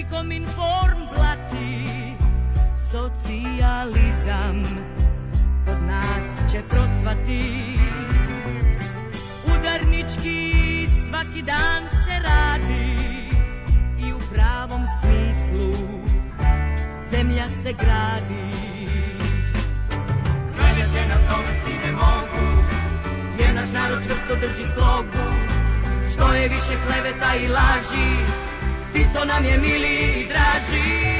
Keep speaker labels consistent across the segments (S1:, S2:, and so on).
S1: i inform blati socijalizam kod nas će procvati udarnički svaki dan se radi i u pravom smislu zemlja se gradi
S2: Klanjate nas ovesti ne mogu jer naš narod čvrsto drži slogu što je više kleveta i laži to nam je mili i draži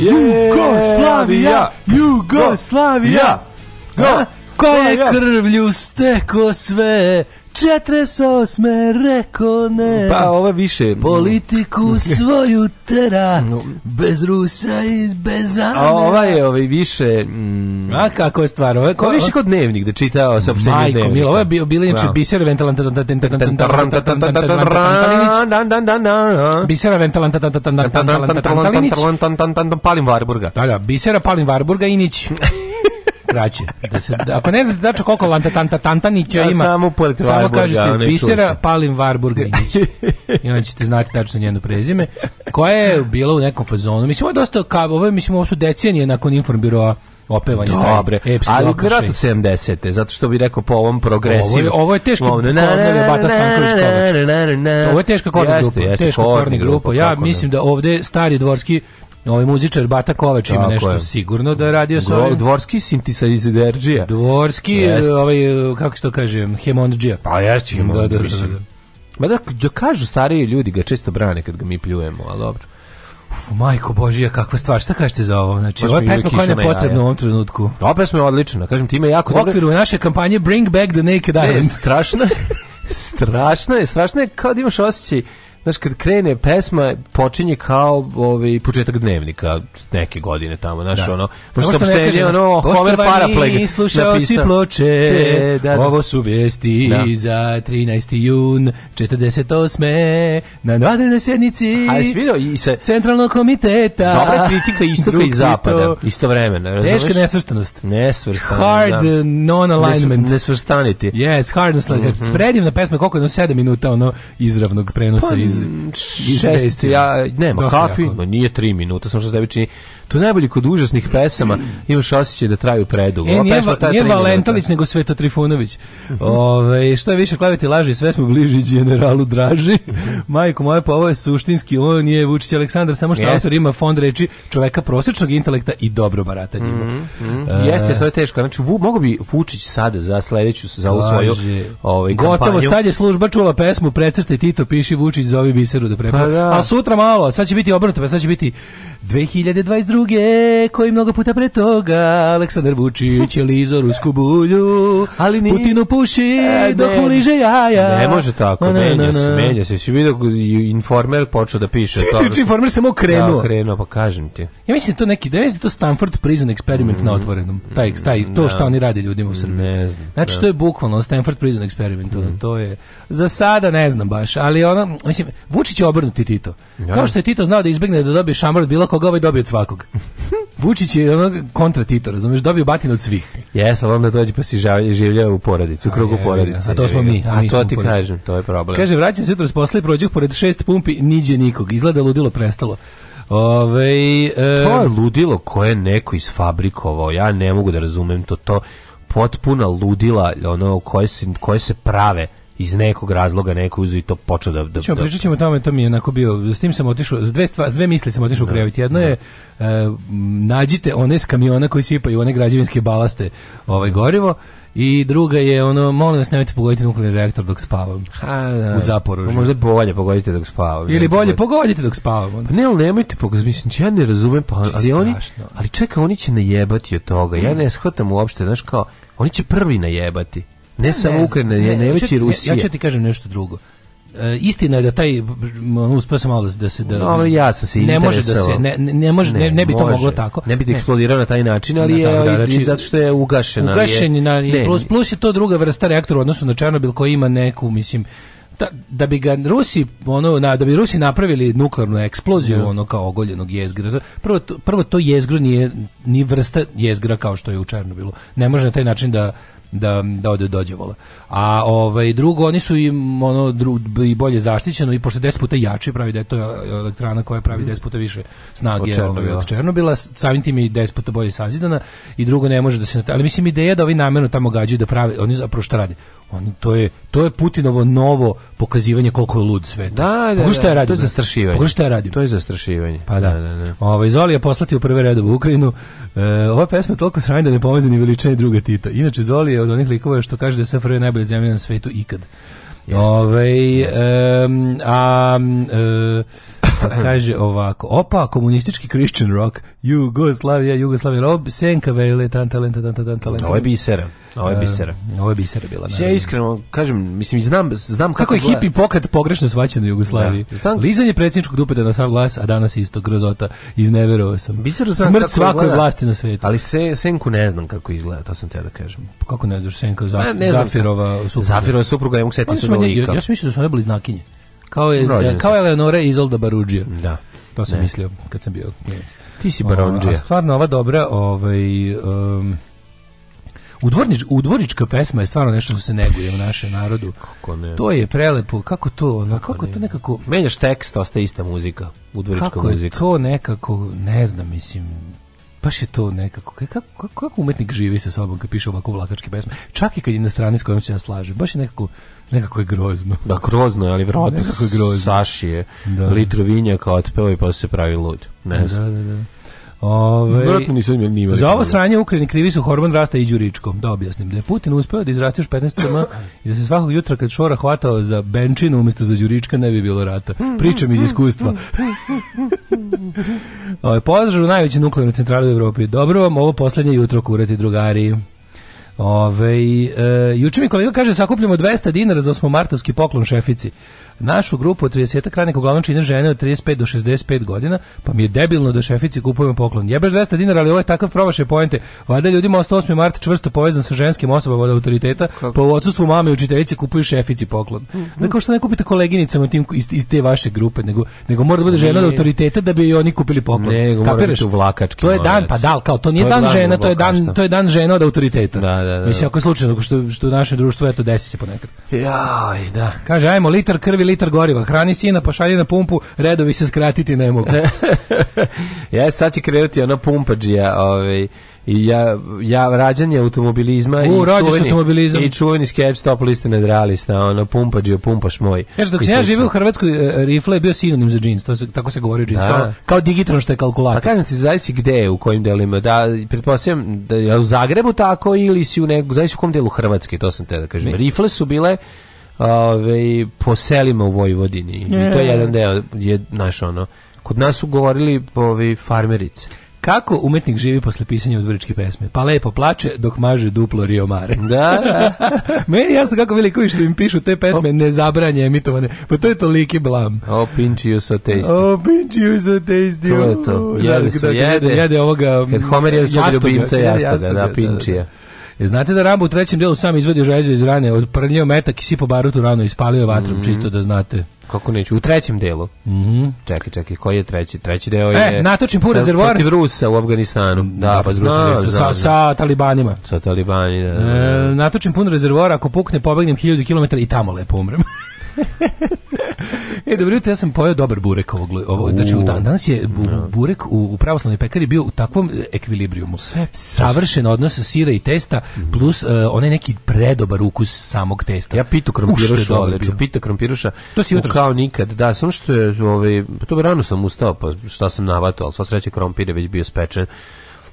S3: Jugoslavija, Jugoslavija. Go. Koje krvlju steko sve, 48. reko ne.
S4: Pa ova više.
S3: Politiku svoju tera. Bez Rusa i bez
S4: Amera. Ova je ovaj više...
S3: Mm, A kako je stvar?
S4: Ovo je ko, više kod dnevnik da čitao sa opštenju dnevnika. Majko,
S3: Milo, ovo je bio, bilo inače biser ventalan...
S4: Bisera ventalan... Palim
S3: Varburga. Da, da, bisera Palim Varburga Inić. kraće. Da se, da, ako ne znate
S4: tačno
S3: koliko lanta tanta tantanića ja ima, samo,
S4: samo kažete
S3: ja, bisera, palim Varburginić. I onda ćete znati tačno njeno prezime, koja je bila u nekom fazonu. Mislim, ovo je dosta, kao, ovo, mislim, ovo su decenije nakon informbiroa opevanje
S4: Dobre, ali vjerojatno 70. zato što bi rekao po ovom progresivu.
S3: Ovo, ovo je teška korner Bata Stanković Kovač. Ovo je teška korner grupa. Teška korner grupa. Ja mislim da ovde stari dvorski Ovaj muzičar Bata Kovač ima nešto je. sigurno da je radio
S4: sa ovim. Dvorski sintisajzerđija.
S3: Dvorski, jest. ovaj, kako se to kaže, hemondđija.
S4: Pa jeste hemondđija. Da, da, da, da. Ma da, da kažu stariji ljudi ga često brane kad ga mi pljujemo, ali dobro.
S3: Uf, majko Božija, kakva stvar, šta kažete za ovo? Znači, je pesma koja je potrebna u ovom trenutku.
S4: Da, ova pesma je odlična, kažem ti ima jako
S3: dobro. U okviru naše kampanje Bring Back the Naked Island.
S4: strašno strašno je, strašno je kao da imaš osjećaj znaš, kad krene pesma, počinje kao ovaj, početak dnevnika neke godine tamo, znaš, da. ono, pošto sam stelio, ono, Homer Parapleg
S3: slušalci ploče, Če, da, da. ovo su vijesti da. za 13. jun 48. na nadrednoj sjednici A jesi vidio, i sa... Centralnog komiteta.
S4: Dobra kritika istoka i zapada, isto vremena,
S3: razumiješ? Teška nesvrstanost.
S4: Nesvrstanost,
S3: Hard
S4: da.
S3: non-alignment.
S4: Nesvrstaniti.
S3: Yes, hard non-alignment. Mm -hmm. Predivna pesma, koliko je, no, 7 minuta, ono, izravnog prenosa pa, iz
S4: iz, mm, šest, ja, nema, Dosta kakvi, jako. nije tri minuta, samo što se tebi čini. To je najbolje kod užasnih pesama, imaš osjećaj da traju predugo.
S3: E, nije, va, nije Valentalić, nego Sveto Trifunović. Ove, što je više klaviti laži, sve smo bliži generalu Draži. Majko moja, pa ovo je suštinski, ovo nije Vučić Aleksandar, samo što autor ima fond reči čoveka prosječnog intelekta i dobro barata njima. Mm -hmm. uh,
S4: Jeste, sve je teško. Znači, vu, mogu bi Vučić sada za sledeću, za ovu svoju
S3: ovaj, Gotovo, sad je služba čula pesmu, precrtaj Tito, piši Vučić, za dobi biseru da prepa. Pa
S4: da.
S3: A sutra malo, sad će biti obrnuto, pa sad će biti 2022. koji mnogo puta pre toga Aleksandar Vučić je lizo rusku bulju, ali ni... Putinu puši e, dok mu liže jaja.
S4: Ne može tako, na, na, menja se, menja se. Si vidio informer počeo da piše. Svi
S3: znači, informer samo krenuo.
S4: Da, krenuo, pa kažem ti.
S3: Ja mislim da to neki, da, da je to Stanford prison experiment mm. na otvorenom. Taj, mm, taj, to da. što oni rade ljudima u Srbiji. Ne znam. Znači, to je bukvalno Stanford prison experiment. Mm. To je, za sada ne znam baš, ali ono, mislim, Vučić je obrnuti Tito. Ja. Kao što je Tito znao da izbegne da dobije šamar od bilo koga, ovaj dobio od svakog. Vučić je onog kontra Tito, razumeš, dobio batinu od svih.
S4: Jes, ali onda dođe pa si življa u porodici, u krugu
S3: porodice. A to smo mi.
S4: A,
S3: a
S4: to ti porodici. kažem, to je problem.
S3: Kaže, vraćam se jutro s posle, prođeh pored šest pumpi, niđe nikog. Izgleda ludilo prestalo. Ove,
S4: e... To je ludilo koje neko isfabrikovao, ja ne mogu da razumem to, to potpuna ludila ono koje se, koje se prave iz nekog razloga neko uzu i to počeo da... da,
S3: ćemo, da... Pričat o tome, to mi je onako bio, s tim sam otišao, s dve, stva, s dve misli sam otišao da. u krevet. Jedno da. je, e, nađite one s kamiona koji sipaju one građevinske balaste ovaj, gorivo, i druga je ono, molim vas nemojte pogoditi nuklearni reaktor dok spavam. Ha, da. U Zaporožju.
S4: Možda bolje pogodite dok spavam.
S3: Ili bolje pogodite dok spavam.
S4: Pa ne, ali nemojte pogoditi, mislim, ja ne razumem, pa, znači, ali strašno. oni, ali čeka, oni će najebati od toga, mm. ja ne shvatam uopšte, znaš kao, oni će prvi najebati ne samo Ukrajina, ne, najveći Rusija.
S3: Ja ću ti kažem nešto drugo. E, istina je da taj uspeo sam malo da se da no,
S4: ja sam se ne
S3: može da se ne ne može ne, ne bi može. to moglo tako
S4: ne
S3: bi
S4: ti eksplodirao na taj način ali na, je da, da, či, zato što je ugašena
S3: ugašen je, na, ne, plus, plus je to druga vrsta reaktora u odnosu na Černobil koji ima neku mislim da, da bi ga Rusi ono na, da bi Rusi napravili nuklearnu eksploziju yeah. ono kao ogoljenog jezgra. Prvo to, prvo to jezgro nije ni vrsta jezgra kao što je u Černobilu. Ne može na taj način da da da ode dođe A ovaj drugo oni su im ono dru, i bolje zaštićeno i pošto 10 puta jači pravi da je to e, elektrana koja pravi 10 puta više snage
S4: od ovaj, Černobila,
S3: od Černobila samim tim je 10 puta bolje sazidana i drugo ne može da se ali mislim ideja da ovi namerno tamo gađaju da pravi oni zapravo šta rade On, to, je, to je Putinovo novo pokazivanje koliko je lud sve.
S4: Da,
S3: da,
S4: šta je da, radio, to je zastrašivanje.
S3: Pogledaj šta je radio.
S4: To je zastrašivanje.
S3: Pa da. da, da, da. Ovo, ovaj, Zoli je poslati u prve redove u Ukrajinu. E, ova pesma je toliko sranja da ne pomeze ni veličine druga Tita. Inače, Zoli je od onih likova što kaže da je SFRJ najbolja zemlja na svetu ikad. Jeste. Ove, ovaj, Jeste. E, a... E, Pa kaže ovako, opa, komunistički Christian rock, Jugoslavija, Jugoslavija, rob, senka vele, tan talenta, tan talenta, talenta.
S4: Ovo je e, bisera, ovo je bisera.
S3: Uh, ovo je bisera bila. Naravno.
S4: Ja iskreno, kažem, mislim, znam, znam
S3: kako, kako je hipi pokret pogrešno svaćen u da. Jugoslaviji. Da. Znam... Lizanje predsjedničkog dupeta na sav glas, a danas isto grozota, izneverovao sam. Biseru znam Smrt svakoj gleda, vlasti na svetu.
S4: Ali se, senku ne znam kako izgleda, to sam te da kažem.
S3: Pa kako ne znaš, senka, Zaf, ne,
S4: ne Zafirova supruga.
S3: Zafirova
S4: supruga,
S3: ja
S4: mogu setiti su Ja,
S3: ja sam mislio da su one bili znakinje. Kao je kao je Eleonora Izolda Baruđija.
S4: Da.
S3: To sam ne. mislio kad sam bio klinac.
S4: Ti si Baronđija.
S3: stvarno ova dobra, ovaj um, u dvorička pesma je stvarno nešto što se neguje u našem narodu. Kako ne? To je prelepo, kako to, Na kako, kako ne. to nekako...
S4: Menjaš tekst, ostaje ista muzika, udvorička kako muzika.
S3: Kako to nekako, ne znam, mislim, baš je to nekako, kako, kako, kako umetnik živi sa sobom kad piše ovako vlakačke pesme, čak i kad je na strani s kojom se ja slažem, baš je nekako, nekako je grozno.
S4: Da, grozno je, ali grozno Saši je da. litru vinjaka otpeo i posle se pravi lud. Ne da, znam. Da, da, da.
S3: Ove,
S4: nisu ni
S3: za ovo sranje Ukrajini krivi su Horman Rasta i Đuričko. Da objasnim. Da je Putin uspeo da izraste još 15 cm i da se svakog jutra kad Šora hvatao za Benčinu umjesto za Đurička ne bi bilo rata. Pričam iz iskustva. Ove, pozdrav u najvećoj nuklearnoj centrali u Evropi. Dobro vam ovo poslednje jutro kurati drugari. Ove, e, juče mi kolega kaže sakupljamo 200 dinara za osmomartovski poklon šefici. Našu grupu od 30 kranika uglavnom čine žene od 35 do 65 godina, pa mi je debilno da šefici kupujemo poklon. Jebaš 200 dinara, ali ovo je takav provaše poente. Vada ljudima 8. mart čvrsto povezan sa ženskim osobama od autoriteta, Kako? po pa odsustvu mame i učiteljice kupuju šefici poklon. Mm -hmm. Dakle, što ne kupite koleginicama tim iz, iz te vaše grupe, nego, nego mora da bude žena od autoriteta da bi i oni kupili poklon.
S4: Ne, nego mora biti u
S3: To je dan, pa da, kao, to nije to dan, žena, to je dan, to je dan žena od autoriteta.
S4: Da, da,
S3: da. Mislim, ako je slučajno, što, što u našem društvu, eto, desi se ponekad.
S4: Jaj, da.
S3: Kaže, ajmo, liter krvi, litar goriva, hrani sina, pa šalje na pumpu, redovi se skratiti ne mogu.
S4: ja, sad će krenuti ona pumpađija, ovaj, i ja, ja rađanje automobilizma
S3: U,
S4: i
S3: čuveni,
S4: i čuveni skeč top liste nadrealista, ono, pumpađio, pumpaš moj.
S3: Znaš, dok sam ja živio u Hrvatskoj, e, e, rifle je bio sinonim za džins, to se, tako se govori džins, da. kao, kao digitron što je kalkulator.
S4: Pa kažem ti, zavisi gde, u kojim delima, da, pretpostavljam, da, ja u Zagrebu tako ili si u nekog, zavisi u kom delu Hrvatske, to sam te da kažem. Rifle su bile ove, po selima u Vojvodini. I e. to je jedan deo, je, naš ono, kod nas su govorili ove, farmerice.
S3: Kako umetnik živi posle pisanja udvoričke pesme? Pa lepo plače dok maže duplo Rio Mare.
S4: Da, da.
S3: Meni jasno kako velikovi što im pišu te pesme nezabranje emitovane. Pa to je toliki blam.
S4: O, pinči ju so tasty.
S3: O, pinči ju so tasty.
S4: To je to. Jede da, so, da,
S3: jede. Jede ovoga...
S4: Kad Homer jede svog ljubimca jastoga, da, da,
S3: pinčija. Da, da, da. E, znate da Rambo u trećem delu sam izvadio žeđu iz rane, odprljio metak i sipo barut u ranu, ispalio vatrom, mm -hmm. čisto da znate.
S4: Kako neću, u trećem delu.
S3: Mm -hmm.
S4: Čekaj, čekaj, koji je treći? Treći deo e, je... E,
S3: natočim pun rezervoar.
S4: Protiv Rusa u Afganistanu.
S3: Da, da pa zna, zna, da, sa, sa talibanima.
S4: Sa talibanima, da, da, e,
S3: da. Natočim pun rezervoar, ako pukne, pobegnem 1000 km i tamo lepo umrem. E, dobro jutro, ja sam pojao dobar burek ovog, ovo, znači, u dan, danas je bu, da. burek u, u pravoslavnoj pekari bio u takvom ekvilibrijumu. Savršen odnos sira i testa, mhm. plus uh, onaj neki predobar ukus samog testa.
S4: Ja pitu krompiruša, odlično, pita krompiruša,
S3: to si jutro. kao
S4: nikad, da, samo što je, ovaj, pa to rano sam ustao, pa šta sam navato, ali sva sreća krompir je već bio spečen,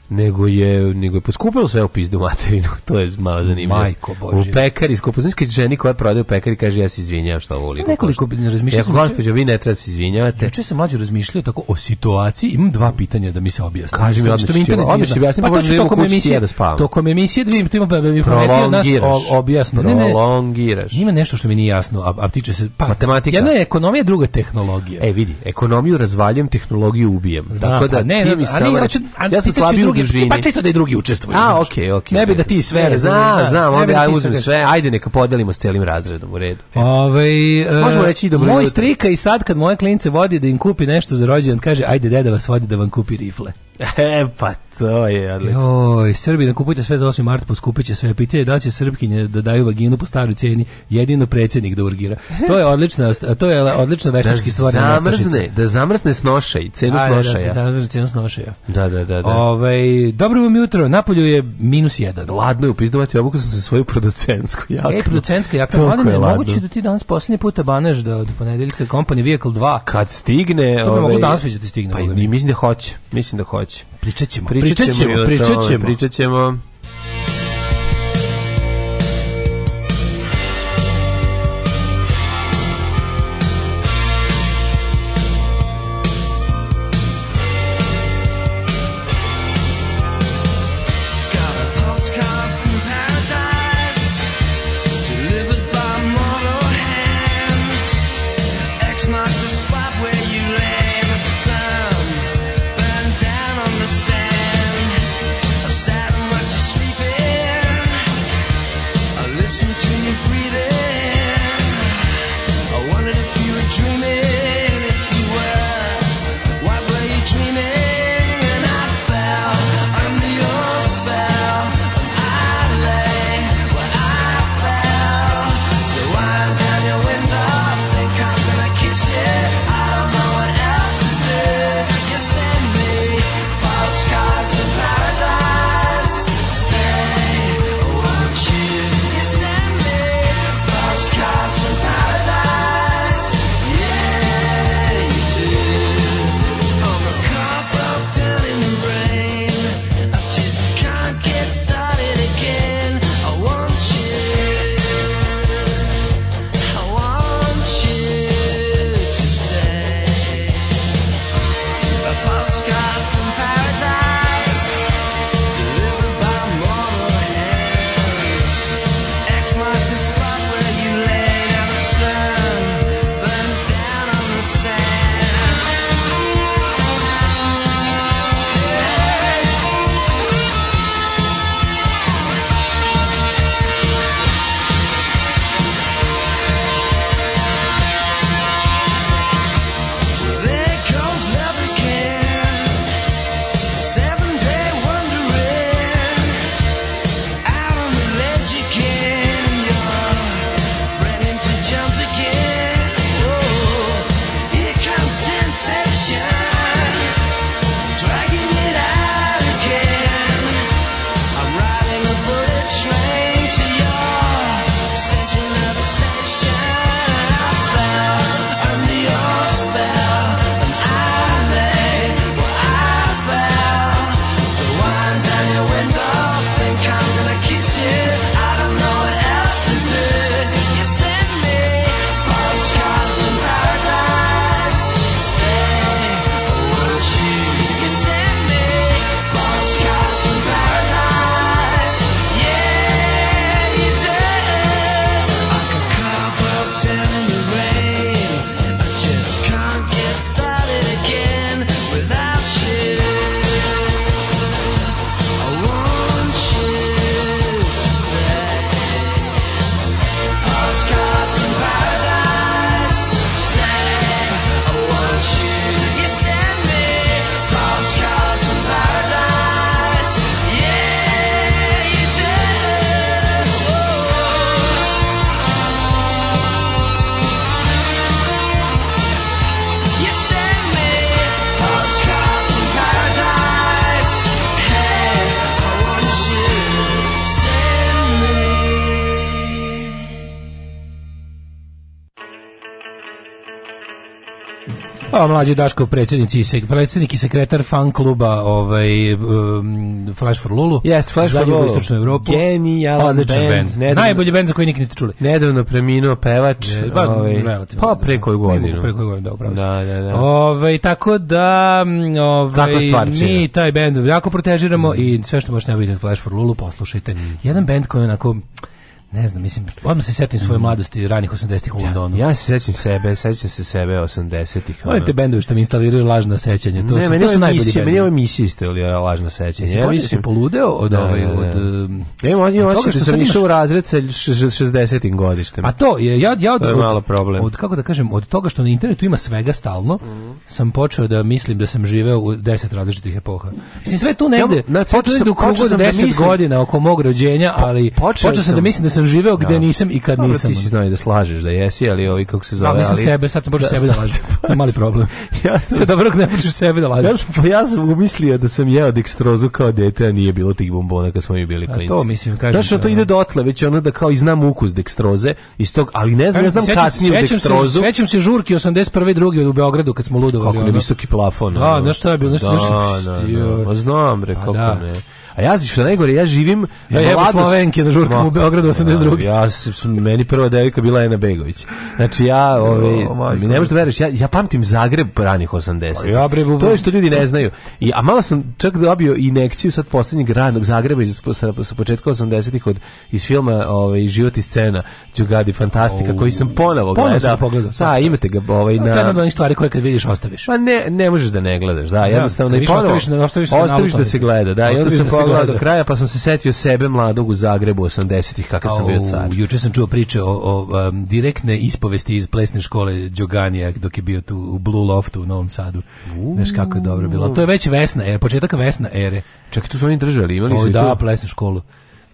S4: nego je nego je poskupilo sve u pizdu materinu to je malo zanimljivo
S3: majko bože
S4: u pekari skupo znači kad ženi koja prodaje u pekari kaže ja se izvinjavam što ovo liko
S3: nekoliko
S4: bi ne
S3: razmišljao
S4: ja gospođo vi ne treba da se izvinjavate juče
S3: sam mlađi razmišljao tako o situaciji imam dva pitanja da mi se
S4: objasni kaže
S3: mi
S4: odnosno internet objasni objasni pa to ću tokom
S3: emisije da spavam tokom emisije
S4: da vidim tu ima pa da mi prometio nas objasno ne ne ima
S3: nešto što mi nije jasno a, a tiče se
S4: pa matematika
S3: jedna je ekonomija druga tehnologija
S4: e vidi ekonomiju razvaljujem tehnologiju ubijem
S3: tako da pa ne ne ali ja sam slabiji drugi, pa čisto da i drugi učestvuju. A,
S4: okej, okay, okej.
S3: ne bi da ti sve, e, da. ne,
S4: znam, znam, onda ja uzmem sve. Ajde neka podelimo s celim razredom u redu. E,
S3: ovaj e,
S4: možemo reći idemo.
S3: Moj strika i sad kad moje klince vodi da im kupi nešto za rođendan, kaže ajde deda vas vodi da vam kupi rifle.
S4: E, pa to je
S3: odlično. Oj, Srbi, kupujte sve za 8. mart, poskupit sve. Pitanje da će Srpkinje da daju vaginu po staroj cijeni, jedino predsjednik da urgira. To je odlično, to je odlična da veštački stvar. Da
S4: zamrzne, da zamrzne snošaj, cenu
S3: snošaja. Da, da zamrzne cenu snošaja. Da,
S4: da, da. da. Ove,
S3: ovaj, dobro vam jutro, napolju je minus jedan.
S4: Ladno je upizdovati, obukao sam se svoju producentsku e, jaknu.
S3: E, producentsku jaknu. mladine, je moguće da ti danas posljednji puta baneš da od ponedeljka Company Vehicle 2.
S4: Kad stigne... To
S3: bi ove, mogu ovaj, danas već da ti stigne.
S4: Pa, mislim da hoće, mislim da hoće noć. Pričat ćemo.
S3: Pričat ćemo. Pričat ćemo. Pričat ćemo.
S4: Pričat ćemo.
S3: mlađi Daško, predsednici predsjednici, predsednik i sekretar fan kluba ovaj, um,
S4: Flash for Lulu. Jest, Flash za
S3: for Lulu. Evropu. Genijalan Odličan band.
S4: band.
S3: Najbolji band za koji nikad niste čuli.
S4: Nedavno preminuo pevač. Ne, ba, pa, ovaj,
S3: relativno. Pa da. pre koju godinu.
S4: Pre koju godinu, da, upravo. Da,
S3: da, da. Ovaj, tako da mm, ovaj, mi da- taj bend jako protežiramo mm. i sve što možete nabaviti Flash for Lulu poslušajte. Mm. Jedan bend koji je onako Ne znam, mislim, odmah se setim svoje mm. mladosti ranih 80-ih u Londonu.
S4: Ja, ja se sećam sebe, sećam se sebe 80-ih.
S3: Ono te bendovi što mi instaliraju lažna sećanja, to ne, su, meni to su najbolji bendovi.
S4: Meni ove misije isto li lažna sećanja. Ja mislim,
S3: se poludeo od da, ovaj, od...
S4: Ja imam osjećaj da, da, da sam
S3: išao u
S4: razred sa 60-im godištem.
S3: A to
S4: je,
S3: ja, ja od, to je
S4: malo problem.
S3: Od, kako da kažem, od toga što na internetu ima svega stalno, mm sam počeo da mislim da sam živeo u 10 različitih epoha. Mislim, sve tu negde, ja, počeo sam, u krugu 10 da godina oko mog rođenja, ali počeo sam da mislim da sam živeo gde da. nisam i kad Dobro, nisam.
S4: Ti si znao da slažeš da jesi, ali ovi kako se zove, da, ali...
S3: Mislim sebe, sad sam počeo da, sebe da lažem. To je mali problem. ja sam... Sve dobro ne počeš sebe da lažeš.
S4: Ja sam, pa ja sam umislio da sam jeo dekstrozu kao dete, a nije bilo tih bombona kad smo mi bili klinci.
S3: A to mislim, kažem.
S4: Znaš, to ide dotle, već ono da kao i znam ukus dekstroze, iz tog, ali ne znam, ne znam kasnije dekstrozu.
S3: Sećam se žurki 81. drugi u Beogradu kad smo ludovali. Kako ne
S4: visoki plafon.
S3: Da, nešto
S4: je
S3: bilo,
S4: nešto, nešto, znam, rekao pa ne. A ja što najgore, ja živim
S3: ja jebo Slovenke na žurkama u Beogradu 82.
S4: Ja sam meni prva devojka bila Ena Begović. Znači ja, ovaj oh, mi ne možeš da veruješ, ja
S3: ja
S4: pamtim Zagreb ranih 80. Pa ja bre, to je što ljudi ne znaju. I a malo sam čak dobio inekciju sad poslednjeg ranog Zagreba iz sa, sa početka 80-ih od iz filma ovaj Život i scena, Đugadi fantastika oh. koji sam ponovo gledao. Pogledao,
S3: da,
S4: imate ga ovaj na Kada
S3: da stvari koje kad vidiš ostaviš. Pa
S4: ne, ne možeš da ne gledaš, da, da jednostavno i ponovo ostaviš, ostaviš, ostaviš da se gleda, da, i onda da se gledala da. do kraja, pa sam se setio sebe mladog u Zagrebu 80-ih kakav sam bio car.
S3: Juče sam čuo priče o, o um, direktne ispovesti iz plesne škole Đoganija dok je bio tu u Blue Loftu u Novom Sadu. Znaš kako je dobro bilo. To je već Vesna ere, početak Vesna ere.
S4: Čak i tu su oni držali, imali o, su
S3: da, tu? plesnu školu.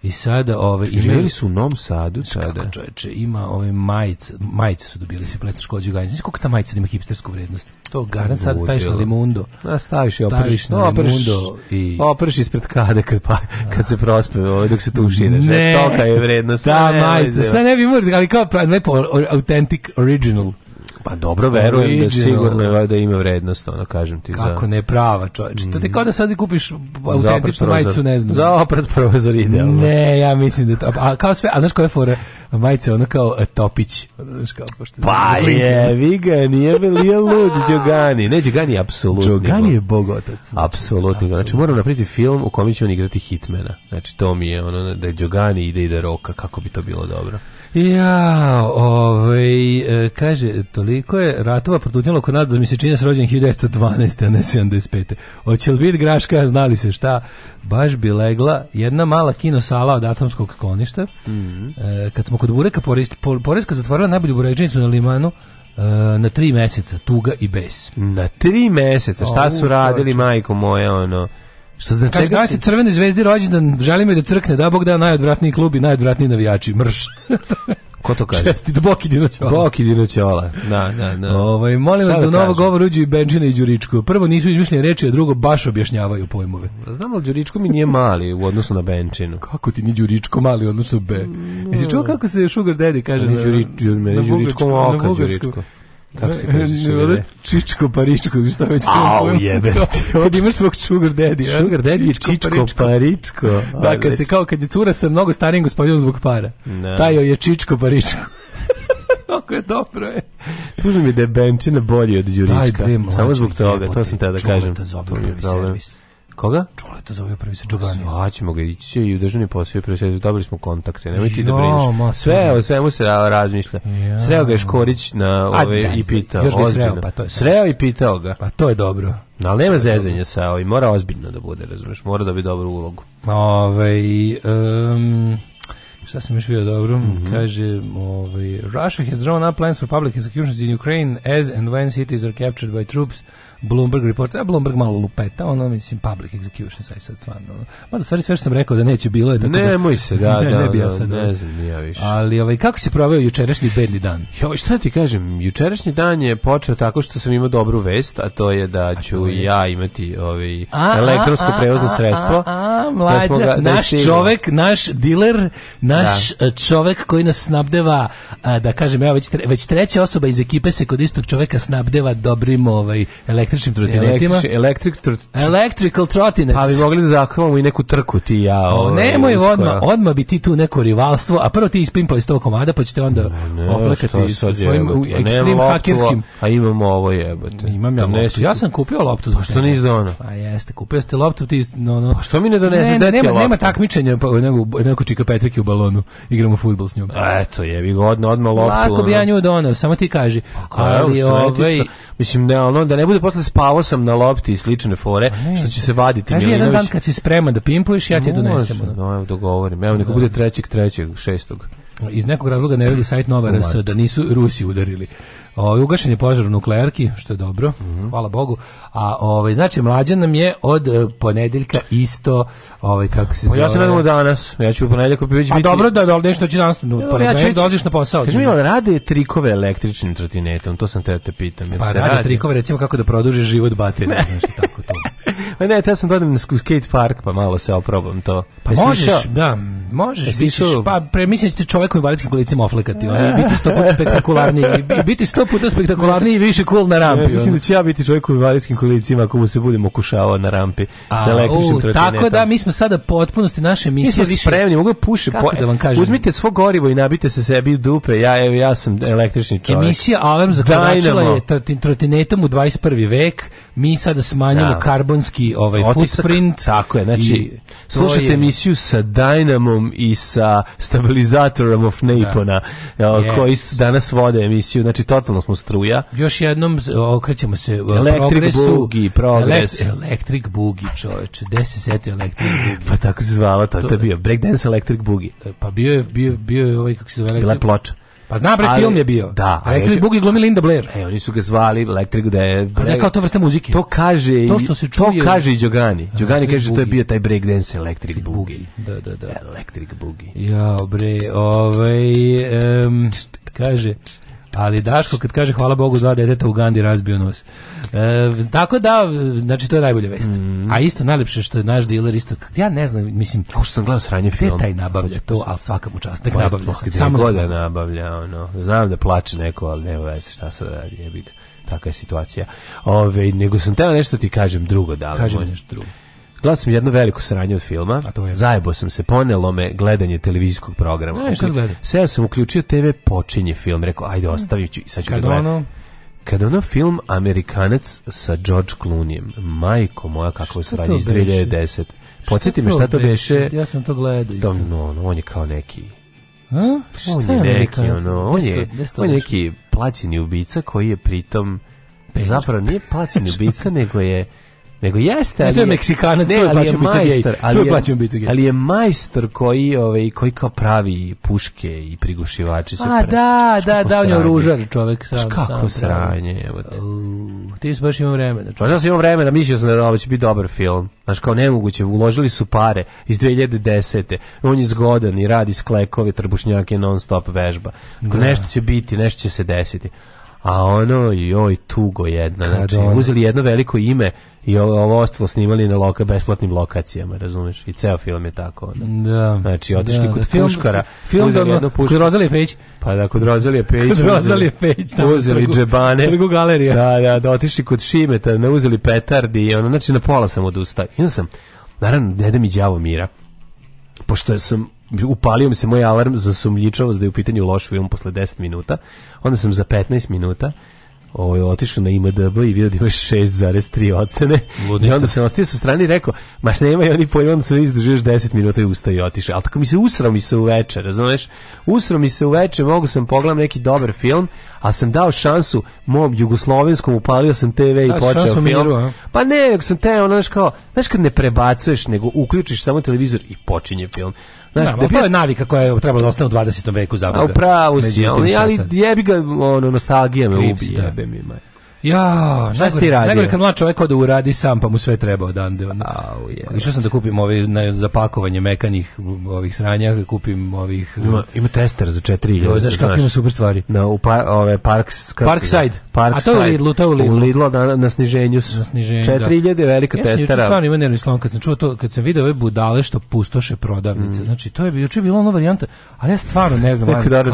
S3: I sada ove
S4: i živeli su u Novom Sadu
S3: sada. Kako čoveče, ima ove majice, majice su dobili se pletaš kođe gajnice. Znači koliko ta majica ima hipstersku vrednost. To garan sad staviš na Limundo.
S4: Na da, staviš i opriš na Limundo i opriš ispred kade kad pa kad se prospe, ovaj dok se tu uširaš. Ne. Tolika je vrednost.
S3: Da, majica. Sve ne bi morali, ali kao lepo authentic original.
S4: Pa dobro, verujem Original. da sigurno je da ima vrednost, ono kažem ti.
S3: Kako za... ne prava, čoveče. Mm. To te kao da sad kupiš autentičnu majicu, ne znam.
S4: Za oprat prozor idealno.
S3: Ne, ja mislim da to... A, kao sve, a znaš koje fore? majice ono kao e, topić. Znaš
S4: kao, pošto pa je, vi je nije, nije lud Đogani. Ne, Đogani je apsolutni. Đogani
S3: je bogotac. Znači,
S4: apsolutni. Znači, moram napriti film u kome će on igrati hitmena. Znači, to mi je ono, da je Đogani ide i da roka, kako bi to bilo dobro.
S3: Ja, ovaj, e, kaže, toliko je ratova produnjalo kod nas da mi se čini da srođen 1912. a ne 75. Hoće li biti graška, znali se šta, baš bi legla jedna mala kinosala od atomskog skloništa. Mm -hmm. e, kad smo kod Bureka Poreska zatvorila najbolju buređenicu na limanu, e, na tri meseca, tuga i bes.
S4: Na tri meseca, šta su radili, majko moje, ono?
S3: Šta znači? Kaže, da se crvene zvezdi rođendan, želim da crkne, da Bog da najodvratniji klub i najodvratniji navijači, mrš.
S4: Ko to kaže?
S3: Čestit,
S4: Boki Dinoćola. Boki Dinoćola, da, da,
S3: da. Ovo, ovaj, molim vas da, da u novo govor uđu i Benčina i Đuričko. Prvo nisu izmišljene reči, a drugo baš objašnjavaju pojmove.
S4: Znamo ali Đuričko mi nije mali u odnosu na Benčinu.
S3: Kako ti ni Đuričko mali u odnosu na B? Mm, Jesi čuo kako se Sugar Daddy
S4: kaže?
S3: Pa ni Đuričko, meni
S4: Đuričko,
S3: kako se kaže Čičko Paričko šta već Au jebete od imaš svog sugar daddy a? sugar
S4: daddy Čičko, Čičko Paričko, paričko.
S3: da kad se kao kad je cura sa mnogo starijim gospodinom zbog para no. taj je Čičko Paričko Kako je dobro je.
S4: Tužno mi
S3: da
S4: je Benčina bolji od Đurička. Samo zbog toga, to sam te da kažem.
S3: To je problem. Servis.
S4: Koga?
S3: Čule to da zove prvi sa Džuganijom.
S4: Hoćemo ga ići će i u državni posao i prvi dobili smo kontakte, nemoj ti da brineš. Sve, o svemu se razmišlja. Ja. Sreo ga je Škorić na ove A, i pitao.
S3: Još ga sreo,
S4: pa to je. Sreo i pitao ga.
S3: Pa to je dobro.
S4: No, ali nema zezanja sa ovim, mora ozbiljno da bude, razumiješ, mora da bi dobru ulogu.
S3: Ove, ovaj, um, Šta sam još vidio dobro? Mm -hmm. Kaže, ovaj, Russia has drawn up plans for public executions in Ukraine as and when cities are captured by troops. Bloomberg reports. A Bloomberg malo lupeta, ono, mislim, public executions, aj sad stvarno. Mada stvari sve što sam rekao da neće bilo je
S4: tako ne, da... Nemoj se, da, ne, da, ne, bi ja da, sad, ne da. znam, nije više.
S3: Ali, ovaj, kako si proveo jučerašnji bedni dan?
S4: Jo, šta ti kažem, jučerašnji dan je počeo tako što sam imao dobru vest, a to je da ću je. ja imati ovaj, elektronsko prevozno sredstvo. A, a, a, a
S3: mlađa, da ga, da naš čovek, naš diler, naš Naš da. E, čovek koji nas snabdeva, e, da kažem, evo već, tre, već treća osoba iz ekipe se kod istog čoveka snabdeva dobrim ovaj, električnim trotinetima.
S4: Elektri, electric trot...
S3: Electrical trotinec. Pa
S4: bi mogli da zakavamo i neku trku ti ja.
S3: O, ovaj, nemoj uskora. odmah, odmah bi ti tu neko rivalstvo, a prvo ti ispimpali iz tog komada, pa ćete onda ne, oflekati sa svojim ekstrem hakerskim.
S4: A
S3: imamo
S4: ovo
S3: jebote.
S4: Imam ja
S3: loptu. Ja sam kupio loptu.
S4: Pa što nisi ono? Pa
S3: jeste, kupio ste loptu ti. No, no. Pa
S4: što mi ne donese? Ne, ne,
S3: nema, nema takmičenja, nego, neko čika Petrike u balonu salonu, igramo fudbal s njom.
S4: Eto, jebi godno, odmah loptu. Lako bi
S3: ja nju doneo, samo ti kaži. Pa ali ovaj
S4: mislim
S3: ne,
S4: ono da ne bude posle spavao sam na lopti i slične fore, pa ne, što će se vaditi
S3: Milinović. Kaži jedan dan kad si sprema da pimpuješ, ja ti donesem. Može,
S4: no, dogovorim. Evo, neko da. bude trećeg, trećeg, šestog
S3: iz nekog razloga ne veli sajt Nova RS da nisu Rusi udarili. O, ovaj, ugašen je požar u nuklearki, što je dobro, mm -hmm. hvala Bogu. A ovaj znači mlađa nam je od eh, ponedeljka isto, ovaj kako se zove. Pa
S4: ja
S3: se
S4: nadam danas, ja ću u ponedeljak opet biti. A
S3: pa dobro da da nešto će danas, no,
S4: pa ja ću
S3: dođeš na posao.
S4: Kaži mi, rade trikove električnim trotinetom, to sam te da te pitam, jer pa, se rade, rade
S3: trikove recimo kako da produže život baterije, znači tako to.
S4: Ma ne, ja sam dodam da na skate park, pa malo se oprobam to.
S3: Pa Jesi možeš, išao? da, možeš, Jesi
S4: bićeš,
S3: pa pre, mislim da ćete čovjek u invalidskim kolicima oflekati, ono, biti sto puta spektakularniji, biti sto puta spektakularniji i više cool na rampi.
S4: Ja, mislim da ću ja biti čovjeku u invalidskim kolicima ako mu se budem okušavao na rampi A, sa električnim trotinetom. Tako da,
S3: mi smo sada potpunosti naše emisije više... Mi
S4: smo više... spremni, mogu da puše, kako po, da vam e, kažem? Uzmite svo gorivo i nabite se sebi dupe, ja, evo, ja sam električni čovjek.
S3: Emisija Alarm zakoračila je trotinetom u 21. vek, mi sada smanjamo ja. Da. karbonski neki ovaj Otisak, footprint.
S4: Tako je, znači slušate je... emisiju sa Dynamom i sa stabilizatorom of da. Napona e, yes. koji danas vode emisiju, znači totalno smo struja.
S3: Još jednom okrećemo se e,
S4: Electric progresu. Boogie, progres. Elekt,
S3: electric Boogie, čoveče, gde se seti Electric Boogie?
S4: Pa tako se zvala, to, to, to je bio Breakdance Electric Boogie.
S3: Pa bio je, bio, bio je ovaj, kako se zove,
S4: Bila je ploča.
S3: Pa zna bre, film je bio.
S4: Da.
S3: Pa Electric Boogie glumi Linda Blair.
S4: E, oni su ga zvali Electric da je...
S3: Pa ne da, kao to vrste muzike.
S4: To kaže... To što se čuje... To kaže i Đogani. Đogani kaže da to je bio taj breakdance Electric Boogie. Da,
S3: da, da.
S4: Electric Boogie.
S3: Ja, bre, ovaj... Um, kaže... Ali Daško kad kaže hvala Bogu dva deteta u Gandi razbio nos. E, tako da, znači to je najbolja vest. Mm. A isto najlepše što je naš dealer isto, ja ne znam, mislim... Kako
S4: sam gledao sranje
S3: film? taj nabavlja to, ali svaka mu čast, nek nabavlja.
S4: Samo god da nabavlja, ono. Znam da plače neko, ali nema veze šta se radi, jebi ga. Taka je situacija. Ove, nego sam teo nešto ti kažem drugo, da
S3: li? Kažem nešto drugo.
S4: Gledao sam jedno veliko sranje od filma.
S3: A to je. Zajebo
S4: sam se, ponelo me gledanje televizijskog programa.
S3: Ne,
S4: šta sam uključio TV, počinje film. Rekao, ajde, ostavit ću i sad ću Kad da gledam. Ono... Kada ono film Amerikanac sa George Clooneyem, majko moja kako je sranje iz 2010. Podsjeti me šta to beše.
S3: Ja sam to gledao isto.
S4: No, no, on je kao neki
S3: a?
S4: On je neki, ono, on je, on je neki plaćeni ubica koji je pritom, zapravo nije plaćeni ubica, nego je Nego
S3: jeste, ali to je Meksikanac, to
S4: je plaćen majstor, ali je, plaćen Ali
S3: je
S4: majstor koji, ovaj, koji kao pravi puške i prigušivači su. A
S3: da, da, da, on je oružar čovjek
S4: sam. Kako sranje, evo
S3: te. Ti baš imam vremena.
S4: Pa da imam vremena, mislio sam da ovo će biti dobar film. Znaš, kao nemoguće, uložili su pare iz 2010. On je zgodan i radi sklekovi trbušnjake non stop vežba. Ako da. nešto će biti, nešto će se desiti a ono, joj, tugo jedno. znači, ono... uzeli jedno veliko ime i ovo ostalo snimali na loka, besplatnim lokacijama, razumeš? I ceo film je tako. Ono.
S3: Da.
S4: Znači, otišli da, kod da. film, Puškara.
S3: Film,
S4: da,
S3: jedno puškara. Kod Rozalije Peć.
S4: Pa da, kod Rozalije Peć.
S3: Kod Rozalije Peć.
S4: Uzeli, uzeli trgu, džebane.
S3: Trgu galerija. Da,
S4: da, da, otišli kod Šimeta, ne uzeli petardi i ono, znači, na pola sam odustao. I onda sam, naravno, dede mi đavo mira pošto sam upalio mi se moj alarm za sumljičavost da je u pitanju loš film posle 10 minuta. Onda sam za 15 minuta ovaj, otišao na IMDB i vidio da ima 6,3 ocene. Ludnica. I onda sam ostio sa strane i rekao, ma nema i oni pojma, onda sam izdržio 10 da minuta i ustao i otišao. Ali tako mi se usrao mi se uveče, razumeš? Usrao mi se uveče, mogu sam pogledam neki dobar film, a sam dao šansu mom jugoslovenskom, upalio sam TV i da, počeo film. Miru, pa ne, nego sam te, ono, znaš kao, znaš kad ne prebacuješ, nego uključiš samo televizor i počinje film.
S3: Znaš, da, debil... to je navika koja je trebala da ostane u 20. veku zaboga.
S4: A u pravu si, ali, ali jebi ga, ono, nostalgija me ubije. Da. Jebe mi, maje.
S3: Ja, šta si ti radio? Najgore kad mlad čovjek ode uradi sam, pa mu sve treba odande. On, Au,
S4: je. Išao sam da kupim ove na, za pakovanje mekanih ovih sranja, kupim ovih... Uh,
S3: ima, ima tester za 4000.
S4: Znaš kako ima super stvari. Na, u pa, ove, parks, Parkside.
S3: Parkside. A to je u Lidlu, to je u
S4: Lidlu. U Lidlu na, na sniženju. Na sniženju, 4000 da. velika ja testera. Ja
S3: sam stvarno ima nervni slon kad sam čuo to, kad sam video ove budale što pustoše prodavnice. Mm. Znači, to je juče bilo ono varijanta, ali ja stvarno ne znam. Neko
S4: da, da,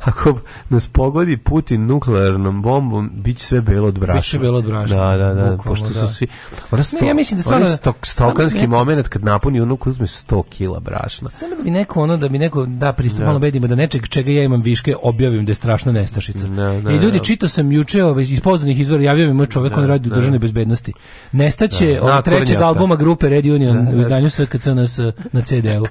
S4: ako nas pogodi Putin nuklearnom bombom, bit sve belo od brašna. Biće
S3: belo od brašna.
S4: Da, da, da, pošto su da. svi... Ona sto, ne, ja mislim da stvarno... Stok, stokanski neko, moment kad napuni ono uzme 100 kila brašna.
S3: Samo
S4: da bi
S3: neko ono, da bi neko da pristupalo da. medijima da nečeg čega ja imam viške objavim da je strašna nestašica. Da, da, I ljudi, da. čitao sam juče ove, ovaj, iz poznanih izvora, javio mi moj čovjek, da, on radi u državnoj bezbednosti. Nestaće da, od ovaj, trećeg albuma grupe Red Union u izdanju SKC na, na CD-u.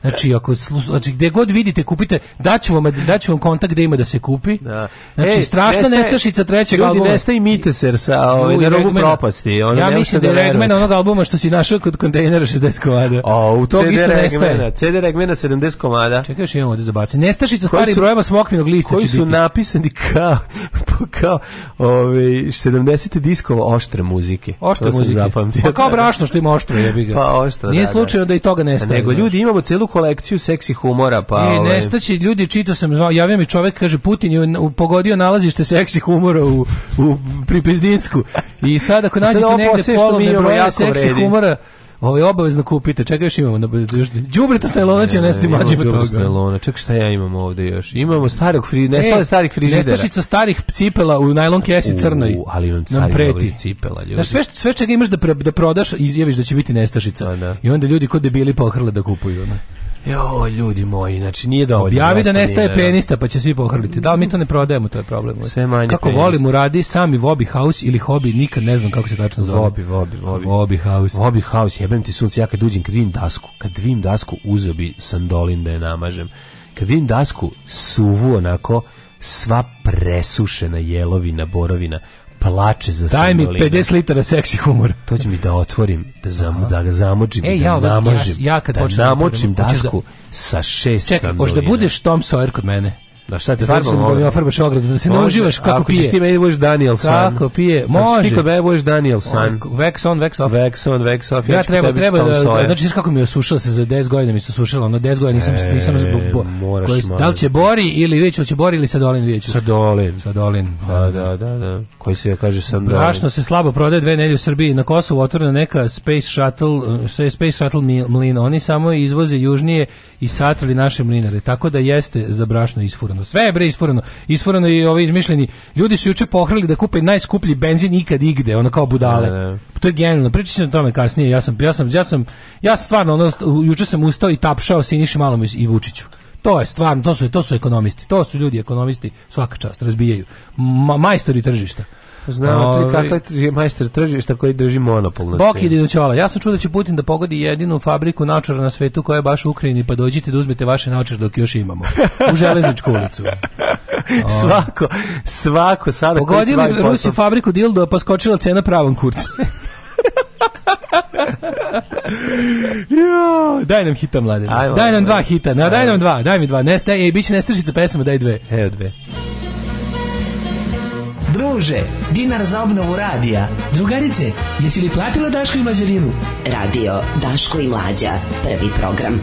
S3: Znači, ako, znači, gde god vidite, kupite, daću vam, daću vam kontakt gde ima da se kupi. Da. Znači, strašna nestašica
S4: trećeg albuma ostaje Miteser sa ovaj, na robu propasti. Ono
S3: ja mislim da, da je Regmen onog albuma što si našao kod kontejnera 60 komada.
S4: O, u Tog CD Regmena. CD Regmena 70 komada.
S3: Čekaj, još imamo ovde za bacanje. Nestašica stari brojeva smokvinog lista
S4: Koji su napisani kao, kao ovaj, 70. diskova
S3: oštre
S4: muzike.
S3: Oštre muzike. Pa kao brašno što ima
S4: oštro, jebi ga. Pa
S3: oštro, Nije da, slučajno da. da i toga nestaje.
S4: Nego ljudi, imamo celu kolekciju seksi humora, pa...
S3: I e, ovaj. nestaći, ljudi, čitao sam, javio mi čovek, kaže, Putin je pogodio nalazište seksi humora u, u u Pripizdinsku. I sad ako nađete negde polovne broje seksi humora, Ovaj obavezno kupite. Čekaj, još imamo na još đubreta stajlona će nesti e, mlađi od toga.
S4: Stajlona. Ček šta ja imam ovde još? Imamo starog fri, nestale e, starih frižidera.
S3: Nestašica starih cipela u najlon kesi crnoj. U, ali on nam
S4: preti cipela,
S3: ljudi. Znaš, sve sve čega imaš da pre, da prodaš, izjaviš da će biti nestašica. A, pa da. I onda ljudi kod debili pohrle da kupuju, ne?
S4: Jo, ljudi moji, znači nije dovoljno.
S3: Objavi da nestaje da. penista, pa će svi pohrliti. Da li mi to ne prodajemo, to je problem.
S4: Sve manje
S3: Kako penista. volim uradi sami Vobi House ili hobi, nikad ne znam kako se tačno zove.
S4: Vobi, Vobi, Vobi.
S3: Vobi House.
S4: Vobi House, jebem ti sunce, ja kad uđem, kad vidim dasku, kad vidim dasku, uzeo bi sandolin da je namažem. Kad vidim dasku, suvu onako, sva presušena jelovina, borovina, plače za Daj mi 50
S3: litara seksi humor.
S4: To će mi da otvorim, da, zam, da ga zamočim, e, da ja, namožim, ja, ja kad da, da namočim da dasku da... sa šest
S3: Čekaj,
S4: hoš da
S3: budeš Tom Sawyer kod mene? Da šta te farba mora? Da farbaš ograd, da se ne uživaš kako pije. Ako ti meni budeš
S4: Daniel San.
S3: Kako pije, može. Ti kod
S4: mene budeš Daniel San.
S3: Vex on, vex off.
S4: Vex on, vex off.
S3: Ja, ja treba, treba, da, znači znaš kako mi je osušila se za 10 godina, mi se osušila, ono 10 godina nisam, e, nisam bo, moraš koji, da li će Bori ili već će Bori ili
S4: Sadolin
S3: već? Sadolin. Sadolin.
S4: Da, da, da, da. da, da. Koji se kaže sam Sadolin. Da-
S3: brašno se slabo prodaje dve nedelje u Srbiji, na Kosovu otvorena neka Space Shuttle, sve Space Shuttle mlin, oni samo izvoze južnije i satrali naše mlinare, tako da jeste za brašno isfuran isfurano. Sve je bre isfurano. Isfurano i ovi izmišljeni. Ljudi su juče pohrali da kupe najskuplji benzin ikad igde, ono kao budale. Ne, da, ne. Da, da. To je genijalno. Pričaćemo o tome kasnije. Ja sam ja sam ja sam ja stvarno ono, juče sam ustao i tapšao Siniši Malom i Vučiću. To je stvarno, to su to su ekonomisti. To su ljudi ekonomisti svaka čast razbijaju. Ma, majstori tržišta.
S4: Znao tri ovaj- kako je majster tržišta koji drži monopol
S3: na Bok ide do Ja sam čuo da će Putin da pogodi jedinu fabriku naočara na svetu koja je baš u Ukrajini, pa dođite da uzmete vaše naočare dok još imamo. U železničku ulicu. svako,
S4: svako sada
S3: Pogodili Rusi fabriku dildo, pa skočila cena pravom kurcu. jo, daj nam hita mlade. Daj nam dva hita. Na, daj nam dva, daj mi dva. Neste, ej, biće nestašica pesama, daj dve. Evo dve.
S5: Druže, dinar za obnovu radija. Drugarice, jesi li platila Dašku i Mađarinu?
S6: Radio Daško i Mlađa, prvi program.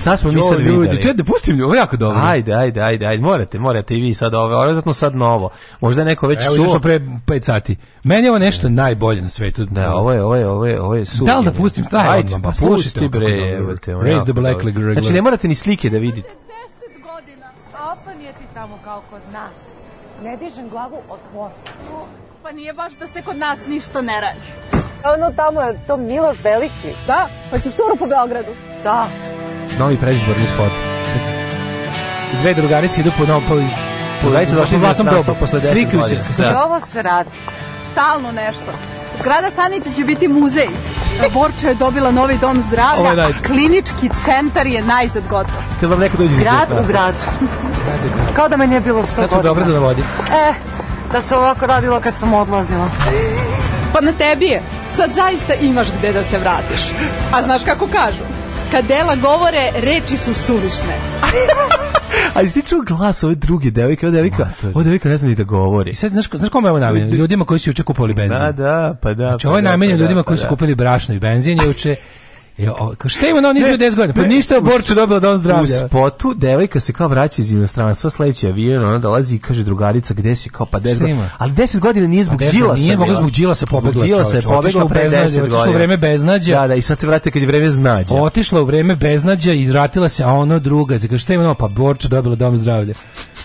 S3: šta smo mi sad ljudi, videli?
S4: Čekaj, da pustim ljubav, jako dobro.
S3: Ajde, ajde, ajde, ajde, morate, morate i vi sad ovo, verovatno sad novo. Možda neko već Evo,
S4: pre 5 sati.
S3: Meni je ovo nešto ne. najbolje na svetu.
S4: Da, ovo je, ovo je, ovo je,
S3: ovo
S4: je
S3: super. Da li da pustim? Da, ajde, odmah,
S4: pa, pa pusti bre,
S3: evo Raise the black leg regular. Znači, ne morate ni slike da vidite. 10
S7: godina, a opa nije ti tamo kao kod nas. Ne dižem glavu od posla.
S8: Pa nije baš da se kod nas ništa ne radi.
S9: Ono tamo je to Miloš Veliki.
S8: Da, pa ćeš turu po Beogradu.
S9: Da.
S3: Novi predizborni spot. Dve drugarice idu po novom... Po, po,
S4: Drugarice došli u
S3: zlatnom posle 10 Slikuju
S10: se. Da. Znači, ovo se radi. Stalno nešto. Zgrada stanice će biti muzej. Borča je dobila novi dom zdravlja, a klinički centar je najzad gotov.
S3: Kad vam neko dođe
S10: Grad u da. gradu. Kao da me nije bilo što godina. Sad su u
S3: Beogradu na vodi.
S10: E, da se ovako radilo kad sam odlazila.
S11: Pa na tebi je. Sad zaista imaš gde da se vratiš. A znaš kako kažu? Kad dela govore, reči su suvišne.
S4: A ističu glas ove druge devojke, ova devojka, ova devojka ne zna ni da govori. I
S3: sad, znaš, znaš kome je ovo namenjeno? Ljudima koji su juče kupili benzin.
S4: Da, da,
S3: pa
S4: da. Znači,
S3: ovo je pa da, namenjeno pa da, ljudima pa da, pa koji su kupili brašno i benzin juče Jo, e, šta ima na on izme 10 godina? Pa ništa borče dobila dom zdravlja.
S4: U spotu devojka se kao vraća iz inostranstva, sledeći avion, ona dolazi i kaže drugarica gde si kao pa 10 godina.
S3: 10 godina nije zbog pa Đila se.
S4: Nije mogla zbog Đila se pobegla. Đila
S3: se pobegla pre 10 godina. Otišla
S4: u vreme beznađa.
S3: Da, da, i sad se vraća kad je vreme znađa. Otišla u vreme beznađa i vratila se, a ona druga, znači šta ima pa borče dobila dom zdravlja.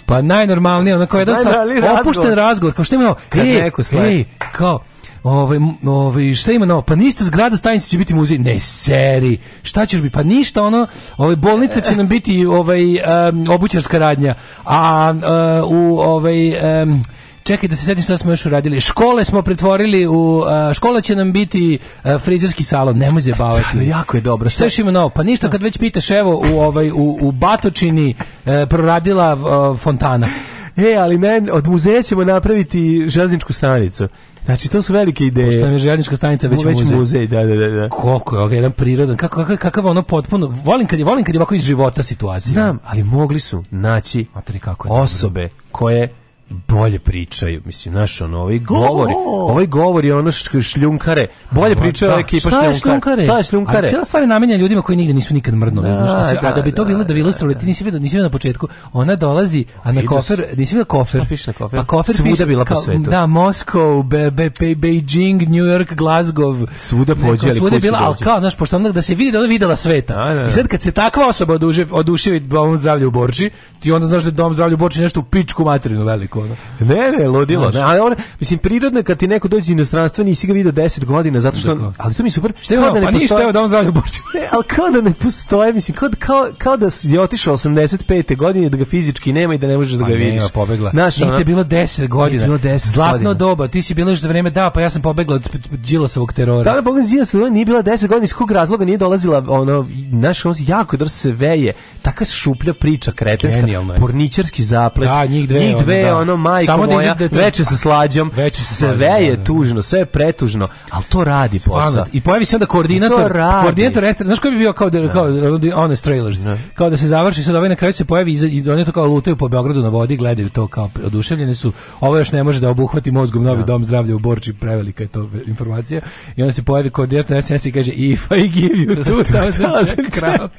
S3: Pa najnormalnije, ona kao jedan sa opušten razgovor, kao šta ima? Kad e, neko slaje. Kao Ovaj, ovaj, šta ima novo? Pa ništa, zgrada stanice će biti muzej. Ne, seri. Šta ćeš bi? Pa ništa, ono, ovaj, bolnica će nam biti ovaj, um, obućarska radnja. A uh, u ovaj... Um, Čekaj da se setim šta smo još uradili. Škole smo pretvorili u eh, škola će nam biti eh, frizerski salon. Nemoj se
S4: baviti. Da, da, jako je dobro.
S3: Sve što ima novo. Pa ništa kad već pitaš evo u ovaj u, u Batočini eh, proradila eh, fontana.
S4: E, ali men, od muzeja ćemo napraviti železničku stanicu. Znači, to su velike ideje.
S3: Pošto je željeznička stanica već, već muzej. muzej.
S4: da, da, da. da.
S3: Koliko je ovo jedan prirodan, kako, kakav, kakav ono potpuno, volim kad je, volim kad je ovako iz života situacija.
S4: Znam, ali mogli su naći Matri, kako je osobe dobro. koje bolje pričaju, mislim, znaš, ono, ovaj govor, ovaj govori ono šljunkare, bolje pričaju da. ova ekipa šljunkare. šljunkare.
S3: Šta je
S4: šljunkare?
S3: A cijela stvar je namenjena ljudima koji nigde nisu nikad mrdnuli, da, znaš, a, da, da, bi to da, bilo, da, bi da, ilustrovali, ti nisi vidio, nisi vidio na početku, ona dolazi, a na kofer, nisi vidio kofer, šta
S4: piše na
S3: kofer? Pa kofer
S4: Svuda piše, bila po svetu.
S3: Da, Moskow, be, be, be, Beijing, New York, Glasgow.
S4: Svuda pođe,
S3: ali Svuda je bila, ali kao, znaš, pošto onda da se vidi, da videla sveta. I sad kad se takva osoba oduševi dom zdravlja u Borči, ti onda znaš da je dom zdravlja u Borči nešto u pičku materinu veliko mačku.
S4: Ono. Ne, ne, ludilo. Ne, ali on, mislim, prirodno je kad ti neko dođe iz inostranstva nisi ga vidio 10 godina, zato što... On, ali to mi super... Šta je
S3: ono, da ne pa ništa, evo da on zdravlja borče.
S4: Ne, ali kao da ne postoje, mislim, kao, kao, kao da je otišao 85. godine, da ga fizički nema i da ne možeš da ga pa,
S3: vidiš.
S4: Pa
S3: pobegla. Znaš, ono, je bilo 10 godina. Bilo 10 Zlatno godina. doba, ti si bila još za vreme, da, pa ja sam pobegla od Đilosovog terora.
S4: Da, da, Bogan Đilasovog nije bila 10 godina, iz kog razloga nije dolazila, ono, naš, ono, jako dobro se veje taka šuplja priča kretenska, Genijalno porničarski zaplet. Da, njih dve, njih dve ono, da. ono majko Samo da moja, da te... veče sa slađom, veče sa sve slađom, je da, da. da. tužno, sve je pretužno, ali to radi posao.
S3: I pojavi se onda koordinator, koordinator, znaš koji bi bio kao, da, kao Honest Trailers, ne. kao da se završi, sad ovaj na kraju se pojavi i, i oni to kao lutaju po Beogradu na vodi, gledaju to kao oduševljeni su, ovo još ne može da obuhvati mozgom novi dom zdravlja u Borči, prevelika je to informacija, i onda se pojavi koordinator SNS i kaže, if I give you 2000 crowns,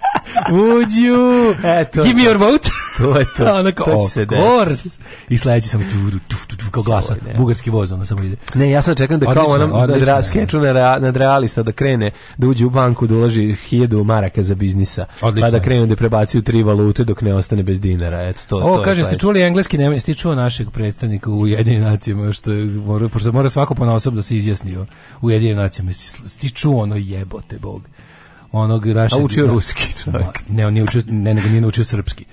S3: would you Eto. Give me your vote.
S4: to je to.
S3: Onako, to of se course. I sledeći sam tu, tu, tu, tu, kao glasa. Bugarski voz, ono samo ide.
S4: Ne, ja sad čekam da
S3: kao
S4: onam na da skeču na, na realista da krene, da uđe u banku, da uloži hiljadu maraka za biznisa. Odlično. Pa da krenu da prebacuju tri valute dok ne ostane bez dinara. Eto, to,
S3: o, to kaže, ste čuli engleski, ne, ste čuo našeg predstavnika u jedinim nacijama, što je, mora, pošto mora svako ponaosob da se izjasnio u jedinim nacijama. Ti čuo ono jebote, Bog
S4: onog Russian... A učio ruski čovjek.
S3: Ne, on nije učio, ne, nego nije naučio srpski.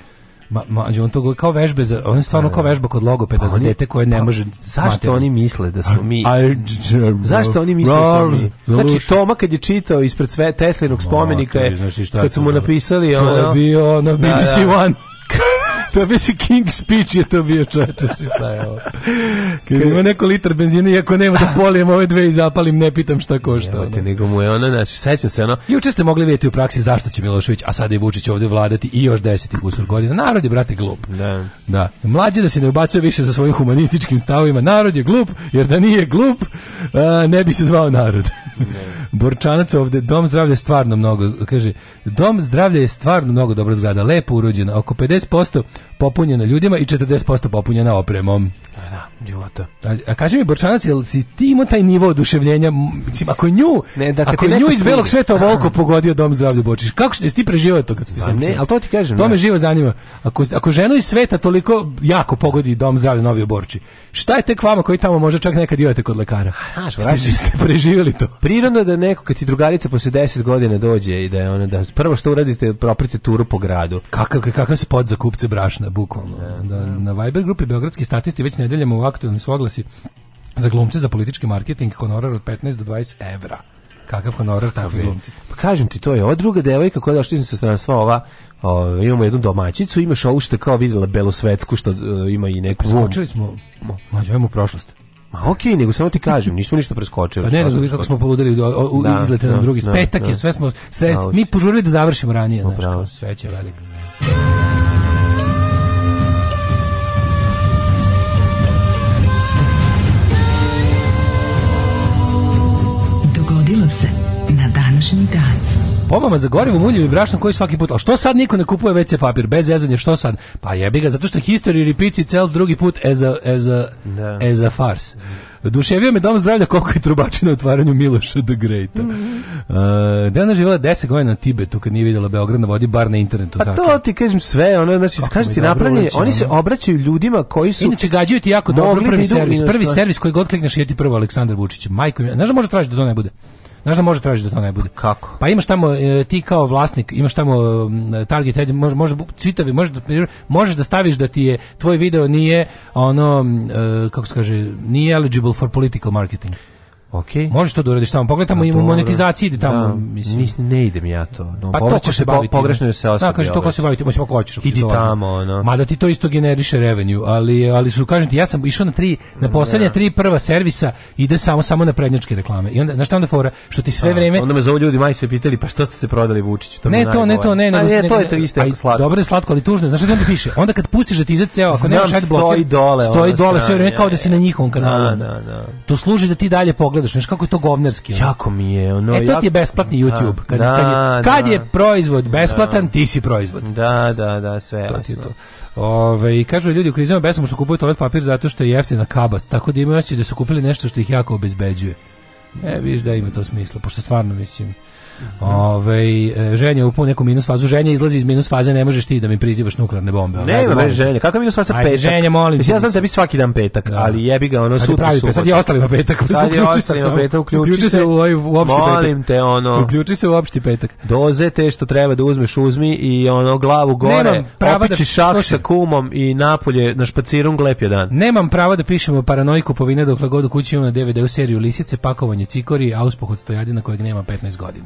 S3: Ma, mađu, on to kao vežbe za, on je stvarno kao vežba kod logopeda pa za dete koje ne pa, može
S4: zašto oni misle da smo mi zašto oni misle da smo mi znači Toma kad je čitao ispred sve Teslinog spomenika
S3: je,
S4: kad su mu napisali
S3: ono, to
S4: je
S3: bio na da, BBC da. One to bi si King Speech je to bio čoveče, šta je ovo. Kad ima neko litar benzina, iako nema da polijem ove dve i zapalim, ne pitam šta košta.
S4: Evo te, nego mu je ona, znači, sećam se ono.
S3: Juče ste mogli vidjeti u praksi zašto će Milošević, a sada je Vučić ovde vladati i još deset i kusur godina. Narod je, brate, glup.
S4: Da.
S3: da. Mlađe da se ne ubacuje više sa svojim humanističkim stavovima. Narod je glup, jer da nije glup, a, ne bi se zvao narod. Ne. Borčanac ovde, dom zdravlja je stvarno mnogo, kaže, dom zdravlja je stvarno mnogo dobra zgrada, lepo urođena, oko 50% popunjena ljudima i 40% popunjena opremom. Da, da. Ljubota. A, a kaži mi, Borčanac, jel si ti imao taj nivo oduševljenja? Mislim, ako nju, ne, da, ako nju iz Belog sveta volko pogodio dom zdravlja Bočiš, kako ste ti preživao to
S4: kad ste
S3: se
S4: Ne, ali to ti kažem. To
S3: me da. živo zanima. Ako, ako ženu iz sveta toliko jako pogodi dom zdravlja Novi Borči, šta je tek vama koji tamo možda čak nekad jojete kod lekara? Znaš, ste, ste preživjeli to.
S4: Prirodno da neko kad ti drugarica posle 10 godina dođe i da je ona da prvo što uradite proprite turu po gradu.
S3: Kakav kakav se pod za kupce brašna bukvalno. Da, da, da, na Viber grupi beogradski statisti već nedeljama ovako aktualni su oglasi za glumce, za politički marketing, honorar od 15 do 20 evra. Kakav honorar takvi glumci?
S4: Pa kažem ti, to je od druga devojka koja je sa iz sva ova o, imamo jednu domaćicu, imaš ovu što je kao vidjela belosvetsku, što o, e, ima i neku...
S3: Skočili smo, mađo, u prošlost.
S4: Ma okej, okay, nego samo ti kažem, nismo ništa preskočili. Pa
S3: ne, nego kako smo poludeli u, u, u da, izlete na da, drugi. Da, Petak da, je, sve smo, sve, mi požurili da završimo ranije, znaš, sreća velika. bombama
S6: za
S3: gorivo, muljem i brašnom koji svaki put. A što sad niko ne kupuje WC papir bez zezanja? Što sad? Pa jebi ga, zato što history repeats itself drugi put as a, as a, da. as a farce. Duševio me dom zdravlja koliko je trubači na otvaranju Miloša the Greata. Mm -hmm. uh, eh, Dana živjela 10 godina na Tibetu kad nije vidjela Beograd na vodi, bar na internetu.
S4: Pa
S3: to
S4: ti kažem sve, ono, znači, kažem ti napravljeni, oni se obraćaju ljudima koji su... Inače,
S3: gađaju ti jako dobro prvi da servis. Prvi servis koji god klikneš je ti prvo Aleksandar Vučić. Majko, znaš da može tražiti da to ne bude? Znaš da može tražiti da to ne bude. Pa
S4: kako?
S3: Pa imaš tamo e, ti kao vlasnik, imaš tamo target head, može može čitavi, može da, možeš da staviš da ti je tvoj video nije ono e, kako se kaže, nije eligible for political marketing.
S4: Okay.
S3: Možeš to da uradiš tamo. Pogledaj tamo, ima monetizaciji, ide tamo. Da,
S4: mislim. Nis, ne idem ja to. No,
S3: pa to se baviti.
S4: Pogrešno je
S3: se osobi. Da, kaže,
S4: to ko ovaj.
S3: se
S4: baviti, možemo ako hoćeš. Idi tamo, no.
S3: Ma da ti to isto generiše revenue, ali, ali su, kažem ti, ja sam išao na tri, na da. poslednje tri prva servisa, ide samo, samo na prednjačke reklame. I onda, znaš šta onda fora? Što ti sve da. vreme...
S4: Onda me zovu ljudi, majice sve pitali, pa što ste se prodali Vučiću? To
S3: ne, to, ne, to, ne.
S4: Pa
S3: ne,
S4: ne, to je to isto slatko.
S3: Dobro je slatko, ali tužno. Znaš šta onda piše? Onda kad pustiš da ti izađe ceo, ako nemaš ad
S4: bloker, stoji
S3: dole dole sve vreme kao da si na njihovom kanalu. Da, da, da. To služi da ti dalje pogledaš pogledaš, znaš kako je to govnerski.
S4: Ono. Jako mi je, ono. E, to
S3: ti je besplatni da, YouTube. Kad, da, kad, je, kad da, je proizvod da. besplatan, ti si proizvod.
S4: Da, da, da, sve
S3: to jasno. Ti to. Ove, I kažu ljudi u besmo što kupuju toalet papir zato što je jeftina kabast, tako da imaju da su kupili nešto što ih jako obezbeđuje. E, viš da ima to smisla, pošto stvarno mislim... Ove, ovaj, ženja upao u neku minus fazu, ženja izlazi iz minus faze, ne možeš ti da mi prizivaš nuklearne bombe.
S4: Ne, ne, ne, ženja. Kako minus faza Ajde, petak? Ženja, molim. Mislim, ja znam da bi svaki dan petak, da. ali jebi ga ono
S3: sutra pravi, sutra. Sad je ostalima petak. Sad je ostalima petak, uključi, uključi se. u, ovaj, u opšti molim petak. Molim
S4: te, ono.
S3: Uključi se u opšti petak.
S4: Doze te što treba da uzmeš, uzmi i ono glavu gore, opiči da, šak sa kumom i napolje na špacirom glep je dan.
S3: Nemam prava da pišemo paranoji kupovine dok god u kući imam na DVD-u seriju Lisice, pakovanje cikori, a uspohod stojadina kojeg nema 15 godina.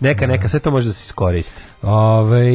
S4: neka, neka, sve to može da se iskoristi.
S3: Ove,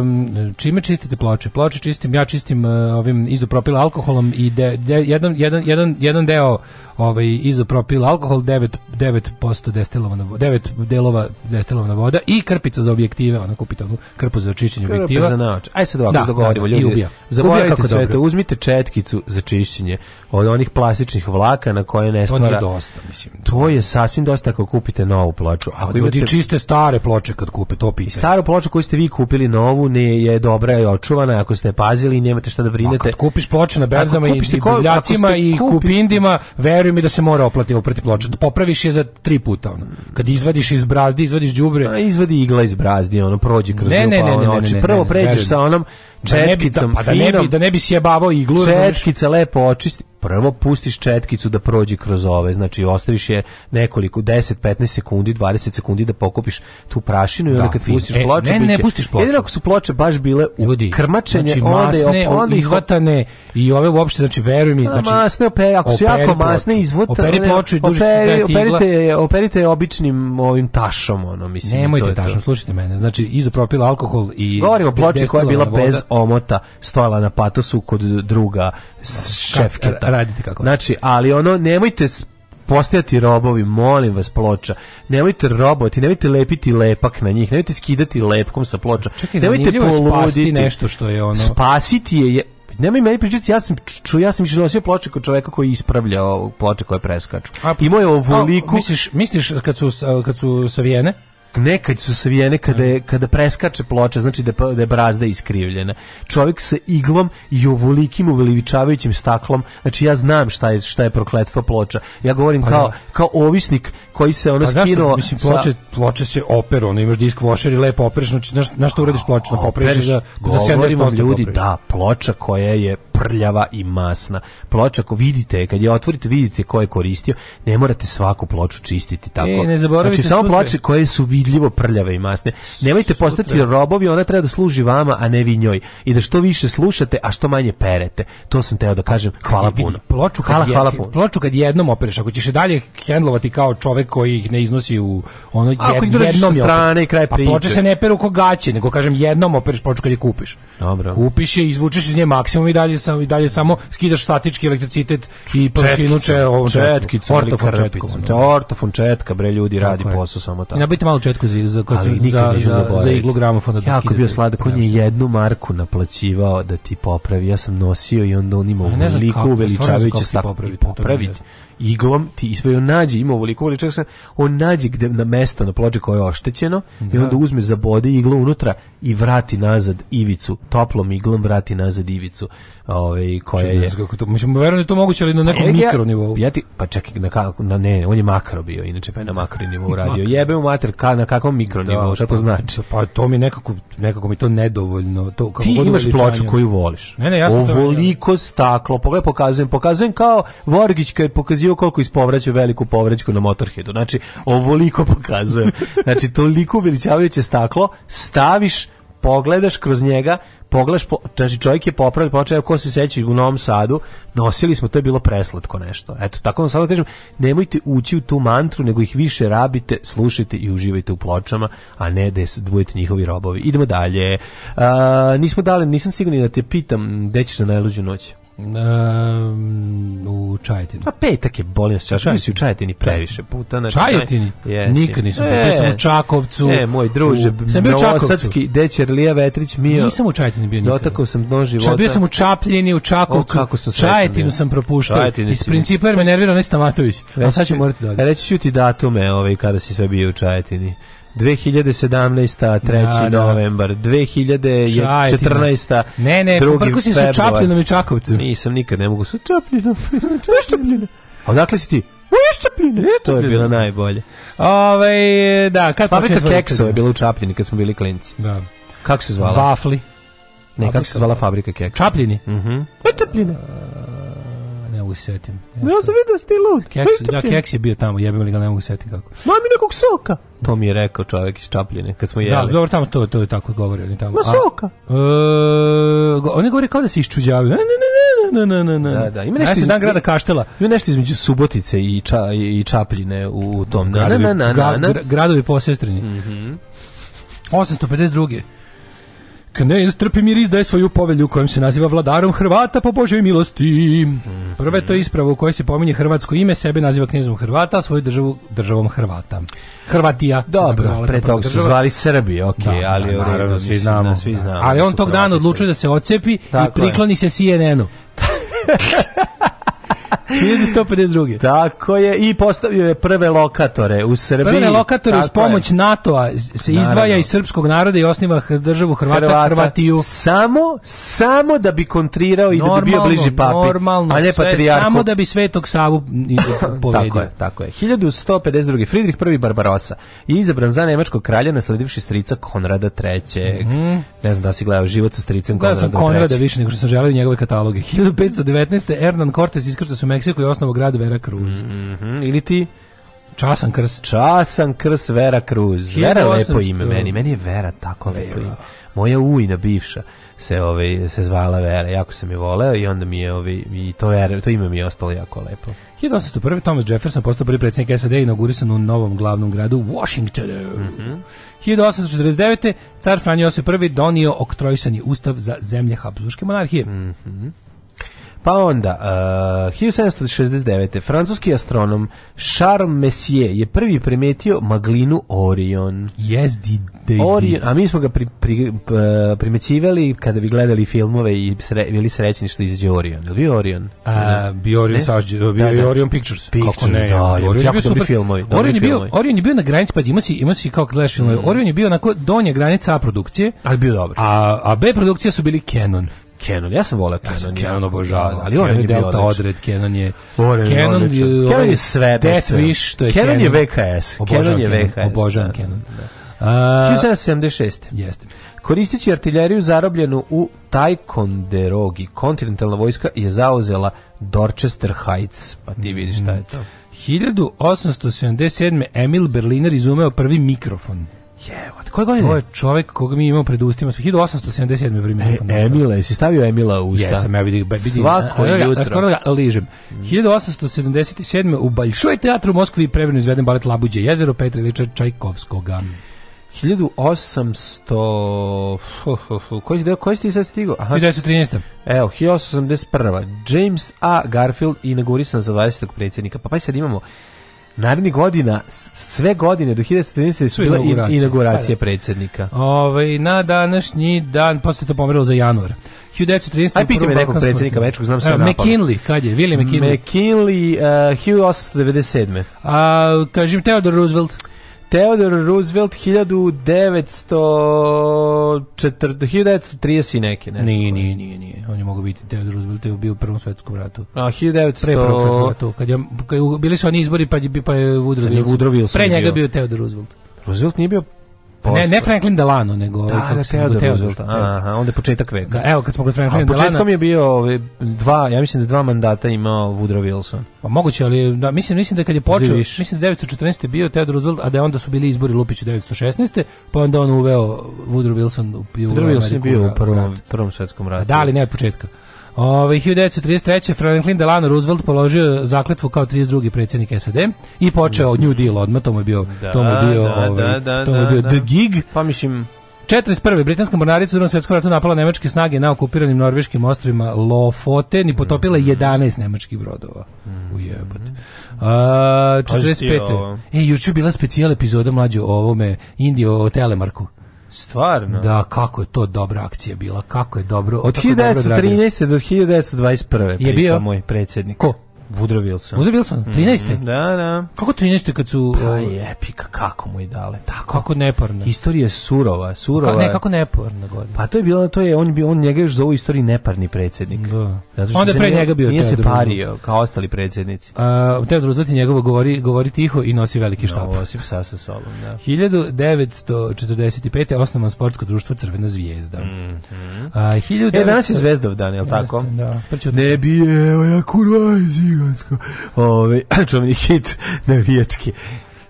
S3: um, čime čistite ploče? Ploče čistim, ja čistim uh, ovim izopropil alkoholom i de, de, jedan, jedan, jedan, jedan deo ovaj, izopropil alkohol, 9, 9% destilovana, 9 delova destilovana voda i krpica za objektive, ona kupite onu krpu za čišćenje Krpe objektiva. Za
S4: naoč. Aj sad ovako da, da dogovorimo, da, da, ljudi, zaboravite sve dobro. to, uzmite četkicu za čišćenje od onih plastičnih vlaka na koje ne stvara.
S3: To nije dosta, mislim.
S4: To je sasvim dosta ako kupite novu
S3: ploču prodavaču. A da imate... čiste stare ploče kad kupe, to pita.
S4: Staru ploču koju ste vi kupili novu ne je dobra i očuvana, ako ste pazili, i nemate šta da brinete.
S3: A kad kupiš ploče na berzama i divljacima i kupindima, veruj mi da se mora oplati oprati ploče. Da popraviš je za tri puta. Ono. Kad izvadiš iz brazdi, izvadiš đubre.
S4: A izvadi igla iz brazdi, ono prođe kroz
S3: ne, ne, ne,
S4: Prvo pređeš sa onom da da- četkicom pa da ne
S3: bi, da ne bi sjebavao iglu.
S4: Četkica lepo očisti prvo pustiš četkicu da prođe kroz ove, znači ostaviš je nekoliko, 10, 15 sekundi, 20 sekundi da pokupiš tu prašinu i onda da, kad pustiš e,
S3: ploče, ne, biće, ne pustiš ploče. Jedino
S4: ako su ploče baš bile Ljudi, krmačenje, znači,
S3: masne, onda, onda izvatane i ove uopšte, znači veruj mi, znači,
S4: masne, ope, ako su jako masne, izvatane, operi ploču i duže operi, operite, operite običnim ovim tašom, ono, mislim.
S3: Nemojte tašom, slušajte mene, znači izopropil alkohol i...
S4: Govorimo ploče koja je bila bez omota, stojala na patosu kod druga šefke. Radite
S3: kako.
S4: Znači, ali ono, nemojte postajati robovi, molim vas ploča. Nemojte roboti, nemojte lepiti lepak na njih, nemojte skidati lepkom sa ploča.
S3: Čekaj,
S4: nemojte
S3: poluditi. nešto što je ono...
S4: Spasiti je, je nemoj meni pričati, ja sam ču, ja sam sve ploče kod čoveka koji ispravlja ploče koje preskaču. A, I moje ovoliko...
S3: A, misliš, misliš kad su,
S4: kad su
S3: savijene?
S4: nekad su savijene kada, je, kada preskače ploča, znači da, je, pa- da je brazda iskrivljena. Čovjek sa iglom i ovolikim uveličavajućim staklom, znači ja znam šta je, šta je prokletstvo ploča. Ja govorim pa, kao, da. kao ovisnik koji se ono pa, skinuo... Mislim,
S3: ploče, sa... ploče se opere, ono imaš disk vošer i lepo opereš, znači na, na što uradiš ploče? Na poperiš
S4: za, za 70% ljudi, da, ploča koja je prljava i masna. Ploča, ako vidite, kad je otvorite, vidite ko je koristio, ne morate svaku ploču čistiti tako.
S3: E, ne zaboravite
S4: znači, samo ploče koje su vidljivo prljave i masne. Nemojte sutra. postati robovi, ona treba da služi vama, a ne vi njoj. I da što više slušate, a što manje perete. To sam teo da kažem. Hvala e, puno.
S3: Ploču kad, hvala, je, hvala puno. ploču kad jednom opereš, ako ćeš je dalje hendlovati kao čovek koji ih ne iznosi u ono jed, ako jednom,
S4: jednom strane i kraj priče. Pa ploče se
S3: ne peru ko gaće, nego kažem jednom opereš ploču kad je kupiš.
S4: Dobro.
S3: Kupiš je, izvučeš iz nje maksimum i dalje samo i dalje samo skidaš statički elektricitet i površinu
S4: če ovo četkica, ortofon četka, da. ortofon četka bre ljudi radi okay. posao samo tako.
S3: I nabite malo četku za za za, za, za iglu gramofona
S4: da Jako bio sladak, on je jednu marku naplaćivao da ti popravi. Ja sam nosio i onda on imao liku veličavajući stak popraviti. popraviti iglom ti ispravio nađi ima ovoliko veličak on nađi gde na mesto na ploči koje je oštećeno da. i onda uzme za bode iglu unutra i vrati nazad ivicu toplom iglom vrati nazad ivicu ovaj koja je
S3: kako to mislim verujem da to moguće ali na nekom ja, mikro nivou.
S4: Ja ti pa čekaj na kako na ne, on je makro bio, inače pa je na makro nivou radio. jebe mu mater ka na kakvom mikro da, nivou, šta to pa- znači?
S3: Pa to mi nekako nekako mi to nedovoljno,
S4: to kako ti imaš ploču koju voliš. Ne, ne, jasno Ovoliko staklo, pogledaj pokazujem, pokazujem kao Vorgić kad pokazio pokazivao koliko ispovraća veliku povređku na Motorheadu. Znači, ovoliko pokazujem. Znači, toliko veličavajuće staklo staviš pogledaš kroz njega poglaš, po, znači čovjek je popravio, počeo, ko se seća u Novom Sadu, nosili smo, to je bilo preslatko nešto. Eto, tako vam sada da kažem, nemojte ući u tu mantru, nego ih više rabite, slušajte i uživajte u pločama, a ne da budete njihovi robovi. Idemo dalje. A, nismo dali, nisam siguran da te pitam, gde ćeš na najluđu noć?
S3: Um, u Čajetini.
S4: A da. petak je bolio se, čašao si u Čajetini previše puta. Znači,
S3: Čajetini? Yes, Nikad nisam e, bio, sam u e. Čakovcu. E,
S4: moj druže,
S3: u, sam bio u Čakovcu.
S4: Dečer Lija Vetrić Mio.
S3: Nisam u Čajetini bio nikad. Dotakao
S4: sam dno života. Čak bio
S3: sam u Čapljini, u Čakovcu. O, kako
S4: sam
S3: Čajetinu sam propuštao. Čajetini Iz principa jer me nervirao Nestamatović. A sad ću morati dodati. Da reći ću ti
S4: datume ovaj, kada si sve bio u Čajetini. 2017. 3. Da, da. novembar, 2014.
S3: Ne, ne, poprko
S4: si sa
S3: Čapljinom i Čakovcem.
S4: Nisam nikad, ne mogu sa Čapljinom. Čapljinom. A odakle si ti? U Čapljine. To je bilo najbolje.
S3: Ove, da, kad pa Fabrika
S4: Kekso je bila u Čapljini kad smo bili klinci.
S3: Da.
S4: Kako se zvala?
S3: Vafli.
S4: Ne, kako se zvala fabrika keksa?
S3: Čapljini. Mhm. Mm Čapljini. E,
S4: mogu se setim.
S3: Ja, ja sam vidio da
S4: Keks,
S3: da,
S4: Keks je bio tamo, jebim li ga, ne mogu se setim kako.
S3: mi nekog soka.
S4: To mi je rekao čovjek iz Čapljine, kad smo da, jeli. Da,
S3: dobro, tamo to, to je tako govorio. Oni tamo.
S4: soka.
S3: A, e, go, oni govore kao da se iščuđavaju. Ne, ne, ne, ne, ne, ne, ne. ne. Da, da.
S4: Ima nešto iz grada
S3: Kaštela.
S4: Ima nešto između Subotice i Ča, i Čapljine u tom
S3: gradu. Na, na, na, na, na. Gradovi po sestreni. Mhm. 852. Knez Trpimir izdaje svoju povelju kojom se naziva vladarom Hrvata po Božoj milosti. Prva je to isprava u kojoj se pominje hrvatsko ime, sebe naziva knjezom Hrvata, a svoju državu državom Hrvata. Hrvatija.
S4: Dobro, pre toga su zvali Srbi, ok, da, ali da,
S3: naravno, svi da znamo. Da, svi znamo. Ali da on tog dana odlučuje da se ocepi i prikloni je. se CNN-u. 1152.
S4: Tako je, i postavio je prve lokatore u Srbiji.
S3: Prve lokatore uz pomoć NATO-a se izdvaja Naravno. iz srpskog naroda i osniva državu Hrvata, Hrvata, Hrvatiju.
S4: Samo, samo da bi kontrirao i normalno, da bi bio bliži papi.
S3: Normalno, a ne sve, samo da bi Svetog Savu da povedio.
S4: tako je, tako je.
S3: 1152. Fridrih I Barbarosa je izabran za nemačkog kralja nasledivši strica Konrada III.
S4: Mm.
S3: Ne znam da si gledao život sa stricem Konrada III. Da sam
S4: Konrada više nego što sam želeo njegove kataloge.
S3: 1519. Hernan Cortes iskrca su Meksiku i osnovu grad Vera Cruz.
S4: Mm -hmm. Ili ti...
S3: Časan Krs.
S4: Časan Krs Vera Cruz. Vera je lepo ime meni. Meni je Vera tako Vera. lepo ime. Moja ujna bivša se ove, ovaj, se zvala Vera. Jako sam je voleo i onda mi je ovaj i to Vera, to ime mi je ostalo jako lepo.
S3: 1801. Thomas Jefferson postao prvi predsjednik SAD i inaugurisan u novom glavnom gradu Washingtonu. Mm -hmm. 1849. car Franjo Josip I donio oktrojsani ustav za zemlje Habsburgske monarhije. Mm
S4: -hmm. Pa onda, e, uh, 1769. Francuski astronom Charles Messier je prvi primetio maglinu Orion.
S3: Yes, did they Orion,
S4: A mi smo ga pri, pri, e, primećivali kada bi gledali filmove i sre, bili srećni što izađe Orion. Je li bio Orion?
S3: A, bio Orion, sažđe, bio da, da. Orion Pictures.
S4: Pictures, Kako
S3: ne, da, Orion, Orion je bio super. Filmovi, Orion, je bio, Orion je bio na granici, pa ima si, ima si kao gledaš filmove, mm. Orion je bio onako donja granica A produkcije. Ali bio dobro. A, a B produkcija su bili Canon.
S4: Canon, ja sam volao Canon. Ja sam Canon
S3: obožavao, ali on je
S4: Delta
S3: odred, Canon je...
S4: Canon je, Canon je sve.
S3: Death Wish, to je
S4: Canon.
S3: Da. Canon
S4: je VHS. Canon je VHS. Obožavam
S3: Canon. 1776.
S4: Jeste. Koristeći artiljeriju zarobljenu u Ticonderogi, kontinentalna vojska je zauzela Dorchester Heights. Pa ti vidiš šta je to.
S3: 1877. Mm-hmm. Emil Berliner izumeo prvi mikrofon. Jebote,
S4: koje godine?
S3: To je čovjek koga mi imamo pred ustima, 1877.
S4: primjer. E, Emila, jesi stavio Emila u usta?
S3: Jesam, ja vidim. vidim
S4: Svako a, jutro. Skoro ga
S3: ližem.
S4: 1877. Mm.
S3: u Baljšoj teatru u Moskvi je prevrno izveden balet Labuđe jezero Petra Iliča Čajkovskoga.
S4: 1800... Koji, koji ste sad Aha.
S3: 1913.
S4: Evo, 1881. James A. Garfield inaugurisan za 20. predsjednika. Pa pa sad imamo narednih godina, sve godine do 1930 su bile inauguracije, predsednika. predsjednika.
S3: Ove, ovaj, na današnji dan, posle to pomerilo za januar. 1930.
S4: Aj piti me nekog predsjednika američkog, znam se napad.
S3: McKinley, kad je? William McKinley.
S4: McKinley, uh, eh, 1897. A,
S3: kažem, Theodore Roosevelt.
S4: Theodore Roosevelt 1904, 1930 i neke,
S3: ne. Nije, nije, nije, nije. On je mogao biti Theodore Roosevelt je bio u Prvom svetskom ratu.
S4: A
S3: 1900 pre Prvog svetskog ratu, kad je kad bili su oni izbori pa je pa je Woodrow Wilson. Pre njega bio Theodore Roosevelt.
S4: Roosevelt nije bio
S3: Ne, ne Franklin Delano, nego... Ovaj,
S4: da, da, Theodore Roosevelt. Da. Aha, onda je početak veka. Da,
S3: evo, kad smo kod Franklin Delano... Početkom
S4: je bio ove, ovaj, dva, ja mislim da dva mandata imao Woodrow Wilson.
S3: Pa moguće, ali da, mislim, mislim da kad je počeo, mislim da 1914. je bio Theodore Roosevelt, a da onda su bili izbori Lupiću 1916. Pa onda on uveo Woodrow Wilson
S4: u, u Woodrow Wilson je bio u prvom, prvom svetskom ratu.
S3: Da, ali ne od početka. Ove, 1933. Franklin Delano Roosevelt položio zakletvu kao 32. predsjednik SAD i počeo New Deal odmah, to mu je bio, da, to mu je bio, da, ovaj, da, da to mu je da, bio da. The Gig.
S4: Pa mislim,
S3: 41. Britanska mornarica u drugom svjetskom ratu napala nemačke snage na okupiranim norveškim ostrovima Lofoten i potopila 11 mhm. nemačkih brodova. Mhm. U jebot. Pa A, 45. E, juče bila specijal epizoda mlađo o ovome Indije o Telemarku.
S4: Stvarno?
S3: Da, kako je to dobra akcija bila, kako je dobro.
S4: Od 1913. do 1921. je bio moj predsjednik.
S3: Ko?
S4: Woodrow Wilson.
S3: Woodrow Wilson, 13. Mm,
S4: da, da.
S3: Kako 13. kad su...
S4: Pa je, epika, kako mu je dale, tako.
S3: Kako neparna.
S4: Istorija je surova, surova. Kako,
S3: ne, kako neparna godina.
S4: Pa to je bilo, to je, on, bi, on njega još zovu istoriji neparni predsednik.
S3: Da. Zato što Onda pre njega, njega bio
S4: Nije se pario, kao ostali predsednici.
S3: Uh, Teodor Uzlati njegovo govori, govori tiho i nosi veliki da, štap.
S4: No, osim sa sa da.
S3: 1945. osnovan sportsko društvo Crvena zvijezda.
S4: Mm -hmm. uh,
S3: 19... E, danas je zvezdov dan, je li tako? Da. Priču ne bi, evo ja kurva, huligansko. Ovaj čuveni hit navijački.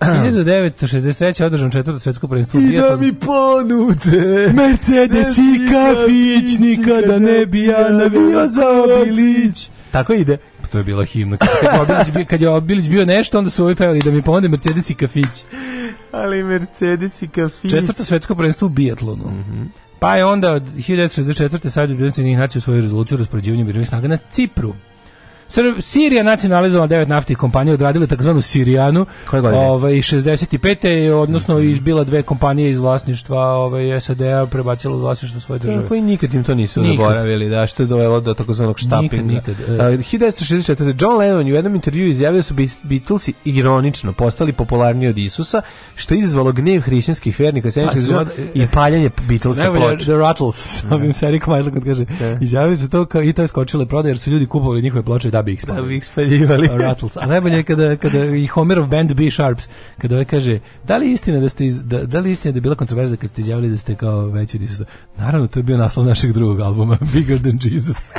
S3: 1963. održano četvrto svetsko prvenstvo.
S4: I da mi ponude Mercedes i kafić nikada ne bi ja navio za Obilić.
S3: Tako ide.
S4: Pa to je bila himna. Kad
S3: je Obilić bio, kad je Obilić bio nešto, onda su ovi pevali da mi ponude Mercedes i kafić.
S4: Ali Mercedes i kafić.
S3: Četvrto svetsko prvenstvo u bijatlonu. Mm -hmm. Pa je onda od 1964. Savjet Bezbednosti njih nacija u svoju rezoluciju o raspoređivanju snaga na Cipru. Sirija nacionalizovala devet naftnih kompanija, odradila takozvanu Sirijanu.
S4: Koje godine? Ovaj
S3: 65. odnosno mhm. izbila dve kompanije iz vlasništva ovaj SAD-a, prebacila u vlasništvo svoje države. Koji
S4: nikad im to nisu nikad. zaboravili, da što je dovelo do takozvanog štapinga.
S3: Nikad, nikad. Uh, 1964. John Lennon u jednom intervjuu izjavio da su Beatlesi ironično postali popularniji od Isusa, što je izazvalo gnev hrišćanskih vernika pa, i paljanje Beatlesa
S4: ploča. The Rattles, ovim yeah. Seri Kvajdla kad kaže. Yeah. Da. Izjavili su to kao i to je skočile prodaje jer su ljudi kupovali njihove ploče da bi ih spaljivali.
S3: Da bi
S4: ih spaljivali. Pa, Rattles.
S3: A najbolje je kada, kada i Homerov band B Sharps, kada ovaj kaže, da li je istina da ste, iz, da, da li je istina da je bila kontroverza kad ste izjavili da ste kao veći Isusa? Naravno, to je bio naslov našeg drugog albuma, Bigger Than Jesus.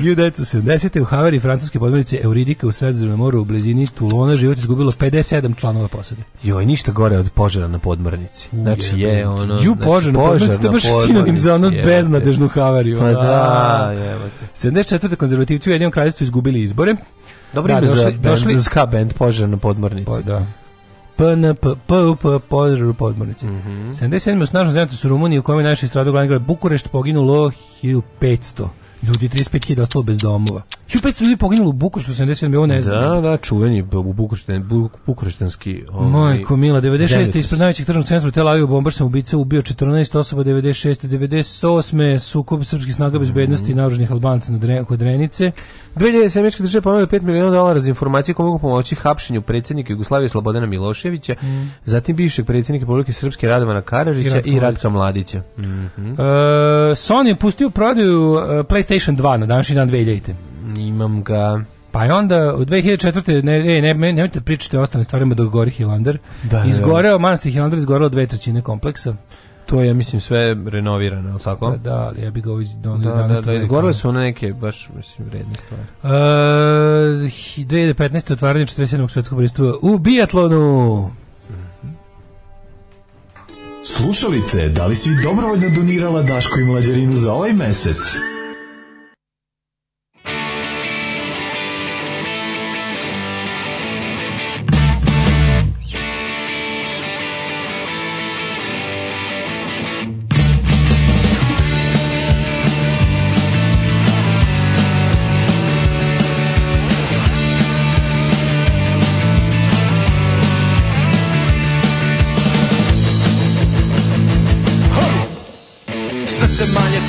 S3: 1970. u Haveri francuske podmornice Euridika u Sredozemnom moru u blizini Tulona život izgubilo 57 članova posade.
S4: Joj, ništa gore od požara na podmornici. Znači je, je ono...
S3: Ju
S4: znači,
S3: požar na podmornici, to
S4: baš sinonim za ono beznadežnu Haveriju.
S3: Pa da, jebate. 74. konzervativci u jednom kraljestvu izgubili izbore.
S4: Dobro da, ime došli, za, došli... za ska band požar na podmornici. Pa,
S3: da. PNP, PUP, požar u podmornici.
S4: Mm -hmm.
S3: 77. snažno zemljače su Rumuniji u kojem je najviše stradao glavni grad Bukurešt, poginulo 1500 ljudi 35.000 ostalo bez domova. 1500 ljudi poginulo u Bukureštu 77 miliona, ne znam.
S4: Da, da, čuveni u Bukurešten, Bukureštanski.
S3: Ovaj, Majko Mila 96 ispred najvećeg tržnog centra u Tel Avivu bombaš sam ubica ubio 14 osoba 96 98 sukob srpskih snaga bezbednosti mm. naoružanih Albanca na Dren, kod Renice. 2007 američka država ponuda 5 miliona dolara za informacije koje mogu pomoći hapšenju predsednika Jugoslavije Slobodana Miloševića, mm. zatim bivšeg predsednika Republike Srpske Radovana Karadžića i Ratka Mladića. Mm -hmm. uh,
S4: Sony je pustio prodaju uh, PlayStation 2 na današnji dan 2000.
S3: Imam ga. Pa i onda u 2004. ne, ne, ne, ne, nemojte da pričati o ostalim stvarima dok gori Hilander. Da, da, da, Izgoreo, da. manastir Hilander izgorelo dve trećine kompleksa.
S4: To je, mislim, sve renovirano, ili tako?
S3: Da, da, ali ja bih ga ovdje
S4: donio da, da, da, izgorele su one neke baš, mislim, vredne stvari. Uh, e,
S3: 2015. otvaranje 47. svetskog pristupa u Bijatlonu. Slušalice, da li si dobrovoljno donirala Daško i Mlađarinu za ovaj mesec?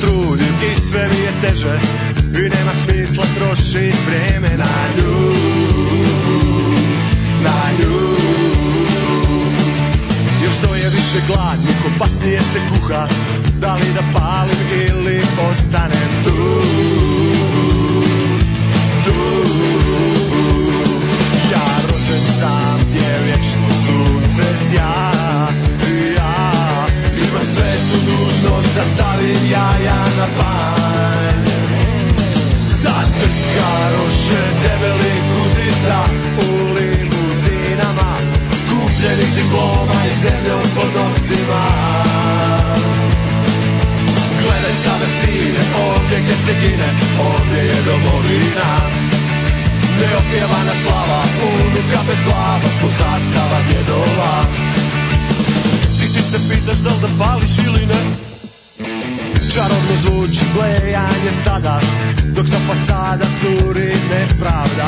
S12: trudim i sve mi je teže I nema smisla trošit vreme na nju Na nju Još to je više gladnik, nije se kuha Da li da palim ili ostanem tu Tu Ja rođen sam gdje vječno sunce sja noć da stavim jaja na panj Zatrkaroše debeli kuzica u limuzinama Kupljenih diploma i zemljom pod noktima Gledaj sada sine, ovdje gdje se gine, ovdje je domovina Neopjevana slava, unuka bez glava, zbog zastava djedova Ti ti se pitaš da li da pališ ili ne Čarobno zvuči blejanje stada Dok sa fasada curi nepravda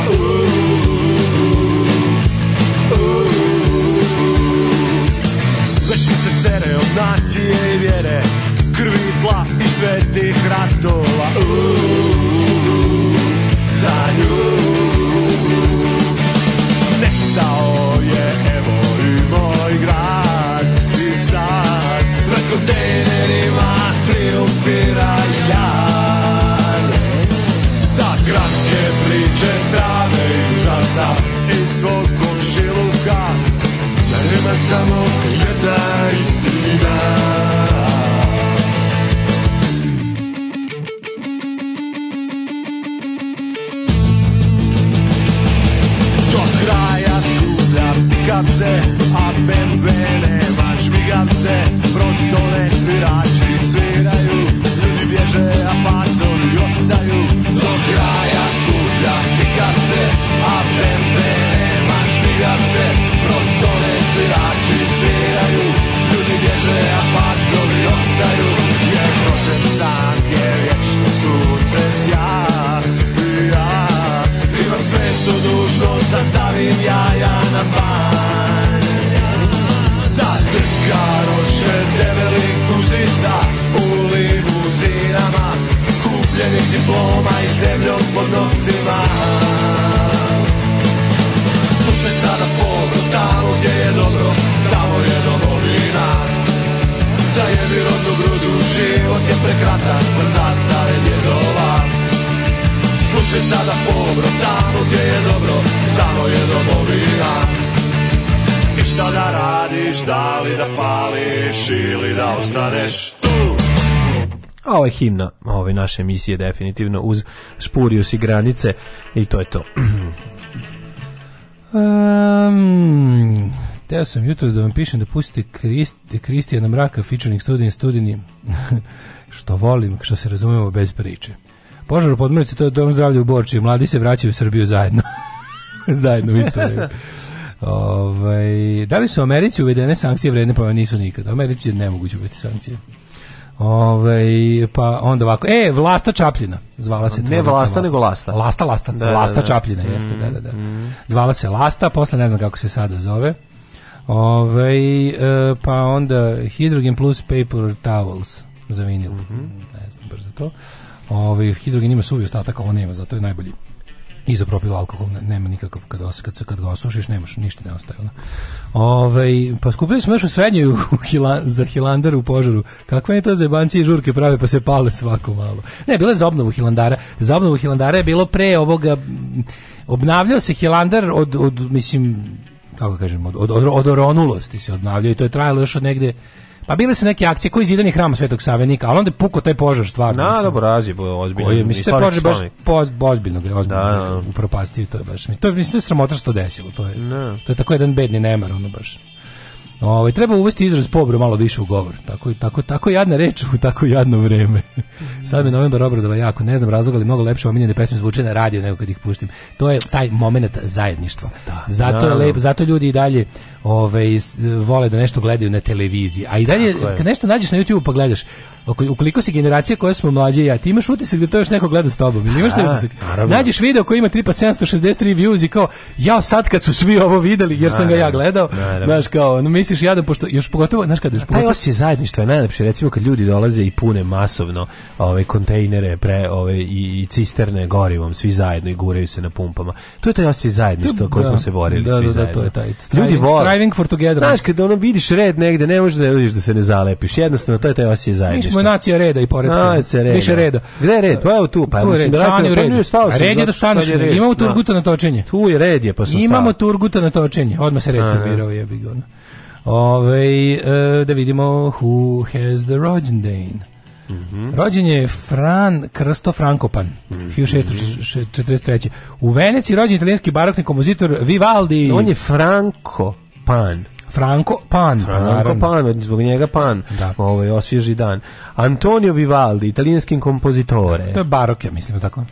S12: Već mi se sere od nacije i vjere Krvi, tla i svetih ratova Za nju Nestao je evo i moj grad I sad na kontejnerima triumfira jaj Za kratke priče strane i užasa iz tvog komšiluka da samo jedna istina bacim jaja na panj Zatrka roše debelih guzica u limuzinama Kupljenih diploma i zemljom pod noktima Slušaj sada pobro, tamo gdje je dobro, tamo je domovina Zajebi rodnu grudu, život je prekratan Za zastave djedova Slušaj sada pobro, tamo gdje je dobro, tamo je domovina šta da radiš, da li da pališ ili da ostaneš tu
S4: a ovo je himna ove naše emisije definitivno uz Špurius i granice i to je to.
S3: um, Teo sam jutro da vam pišem da pustite Krist, Kristijana Mraka, fičanih studin studini, što volim, što se razumemo bez priče. Požar u Podmornici, to je dom zdravlja u Borči. Mladi se vraćaju u Srbiju zajedno. zajedno u isto Ove, ovaj, da li su u Americi uvedene sankcije vredne? Pa nisu nikada. U Americi je nemoguće uvesti sankcije. Ove, ovaj, pa onda ovako. E, Vlasta Čapljina. Zvala se.
S4: Ne Vlasta, nego Lasta.
S3: Lasta, Lasta. Da, Lasta da, da. jeste. Da, da, da. Mm, mm. Zvala se Lasta, posle ne znam kako se sada zove. Ove, ovaj, e, pa onda Hydrogen plus Paper Towels za vinil. Mm
S4: -hmm. Ne
S3: znam, brzo to. Ovaj hidrogen ima suvi ostatak, ovo nema, zato je najbolji izopropil alkohol nema nikakav kad os, kad, kad ga osušiš nemaš ništa ne ostaje ona. Ovaj pa skupili smo još u srednjoj u Hilan, za Hilandar u požaru. Kakve je to za banci žurke prave pa se pale svako malo. Ne, bilo je za obnovu Hilandara. Za obnovu Hilandara je bilo pre ovoga obnavljao se Hilandar od, od mislim kako da kažem od, od, od, od oronulosti se obnavljao i to je trajalo još od negde Pa bile su neke akcije koji zidani hram Svetog Savenika, ali onda je puko taj požar stvarno. Na,
S4: dobro, razje bio
S3: ozbiljno. Koji, mislim, taj požar baš poz, ozbiljno je ozbiljno da, da, da. upropastio, to je baš, to je, mislim, to je sramota što desilo, to je, ne. Da. to je tako jedan bedni nemar, ono baš. Ovaj treba uvesti izraz pobro malo više u govor. Tako tako tako jadna reč u tako jadno vreme. Sad mi novembar obradova jako, ne znam razloga, ali mnogo lepše omiljene pesme zvuče na radiju nego kad ih puštim. To je taj momenat zajedništva.
S4: Da,
S3: zato je
S4: da. lep,
S3: zato ljudi i dalje ove, ovaj, vole da nešto gledaju na televiziji. A i dalje, kad nešto nađeš na YouTube pa gledaš, ukoliko si generacija koja smo mlađe ja, ti imaš utisak da to još neko gleda s tobom. Ili imaš da, utisak? Nađeš video koji ima 3763 pa views i kao, ja sad kad su svi ovo videli, jer sam ga ja gledao, znaš kao, no, misliš ja da pošto, još pogotovo, znaš kad još
S13: pogotovo... Taj osje zajedništvo je najlepše, recimo kad ljudi dolaze i pune masovno ove ovaj, kontejnere pre, ove, ovaj, i, i cisterne gorivom, svi zajedno i gureju se na pumpama. To je taj osje zajedništvo koji da, smo se borili da, svi da, zajedno.
S3: Da, to je taj. Ljudi vole, Striving for together. Znaš, kada ono vidiš red negde, ne možeš da vidiš da se ne zalepiš. Jednostavno, to je taj osjećaj zajedništva. Mi smo nacija reda i poredka. Nacija reda. Više reda.
S13: Gde je red? Pa evo tu, pa tu
S3: je
S13: red. Pa da
S3: Stani u
S13: redu.
S3: Pa red
S13: je
S3: da staneš. Imamo Turguta na točenje.
S13: Tu je red je, pa
S3: su Imamo Turguta na točenje. Odmah se red formirao, je. ga. Ove, e, da vidimo who has the rođendan. Mm -hmm. Rođen je Fran Krsto Frankopan, mm -hmm. 1643. U Veneciji rođen italijanski barokni kompozitor Vivaldi.
S13: On je Franko
S3: Pan. Franco
S13: Pan.
S3: Pa Franco
S13: Pan, zbog njega Pan. Da. je ovaj, osvježi dan. Antonio Vivaldi, italijanski kompozitore.
S3: To je barok, ja mislim, tako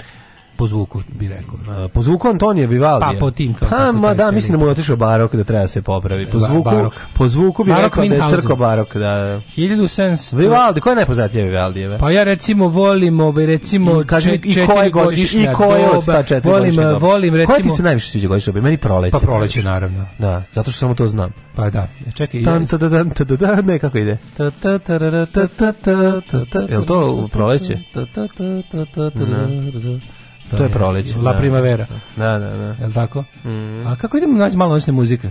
S3: po zvuku bi rekao.
S13: Po zvuku Antonija Vivaldi. Pa
S3: po tim
S13: kao. Pa ma da, mislim da mu je otišao barok da treba se popravi. Po zvuku, barok. po zvuku bi barok rekao da je crko barok, da.
S3: 1700
S13: Vivaldi, ko je najpoznatiji Vivaldi?
S3: Pa ja recimo volim, ovaj recimo
S13: kaže i koje godišnje i koje od ta četiri
S3: Volim, doba. volim recimo.
S13: Koji ti se najviše sviđa godišnje doba? Meni proleće.
S3: Pa proleće naravno.
S13: Da, zato što samo to znam.
S3: Pa da. Čekaj.
S13: Tan
S3: ta
S13: da dan ta da da ne kako ide. Ta ta ta ta ta ta ta. Jel to proleće? Ta ta ta
S3: ta ta ta. To, to je da, proleće. La da. primavera.
S13: Da, da, da. Je
S3: li tako? Mm. A kako idemo naći malo noćne muzike?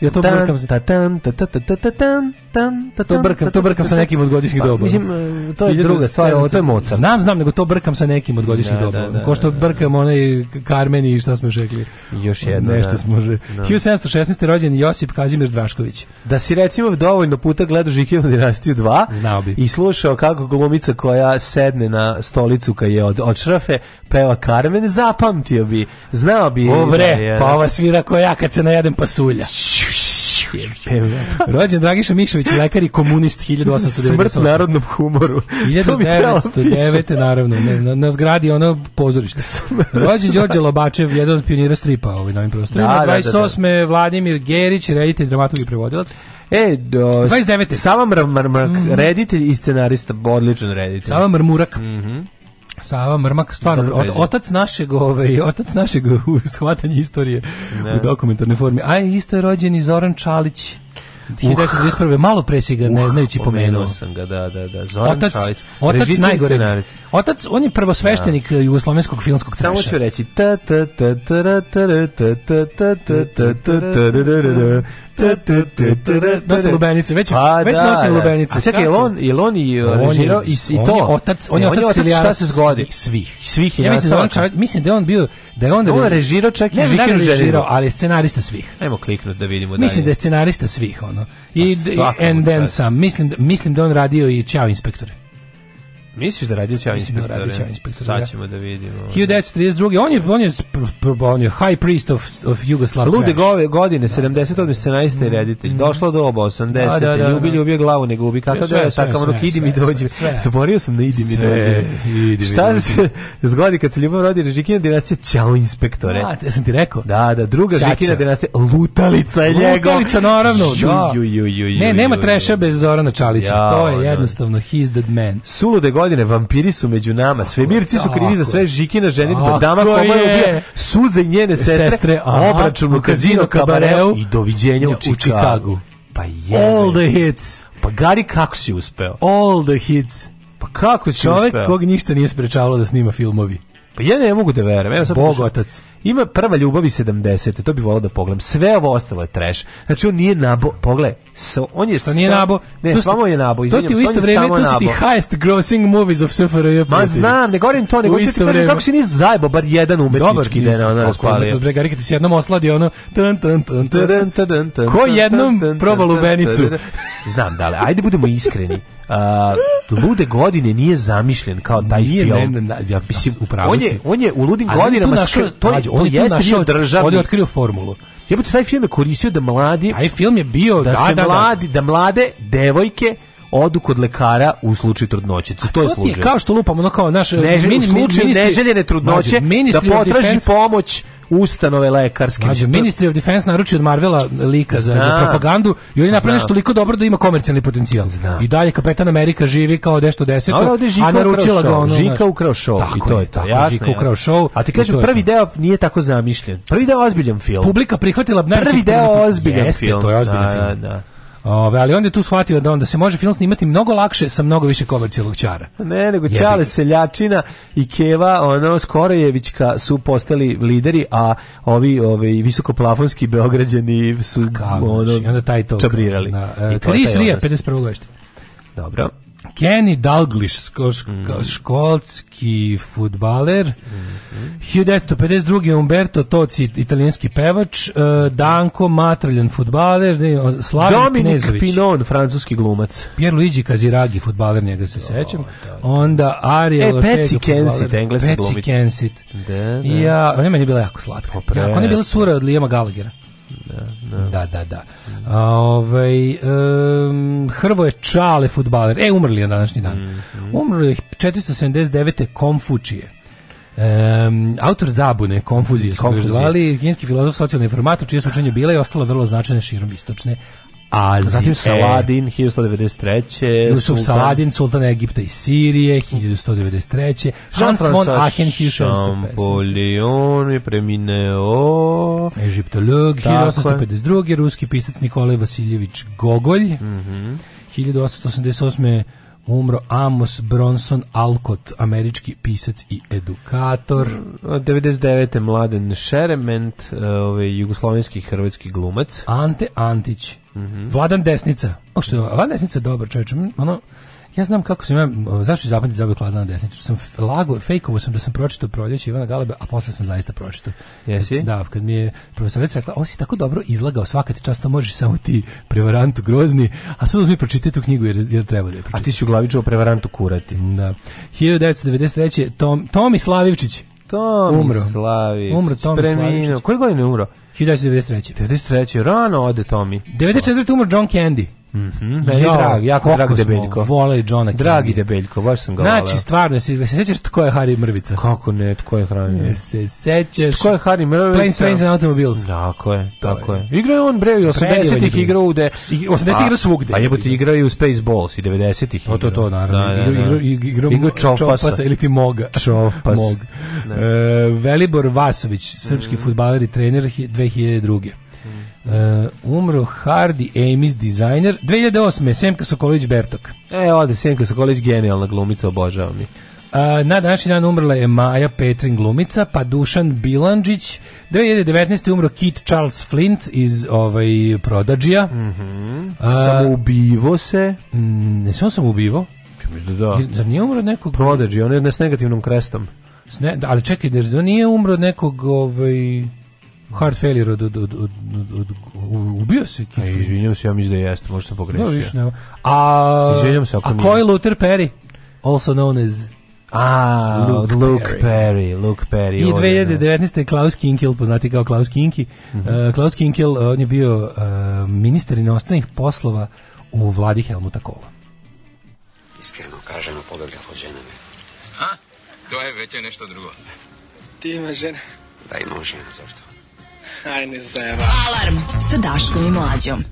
S3: Ja to ta, ta, ta, ta, ta, ta, ta, ta, ta, tam, tam, to brkam, to brkam sa nekim od godišnjih pa, doba.
S13: Mislim, e, to je druga stvar, ovo to je Mozart.
S3: Znam, znam, nego to brkam sa nekim od godišnjih da, doba. Da, da, Ko što da. brkam onaj Karmeni i šta smo još rekli.
S13: Još jedno.
S3: Nešto da. smo že. No. 1716. rođen Josip Kazimir Drašković.
S13: Da si recimo dovoljno puta gledao Žikinu dinastiju 2 Znao bi. i slušao kako glumica koja sedne na stolicu kad je od, od šrafe peva Carmen, zapamtio bi. Znao bi.
S3: Obre, da pa ova svira koja ja kad se najedem pasulja. Rođen Dragiša Mišović, lekar i komunist 1898.
S13: Smrt narodnom humoru.
S3: 1909. Da naravno, na, na zgradi ono pozorište. Rođen Đorđe Lobačev, jedan od pionira stripa ovaj novim prostorima. Da, 28. Da, da, da. Vladimir Gerić, reditelj, dramaturg i prevodilac.
S13: E, do, 29. Sava Mrmrak, mm. reditelj i scenarista, odličan reditelj.
S3: Sava Mrmurak. Mhm. Mm Sava Mrmak, stvarno, od, otac našeg, ovaj, otac našeg shvatanja istorije ne. u dokumentarnoj formi. A isto je rođen i Zoran Čalić. 1921. Uh, malo pre si
S13: ga
S3: ne uh, znajući pomenuo. sam ga, da,
S13: da, da. Zoran otac, Čalić.
S3: Otac najgore. Scenaric. Otac, on je prvosveštenik da. jugoslovenskog filmskog treša.
S13: Samo ću reći
S3: Nosi lubenice, već,
S13: pa, već da, da. lubenice. A čekaj, je uh, on, je on
S3: i režirao i, i to? E, on je otac, on
S13: je otac, on je otac šta se zgodi?
S3: Svih.
S13: Svih
S3: je ja, mislim, da on čak, mislim da je on bio, da je on... Da on
S13: režirao čak i Vikendu
S3: željeru. Ne režirao,
S13: ali scenarista svih. Ajmo kliknuti da vidimo dalje. Mislim da je scenarista svih, ono.
S3: I, pa i and then sam. Mislim, mislim da, da on radio i Ćao inspektore.
S13: Misliš da radiće Ćao da inspektore? Radio Ćao inspektore. Sad da. ćemo da vidimo.
S3: 1932. On je, on je, on je high priest of, of Jugoslav Lude
S13: gove godine, 70. od 17. reditelj. Mm. Došlo do oba, 80. Da, da, da, ljubi, ljubi glavu, ne gubi. Kako da je, takav ono, idi mi dođi. Zaborio sam da idi mi dođe. Šta se zgodi kad se ljubav rodi Žikina dinastija Ćao inspektore?
S3: A, ja sam ti rekao.
S13: Da, da, druga Žikina dinastija,
S3: lutalica
S13: je njegov. Lutalica,
S3: naravno. Ne, nema treša bez Zorana Čalića. To je jednostavno, he's the man. Sulude
S13: godine godine, vampiri su među nama, svemirci su krivi za sve, Žikina ženitba, pa dama koma je ubija, suze njene sestre, sestre obračun u kazino kabareu i doviđenja u Čikagu.
S3: Pa
S13: je. All the hits. Pa Gari kako si uspeo?
S3: All the hits.
S13: Pa kako si Čovjek uspeo? Čovjek
S3: kog ništa nije sprečavalo da snima filmovi.
S13: Pa ja ne mogu da verujem. Evo
S3: sad Bogotac. Pišem.
S13: Ima prva ljubav i 70. To bi volao da pogledam. Sve ovo ostalo je trash. Znači on nije nabo, pogled. So, on je
S3: što nije sam, nabo.
S13: Ne, samo je nabo.
S3: To ti u
S13: isto vrijeme
S3: to
S13: su ti
S3: highest grossing movies of SFRJ.
S13: Ma znam, ne govorim to, nego isto vreme. Kako si ni zajebo bar jedan umetnički da na nas pali. Dobro, brega rikati se jednom osladi ono
S3: tan tan tan tan tan tan. Ko jednom probao lubenicu.
S13: Znam da, ajde budemo iskreni. Uh, Lude godine nije zamišljen kao taj nije, film. Ne, ne, ja, mislim, upravo on je, on je u Ludim godinama... To, našo,
S3: to je, on je jeste našao, državni. On je otkrio formulu.
S13: Jebote, taj film je koristio da mladi...
S3: Taj film je bio,
S13: da, da, se da, da. mladi, da. da mlade devojke odu kod lekara u slučaju trudnoćice. To je
S3: slučaj. Kao što lupamo, ono kao naš Neželj, mini, u slučaju
S13: neželjene trudnoće, mađe, da potraži defense, pomoć ustanove lekarske.
S3: Mađo, Ministry of Defense naruči od Marvela lika za, za, propagandu i oni naprave nešto toliko dobro da ima komercijalni potencijal. Zna. I dalje Kapetan Amerika živi kao dešto deseto, a, naručila ga ono.
S13: Žika ukrao show i to je, to. Tako, jasno,
S3: Žika ukrao show.
S13: A ti kažem, prvi deo nije tako zamišljen. Prvi deo ozbiljan film.
S3: Publika prihvatila... Prvi
S13: deo ozbiljan film. Jeste, to je ozbiljan da, film. da. da.
S3: Ove, ali onda je tu shvatio da onda se može film snimati mnogo lakše sa mnogo više komercijalnog čara.
S13: Ne, nego Čale Seljačina i Keva, ono Skorojevićka su postali lideri, a ovi ovi visokoplafonski beograđani su
S3: Kako,
S13: ono,
S3: znači, onda taj to
S13: čabrirali. Da,
S3: e, Kris Rija 51. godište. Dobro. Kenny Dalglish, ško, ško, mhm. školski futbaler. Mm -hmm. 1952. Umberto Toci, italijanski pevač. E, Danko Matraljan, futbaler. Slavin Dominik
S13: Knezović. Pinon, francuski glumac.
S3: Pierluigi Kaziragi, futbaler, njega se sećam. Da, da, da. Onda Ariel e,
S13: Petsy
S3: Kensit,
S13: engleski glumac. Petsy Kensit.
S3: Da, da. Ja, ona meni je bila jako slatka. Pa jako, ona je bila cura od Lijema Gallaghera. Da da. da, da, da. A, ovaj, um, Hrvoje Čale, futbaler. E, umrli je na današnji dan. Mm -hmm. Umrli je 479. Konfučije. Um, autor zabune, konfuzije su zvali, kinski filozof, socijalni informator, čije su učenje bile i ostalo vrlo značajne širom istočne Azije. Zatim e. Saladin,
S13: 1193.
S3: Jusuf Sultan. Saladin, sultan Egipta i Sirije, 1193. Jean-François Aken, 1615.
S13: Champollion je premineo.
S3: Egiptolog, 1852. Ruski pisac Nikolaj Vasiljević Gogolj. Mm -hmm. 1888 umro Amos Bronson Alcott, američki pisac i edukator.
S13: 99. Mm, Mladen Šerement, e, ovaj, jugoslovenski hrvatski glumac.
S3: Ante Antić, Mm -hmm. Vladan Desnica. O što Vladan Desnica dobar čovjek. Ono, ja znam kako sam ja, zašto je za zabio klada na desnicu, sam lago, fejkovo sam da sam pročitao proljeće Ivana Galebe, a posle sam zaista pročitao.
S13: Jesi?
S3: Kad, da, kad mi je profesorica rekla, ovo si tako dobro izlagao, svaka ti čast, to možeš samo ti, prevarantu grozni, a sad uzmi pročitaj tu knjigu jer, jer treba da je
S13: pročitaj. A ti si u glaviču prevarantu kurati.
S3: Da. 1993. Tom, Tomi Slavivčić.
S13: Tomi umro. Slavić.
S3: Umro Tomi Preminuo.
S13: Koje godine umro? 1993. 1993. Rano ode Tommy.
S3: 94. umro John Candy.
S13: Mhm. Mm drag, jako drag Debeljko.
S3: Vole Johna
S13: Kingi. Dragi Debeljko, baš sam ga volao.
S3: Znači, stvarno, se, se sećaš ko je Harry Mrvica?
S13: Kako ne, ko je Harry Mrvica?
S3: Se
S13: sećaš... Ko je Harry Mrvica?
S3: Plain Trains and Automobiles. Da,
S13: Tako je, tako je. Igrao je on, bre, 80-ih igrao
S3: ude. 80-ih igrao svugde.
S13: A jebote, igrao i u Spaceballs i 90-ih. Pa
S3: to, to, to, naravno. Da, da, igrao igrao Čopasa ili ti Moga. Čopas. Mog. E, Velibor Vasović, srpski mm. futbaler i trener 2002. Uh, umro Hardy Amis dizajner 2008. Semka Sokolić Bertok
S13: E, ode Semka Sokolić genijalna glumica obožavam je uh,
S3: na današnji dan umrla je Maja Petrin glumica, pa Dušan Bilandžić. 2019. umro Kit Charles Flint iz ovaj, Prodađija. Mm -hmm.
S13: uh, eh, Samo se.
S3: Mm, ne samo samoubivo.
S13: Čimiš da da. Zar
S3: nije umro nekog?
S13: Prodađija, on je s negativnom krestom. S ne,
S3: da, ali čekaj, da, da nije umro nekog ovaj hard failure od, od, od, od, od ubio
S13: se Kid Fury. Izvinjam se, ja mislim da jeste, možda sam pogrešio. No, da, više nema.
S3: A, izvinjam se, ako a ko Luther Perry? Also known as
S13: a,
S3: Luke, Luke Perry. Perry.
S13: Luke Perry.
S3: I 2019. Da. je Klaus Kinkel, poznati kao Klaus Kinki. Mm -hmm. uh, Klaus Kinkel, uh, on je bio uh, ministar inostranih poslova u vladi Helmuta Kola. Iskreno kažemo, pobegla vođena me. A? To je već nešto drugo. Ti imaš žena? Da, imam ženu, zašto? Hajde zajeba. Alarm sa Daškom i Mlađom.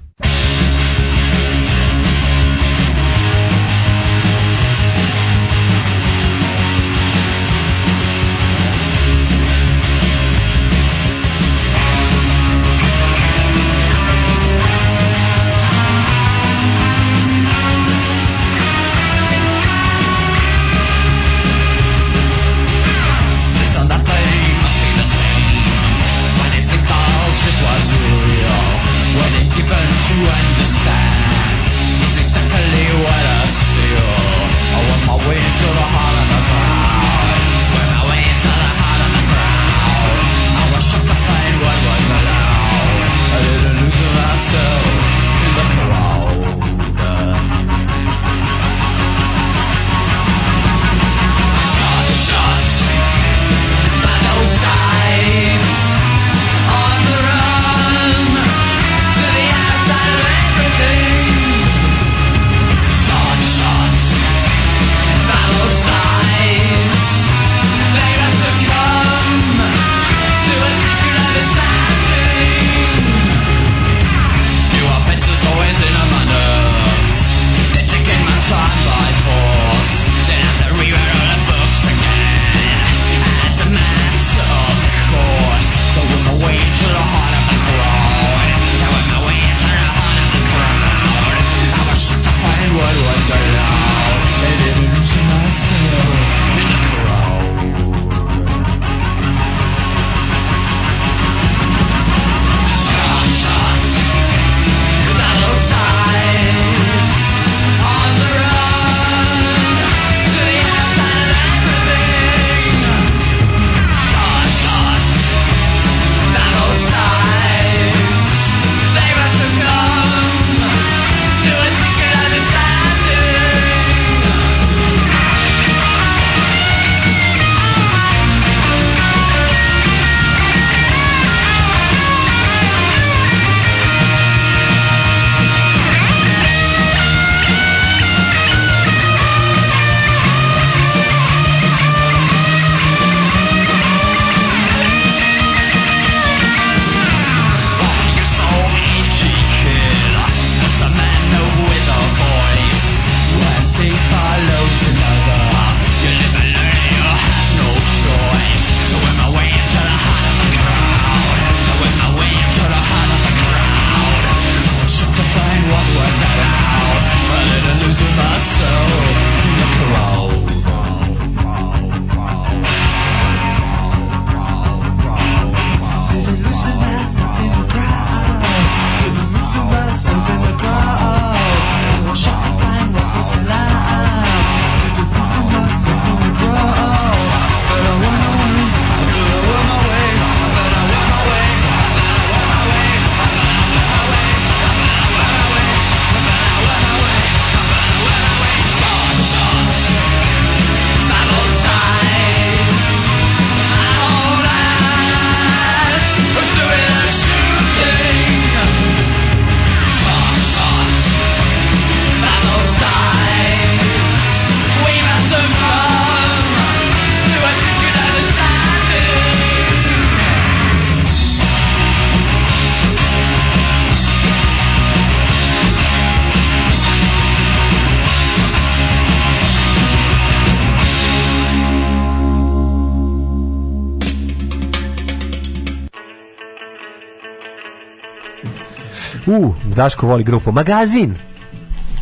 S14: Daško voli grupu Magazin.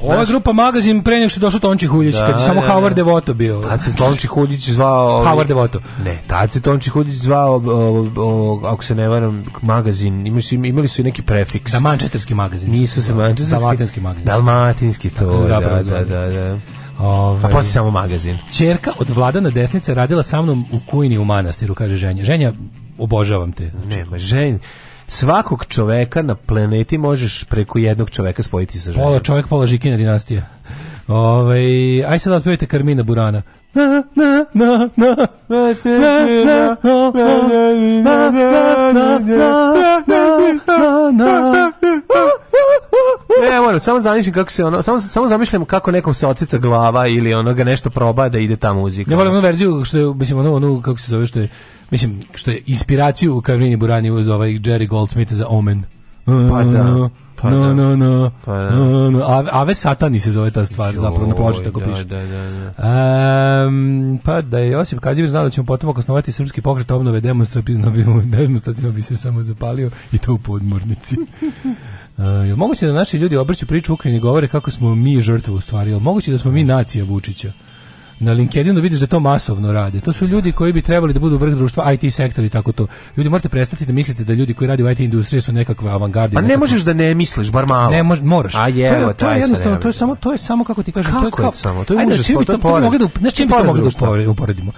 S14: Ova grupa Magazin pre nego što je došao Tonči Huljić, da, kad je da, samo da, da, Howard Devoto bio. Tad se Tonči Huljić zvao... Ovaj, Howard Devoto. Ne, tad se Tonči Huljić zvao, o, o, ako se ne varam, magazin. Imali su, imali su i neki prefiks. Da, Manchesterski magazin. Nisu se da, Manchesterski. Dalmatinski magazin. Dalmatinski, to. Tako da, da, da, Ove, A ovaj, poslije samo magazin. Čerka od Vladana Desnice radila sa mnom u kujni u manastiru, kaže ženja. Ženja, obožavam te. Znači, ne, ma ženja svakog čoveka na planeti možeš preko jednog čoveka spojiti sa ženom. Pola čovek, pola žikina dinastija. Ove, aj sad otpevajte Karmina Burana. Na, na, na, na, na, na, na, na, Ne, moram, samo zamišljam kako se ono, samo samo zamišljam kako nekom se ocica glava ili onoga nešto proba da ide ta muzika. Ne volim onu verziju što je mislim ono, ono kako se zove što je mislim što je inspiraciju u Karolini Burani uz ovaj Jerry Goldsmith za Omen. Pa da. Pa no, da. no, no, pa da. no, no. Pa da. Ave, ave satani se zove ta stvar, jo, zapravo na ploči tako da, piše. Da, da, da. Um, pa da je Josip Kazimir znao da ćemo potom osnovati srpski pokret obnove demonstrativno, bi, demonstrativno bi se samo zapalio i to u podmornici. Eh, jel moguće da naši ljudi obrću priču Ukrajini i govore kako smo mi žrtve u stvari? Jel moguće da smo mi nacija Vučića? na LinkedInu vidiš da to masovno radi. To su ljudi koji bi trebali da budu vrh društva, IT sektor i tako to. Ljudi morate prestati da mislite da ljudi koji rade u IT industriji su nekakve avangarde. Pa ne nekako... možeš da ne misliš bar malo. Ne mož, moraš. A je, to, je, to je jednostavno, to je samo to je samo kako ti kažeš, to je, kao, je samo, to je užas, pa to, to, to, to, mogli da, znači, bi to mogli da uporedimo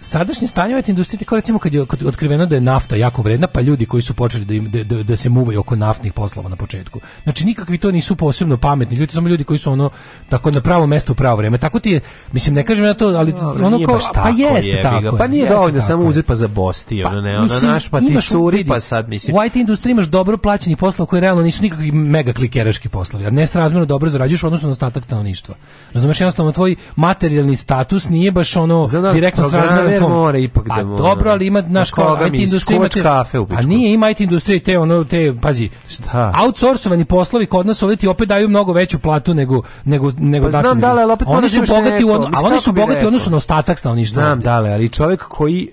S14: sadašnje stanje ove industrije, kao recimo kad je otkriveno da je nafta jako vredna, pa ljudi koji su počeli da, im, da, da, da, se muvaju oko naftnih poslova na početku. Znači nikakvi to nisu posebno pametni ljudi, samo ljudi koji su ono tako na pravo mesto u pravo vreme Tako ti je, mislim ne kažem ja to, ali no, ono kao pa jeste je, tako. Pa nije dovoljno samo uzeti pa za bosti, pa, ono ne, ono mislim, naš pa ti suri, pa sad mislim. U IT industriji imaš dobro plaćeni poslova koji realno nisu nikakvi mega klikereški poslovi, a jer nesrazmjerno dobro zarađuješ odnosno na ostatak stanovništva. Razumeš jednostavno tvoj materijalni status nije baš ono Zna, da, direktno srazmjerno Guverner mora ipak pa da mora. Pa dobro, ali ima pa naš kao IT industrija. Imate, kafe u pičku. a nije, ima IT industrija te, ono, te, pazi, Šta? outsourcovani poslovi kod nas ovdje ti opet daju mnogo veću platu nego, nego, nego pa, Znam, dale, ali opet oni su bogati, neko, on, ali oni su bogati u odnosu na ostatak stanovništva. Znam, dale, ali čovjek koji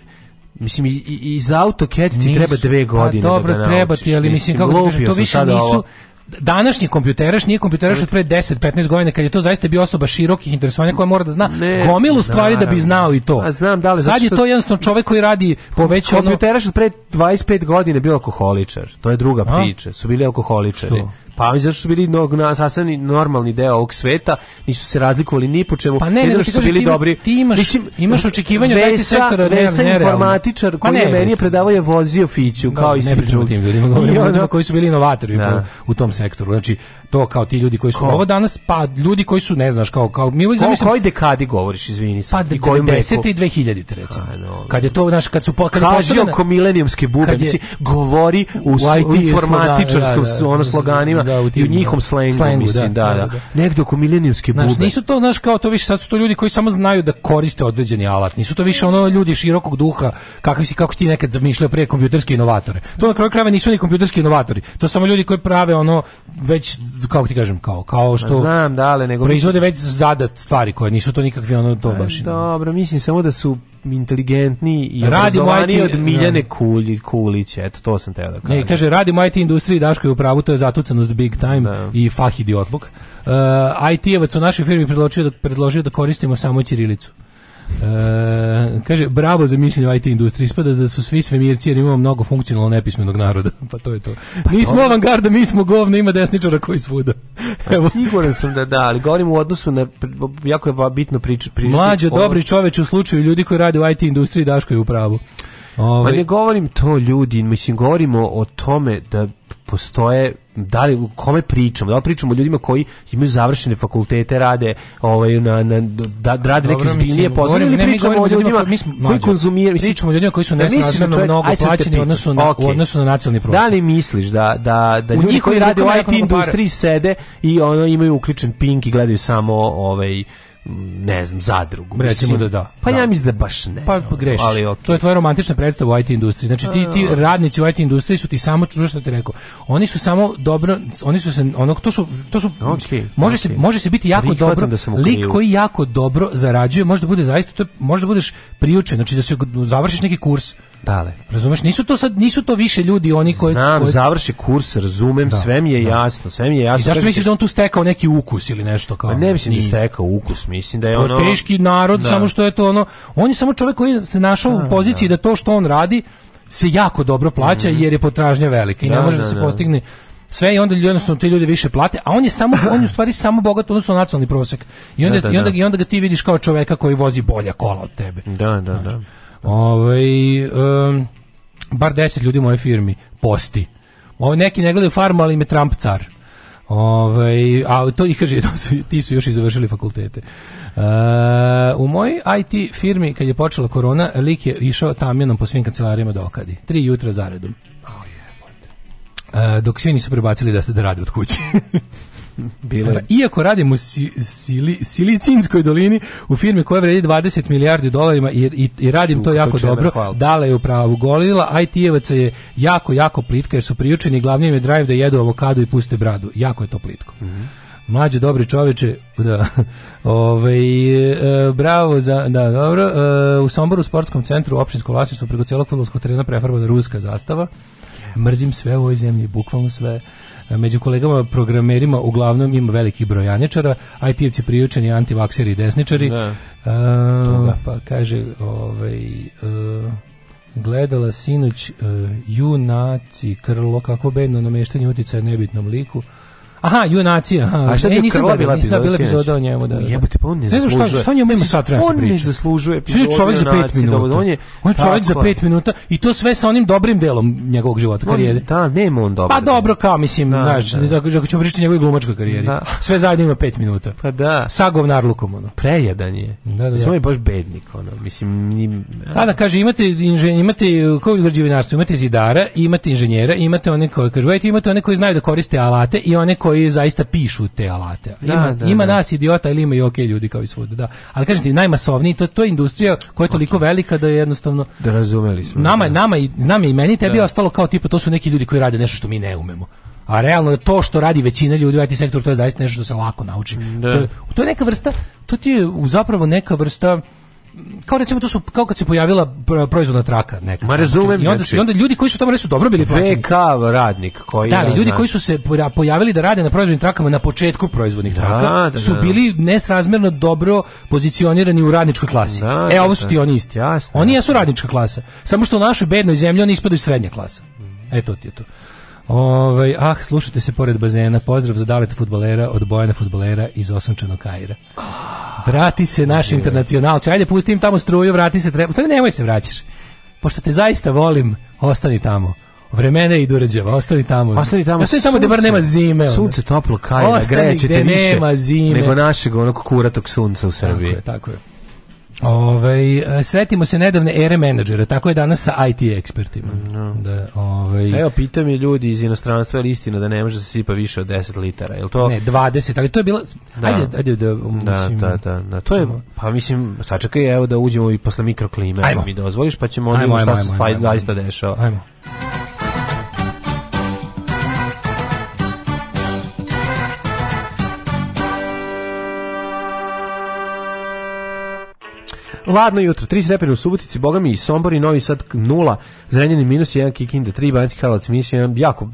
S14: Mislim, iz AutoCAD ti nisu, treba dve pa godine pa, dobro, da ga Treba ti, ali mislim, mislim kako da to više nisu, današnji kompjuteraš nije kompjuteraš od pre 10-15 godina kad je to zaista bio osoba širokih interesovanja koja mora da zna ne, gomilu stvari da bi znao i to. A znam da li Sad je to jednostavno čovek koji radi poveće povećano kompjuteraš od pre 25 godina bio alkoholičar. To je druga priča. Su bili alkoholičari. Što? Pa oni zato su bili no, na, sasvim normalni deo ovog sveta, nisu se razlikovali ni po čemu. Pa ne, Jedino što su bili ti, dobri. Ti imaš, mislim, imaš očekivanja da ti sektor od Vesa informatičar koji ne, je meni je predavao je vozio Fiću, kao i svi drugi. Tim ljudima, govorimo o ljudima koji su bili inovatori da. u, tom sektoru. Znači, to kao ti ljudi koji su Ko? ovo danas, pa ljudi koji su, ne znaš, kao... kao mi uvijek zamislim... Koji dekadi govoriš, izvini sam? Pa 90. i 2000. recimo. No, kad je to, znaš, kad su... Kad Kaži oko milenijumske bube, mislim, govori u, informatičarskom ono sloganima da, u tim, u da. njihom slengu, slengu mislim, da, da, da. da. da. Negde oko milenijumske bube. Znaš, nisu to, znaš, kao to više, sad su to ljudi koji samo znaju da koriste određeni alat. Nisu to više ono ljudi širokog duha, kakvi si, kako si ti nekad zamišljao prije kompjuterske inovatore. To na kraju krajeva nisu ni kompjuterski inovatori. To su samo ljudi koji prave ono, već, kako ti kažem, kao, kao što... Znam, da, ali nego... Proizvode već zadat stvari koje nisu to nikakvi ono, to pa baš. Dobro, mislim samo da su inteligentniji i radimo IT, od Miljane da. Kulji, Kulić, eto to sam teo da kažem. Ne, kaže, radimo IT industriji, Daško je u pravu, to je zatucanost big time da. i fahidi otluk. Uh, e, IT-evac u našoj firmi predložio da, predložio da koristimo samo Ćirilicu. E, kaže, bravo za mišljenje o IT industriji. Ispada da su svi svemirci jer imamo mnogo funkcionalno nepismenog naroda. Pa to je to. Pa Nismo to... avangarda, mi smo govna, ima desničara koji svuda.
S15: Pa Evo. Siguran sam da da, ali govorim u odnosu na, jako je bitno priča. Prič,
S14: Mlađe, dobri čoveč u slučaju ljudi koji rade u IT industriji, Daško je u pravu.
S15: Ove... Pa ne ovaj- govorim to ljudi, mislim, govorimo o tome da postoje da li kome pričamo, da li pričamo o ljudima koji imaju završene fakultete, rade ovaj na na da, da rade neke
S14: zbiljnije poslove ili ne, mi o ljudima koji, koji konzumiraju, mislim, pričamo o ljudima koji su da nesrazmerno mnogo plaćeni u odnosu na okay. u odnosu na nacionalni prosek
S15: Da li misliš da da da u ljudi koji rade u IT industriji sede i ono imaju uključen pink i gledaju samo ovaj ne znam, zadrugu.
S14: Recimo da da.
S15: Pa da. ja mislim da baš ne.
S14: Pa, pa Ali, okay. To je tvoja romantična predstava u IT industriji. Znači ti, ti radnici u IT industriji su ti samo čuo što ti rekao. Oni su samo dobro, oni su se ono to su to su okay, može okay. se može se biti jako Prihvatam dobro. Da lik koji jako dobro zarađuje, može da bude zaista to je, može da budeš priučen, znači da se završiš neki kurs
S15: Dale.
S14: Razumeš, nisu to sad nisu to više ljudi oni koji Znam,
S15: koje... završi kurs, razumem, da, sve mi je da. jasno, sve mi je jasno. I zašto
S14: misliš da on tu stekao neki ukus ili nešto kao?
S15: Ma pa ne mislim ni... da stekao ukus, mislim da je
S14: ono teški narod, da. samo što je to ono, on je samo čovjek koji se našao u da, poziciji da. da to što on radi se jako dobro plaća mm. jer je potražnja velika i ne da, može da, se postigne sve i onda ljudi jednostavno ti ljudi više plate, a on je samo on je u stvari samo bogat odnosno na nacionalni prosek. I onda da, da, i onda i onda ga ti vidiš kao čoveka koji vozi bolja kola od tebe.
S15: Da, da, znači. da.
S14: Ovaj um, bar 10 ljudi u mojoj firmi posti. Ovo neki ne gledaju farmu, ali im je Trump car. Ove, ovaj, a to ih kaže, ti su još i završili fakultete. Uh, u mojoj IT firmi, kad je počela korona, lik je išao tamjenom po svim kancelarijama dokadi. Da Tri jutra zaredom. Oh, uh, dok svi nisu prebacili da se da rade od kuće. Bilo Iako radimo u sili, Silicinskoj dolini u firmi koja vredi 20 milijardi dolarima i, i, i radim Uf, to jako to dobro, hvala. dala je u golila, IT-evaca je jako, jako plitka jer su prijučeni glavnim je drive da jedu avokado i puste bradu. Jako je to plitko. Mm -hmm mlađe dobri čoveče da ovaj e, bravo za da dobro e, u Somboru u sportskom centru opštinskom vlasništvo preko celog fudbalskog terena prefarba da ruska zastava mrzim sve u ovoj zemlji bukvalno sve Među kolegama programerima uglavnom ima velikih brojanjačara, IT-evci prijučeni, antivakseri i desničari. Da. E, A, da. pa kaže, ovaj, uh, gledala sinoć uh, junaci krlo, kako bedno nameštanje utjecaja nebitnom liku. Aha, junaci,
S15: aha. A šta
S14: ti e,
S15: nisam bila epizoda? Nisam bila
S14: epizoda o njemu, da. da.
S15: Jebate, pa on ne zaslužuje. Ne znam šta,
S14: šta njemu ima sat vremena On
S15: ne zaslužuje epizodu.
S14: čovjek za 5 da, minuta. On je, on je čovjek za 5 minuta i to sve sa onim dobrim delom njegovog života, karijere.
S15: Da, nema on dobro.
S14: Pa dobro, kao mislim, da, znaš, da. ako ćemo pričati o njegovoj glumačkoj karijeri. Sve zajedno ima 5 minuta.
S15: Pa da.
S14: Sa govnarlukom, ono.
S15: Prejedan je. Da, da. Samo je baš bednik, ono. Mislim,
S14: njim... Da, da, kaže, imate, inženj, imate, kao građevinarstvo, imate zidara, imate inženjera, imate one koji, kažu, imate one koji znaju da koriste alate i one koji koji zaista pišu te alate. Da, ima, da, da, ima nas idiota ili ima i ok ljudi kao i svuda, da. Ali kažete, najmasovniji, to, to je industrija koja je toliko okay. velika da je jednostavno...
S15: Da razumeli smo.
S14: Nama,
S15: da.
S14: nama i, znam i meni, tebi da. je ostalo kao tipa, to su neki ljudi koji rade nešto što mi ne umemo. A realno je to što radi većina ljudi u IT sektoru, to je zaista nešto što se lako nauči. To je, to, je, neka vrsta, to ti je zapravo neka vrsta kao recimo to su kao kad se pojavila proizvodna traka
S15: neka.
S14: Ma znači,
S15: razumem, I onda,
S14: znači, i onda ljudi koji su tamo nisu dobro bili plaćeni.
S15: VK radnik koji
S14: Da, ali ljudi znam. koji su se pojavili da rade na proizvodnim trakama na početku proizvodnih da, traka da, su da, bili nesrazmerno dobro pozicionirani u radničkoj klasi. Da, e, da, ovo su da. ti oni isti. Jasno. Oni jesu radnička klasa, samo što u našoj bednoj zemlji oni ispadaju srednja klasa. E Eto ti je to. Ove, ovaj, ah, slušajte se pored bazena. Pozdrav za daleta futbalera od Bojana futbalera iz Osančanog Kaira. Ah. Vrati se naš internacional. Čaj, ajde pustim tamo struju, vrati se treba. Sve nemoj se vraćaš. Pošto te zaista volim, ostani tamo. Vremena i ređeva, ostani tamo. Ostani tamo. Ostani tamo gde bar nema zime. Onda.
S15: Sunce toplo kaje, greće te više. nema zime. Nego našeg onog kuratog sunca u Srbiji.
S14: Tako je, tako je. Ove, ovaj, svetimo se nedavne ere menadžera, tako je danas sa IT ekspertima. No. Da, da ove... Ovaj.
S15: Evo, pita mi ljudi iz inostranstva, je li istina da ne može da se sipa više od 10 litara?
S14: Je to... Ne, 20, ali to je bila... Da. Ajde, ajde da, da... Mislim,
S15: da, da, da, da. To je, pa mislim, sačekaj, evo da uđemo i posle mikroklime. Ajmo. Mi dozvoliš, pa ćemo odimo šta se zaista dešava. Ajmo.
S14: Ladno jutro, 3 stepeni u Subotici, Bogami i Sombor i Novi Sad 0, Zrenjanin minus 1, Kikinda 3, Banjski Karlovac minus 1, jako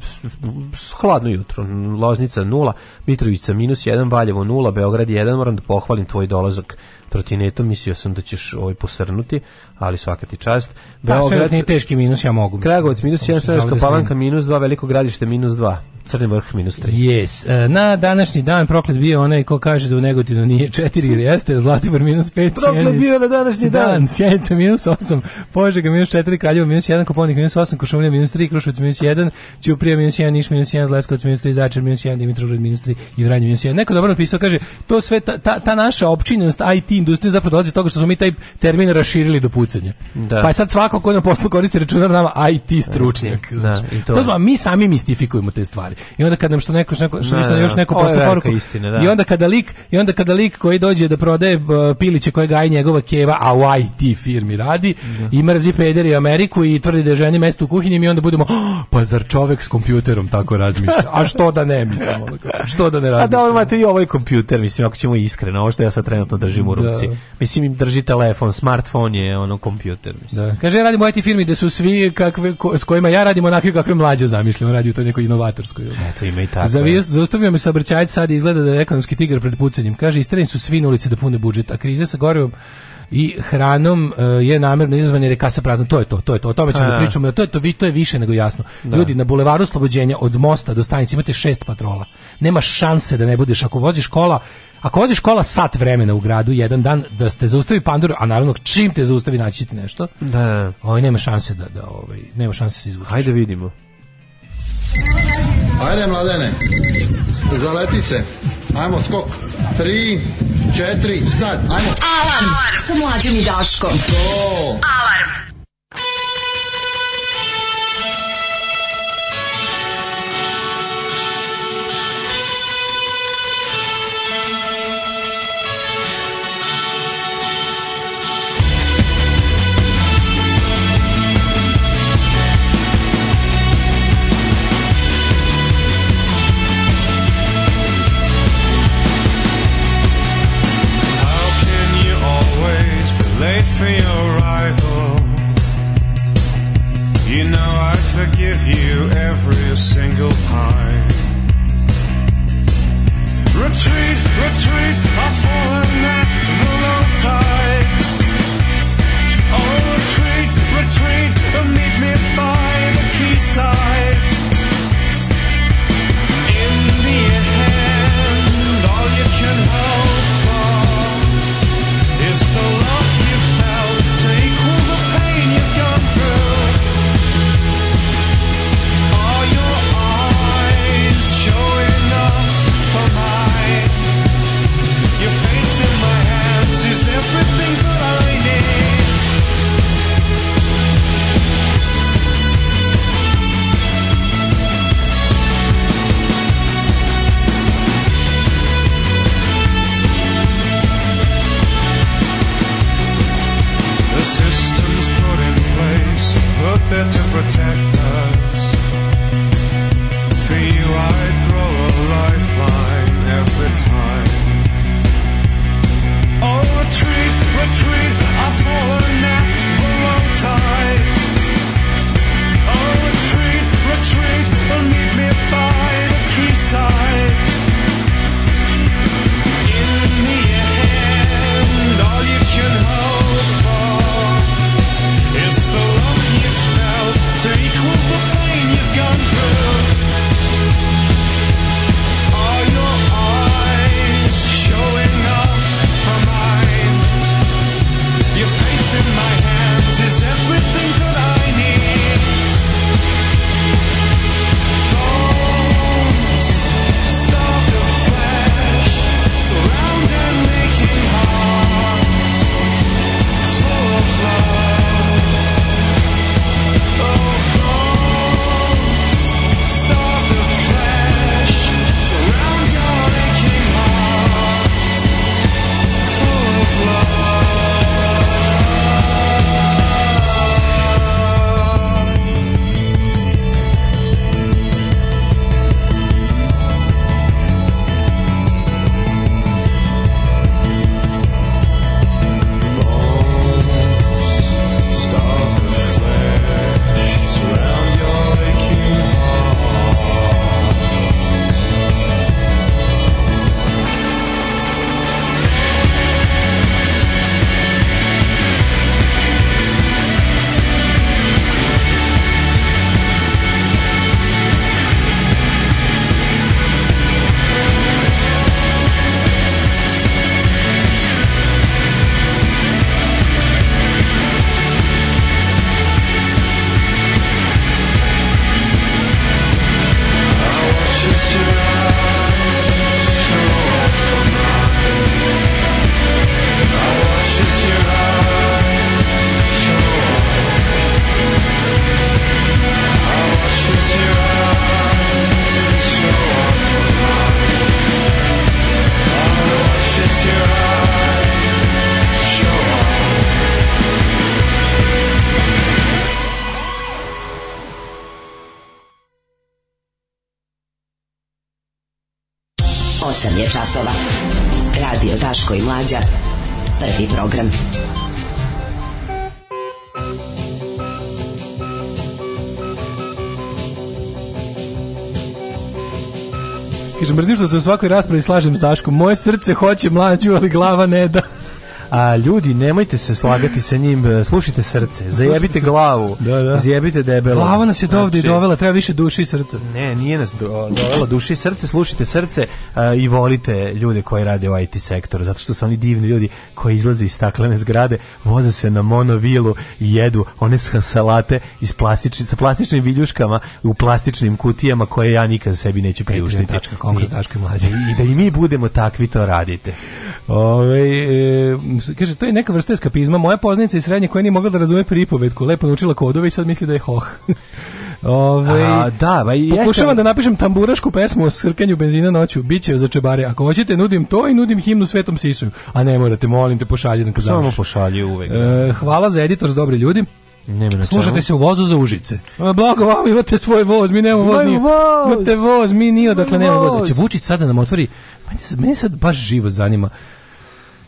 S14: hladno jutro, Loznica 0, Mitrovica minus 1, Valjevo 0, Beograd 1, moram da pohvalim tvoj dolazak trotinetom, mislio sam da ćeš ovaj posrnuti, ali svaka ti čast. Da, Beograd, pa, sve teški minus, ja mogu.
S15: Kragovac minus 1, Stojanska da palanka minus 2, Veliko gradište minus 2. Crni vrh minus 3.
S14: Yes. E, na današnji dan proklet bio onaj ko kaže da u Negotinu nije 4 ili jeste, Zlatibor minus 5. Proklet
S15: bio na današnji dan. dan.
S14: Sjenica minus 8, Požega minus 4, Kraljevo minus 1, Koponik minus 8, Košumlija minus 3, Krušovac minus 1, Ćuprija minus 1, Niš minus 1, Leskovac minus 3, Zaječar minus 1, Dimitrovgrad minus 3 i Vranje minus 1. Neko dobro napisao, kaže, to sve, ta, ta, ta naša općinjenost IT industrija zapravo dolazi toga što smo mi taj termin raširili do pucanja. Da. Pa je sad svako ko na poslu koristi računar nama IT stručnjak. Da, i to. to smo, mi sami mistifikujemo te stvari stvari. I onda kad nam što neko što, neko, što, da, da, još da. neko posle poruku istina, da. i onda kada lik i onda kada lik koji dođe da prodaje piliće koje gaji njegova keva, a u IT firmi radi da. i mrzi pederi Ameriku i tvrdi da je ženi mesto u kuhinji mi onda budemo oh, pa zar čovek s kompjuterom tako razmišlja? A što da ne mislimo? Što da ne razmišlja?
S15: A da imate i ovaj kompjuter, mislim ako ćemo iskreno, ovo što ja sad trenutno držim u ruci. Da. Mislim im drži telefon, smartfon je ono kompjuter, mislim.
S14: Da. Kaže radimo IT firmi da su svi kakve ko, s kojima ja radim onakvi kakve mlađe zamišljamo, radi u toj nekoj inovatorskoj Hrvatskoj. Eto, ima i tako. Zavio, da. zaustavio me saobraćajac, sad izgleda da je ekonomski tigar pred pucanjem. Kaže, istreni su svi na ulici da pune budžet, a kriza sa gorivom i hranom eh, je namerno izazvan jer je kasa prazna. To je to, to je to. O tome ćemo da pričamo. To je to, vi to je više nego jasno. Da. Ljudi na bulevaru oslobođenja od mosta do stanice imate šest patrola. Nema šanse da ne budeš ako voziš kola. Ako voziš kola sat vremena u gradu jedan dan da te zaustavi pandur, a naravno čim te zaustavi naći ti nešto.
S15: Da.
S14: Ovaj nema šanse da da ovaj nema šanse da se izvučeš.
S15: Hajde vidimo.
S16: Ajde, mladene. Zaleti se. Ajmo, skok. Tri, četiri, sad. Ajmo.
S17: Alarm sa mlađom i Daškom.
S16: To.
S17: Alarm. wait for your arrival. You know I forgive you every single time. Retreat, retreat, I've fallen at the low tide. Oh, retreat, retreat, meet me by the quayside. there to protect us. For you, I throw a lifeline every time. Oh, retreat, retreat.
S14: Mlađa. Prvi program. Kažem, mrzim što se u svakoj raspravi slažem s Daškom. Moje srce hoće mlađu, ali glava ne da.
S15: A ljudi, nemojte se slagati sa njim, e, slušajte srce, zajebite glavu, da, da. zajebite debelo.
S14: Glava nas je dovde i znači- dovela, treba više duše i srca.
S15: Ne, nije nas do, dovela duše i srce, slušajte srce a, e, i volite ljude koji rade u IT sektoru, zato što su oni divni ljudi koji izlaze iz staklene zgrade, voze se na monovilu i jedu one salate iz plastični, sa plastičnim viljuškama u plastičnim kutijama koje ja nikad sebi neću priuštiti.
S14: I,
S15: I da i mi budemo takvi, to radite.
S14: Ove, e, kaže, to je neka vrsta eskapizma. Moja poznanica iz srednje koja nije mogla da razume pripovetku, lepo naučila kodove i sad misli da je hoh. Ove, A, da, ba, jeste... da napišem tamburašku pesmu o srkanju benzina noću. Biće za čebare. Ako hoćete, nudim to i nudim himnu Svetom Sisuju. A ne morate, molim te, pošalji nam
S15: Samo pošalji uvek. E, da.
S14: hvala za editor s dobri ljudi. Slušate se u vozu za Užice. Blago vam, imate svoj voz, mi nemamo
S15: voz. Nije.
S14: Imate voz, mi nije, dakle nemamo voz. Će znači, Vučić sada nam otvori... Meni sad, meni sad baš život zanima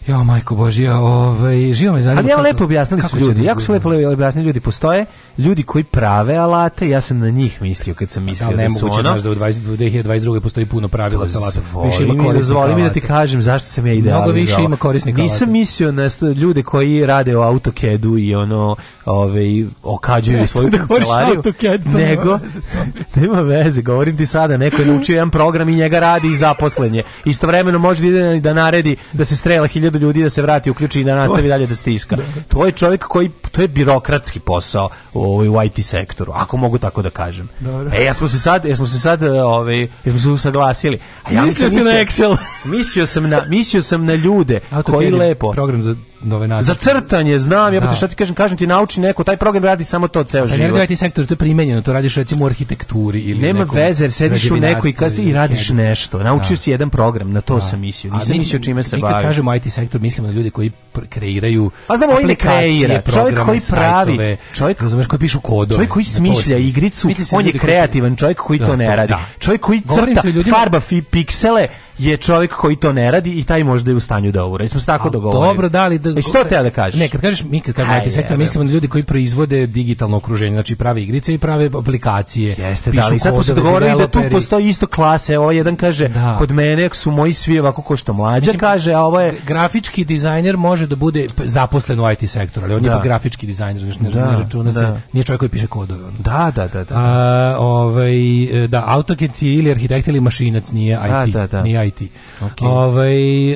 S14: Ja, majko Božija, ovaj, živo me
S15: zanima. Ali
S14: ja
S15: lepo objasnili su ljudi, da jako su lepo objasnili ljudi. Postoje ljudi koji prave alate, ja sam na njih mislio kad sam da, mislio da, ne da su ono.
S14: Da, da u 2022. postoji puno pravila za
S15: alate. Više ima korisnika mi da ti kažem zašto sam ja idealizao.
S14: Mnogo više ima korisnika
S15: Nisam mislio na sto, ljude koji rade u AutoCAD-u i ono, ovaj, okađuju svoju da
S14: kancelariju.
S15: Nego, nema veze, govorim ti sada, neko je naučio jedan program i njega radi i zaposlenje. Istovremeno može da naredi da se strela 1000 do ljudi da se vrati, uključi i da nastavi dalje da stiska. Da. To je čovjek koji, to je birokratski posao u, ovaj, u IT sektoru, ako mogu tako da kažem. Dobro. E, ja smo se sad, ja smo se sad, e, ovaj, ja smo se usaglasili.
S14: A ja mislio,
S15: mislio, na
S14: Excel.
S15: mislio sam na, mislio sam na ljude koji lepo.
S14: Program za nove nacije. Za
S15: crtanje znam, ja da. šta ti kažem, kažem ti nauči neko, taj program radi samo to ceo pa život. Ne
S14: radi sektor, to je primenjeno, to radiš recimo u arhitekturi ili
S15: Nema nekom veze, sediš u nekoj kazi i radiš nešto. Naučio da. si jedan program, na to da. sam mislio. Nisam mi, mislio čime se bavi. Mi kad
S14: kažemo IT sektor, mislimo na ljude koji kreiraju
S15: pa znamo, ovaj kreira, čovjek koji pravi, sajtove, čovjek, razumeš, koji pišu kodove. Čovjek koji smišlja igricu, on je kreativan čovjek koji to da, ne radi. Da. Čovjek koji crta, farba piksele, je čovjek koji to ne radi i taj možda je u stanju da ovo radi. Jesmo se tako dogovorili. Dobro, da li da e što te da
S14: kažeš?
S15: Ne,
S14: kad kažeš mi kad kažemo sektor, mislimo na ljudi koji proizvode digitalno okruženje, znači prave igrice i prave aplikacije. Jeste, da li sad
S15: smo se dogovorili da tu postoji isto klase, ovo jedan kaže da. kod mene su moji svi ovako ko što mlađa Mislim, kaže, a ovo je
S14: grafički dizajner može da bude zaposlen u IT sektoru, ali on da. je pa da. grafički dizajner, znači ne, da, ne računa da. se, nije čovjek koji piše kodove. Ono.
S15: Da, da, da, da. da. A, ovaj e, da,
S14: AutoCAD ili arhitekt ili mašinac nije da, IT, da, da, da. nije IT. i ti. Okay. Ovaj,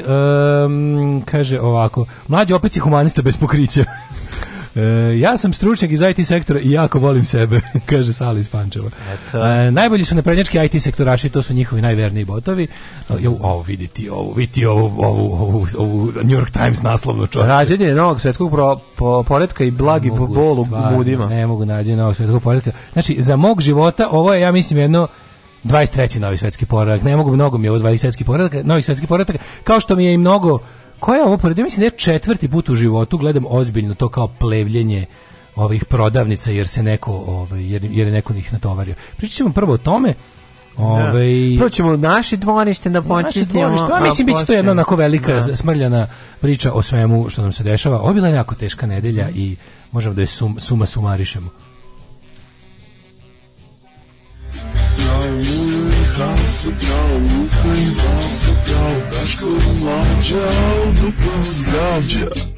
S14: um, kaže ovako, mlađi opet si humanista bez pokrića. E, ja sam stručnjak iz IT sektora i jako volim sebe, kaže Sali iz Pančeva.
S15: E, e
S14: najbolji su naprednjački IT sektoraši, to su njihovi najverniji botovi. E, jo, ovo viditi, ovo viditi, ovo, ovo, ovo, New York Times naslovno čovječe.
S15: Rađenje novog svetskog pro, po, poredka i blagi bol u budima.
S14: Ne mogu nađenje novog svetskog poredka. Znači, za mog života, ovo je, ja mislim, jedno 23. novi svetski poredak. Ne mogu mnogo mi je ovo 23. svetski poredak, novi svetski poredak, kao što mi je i mnogo Ko je ovo poredio? Mislim da je četvrti put u životu gledam ozbiljno to kao plevljenje ovih prodavnica jer se neko ovaj jer, jer je neko njih natovario. Pričaćemo prvo o tome. Da. Ovaj
S15: Prvo ćemo naši dvorište da počistimo. Naše
S14: mislim biće to jedna onako velika da. smrljana priča o svemu što nam se dešava. Ovo je bila jako teška nedelja i možemo da je sum, suma sumarišemo. central, o clima central da Escolândia, do Transgárdia.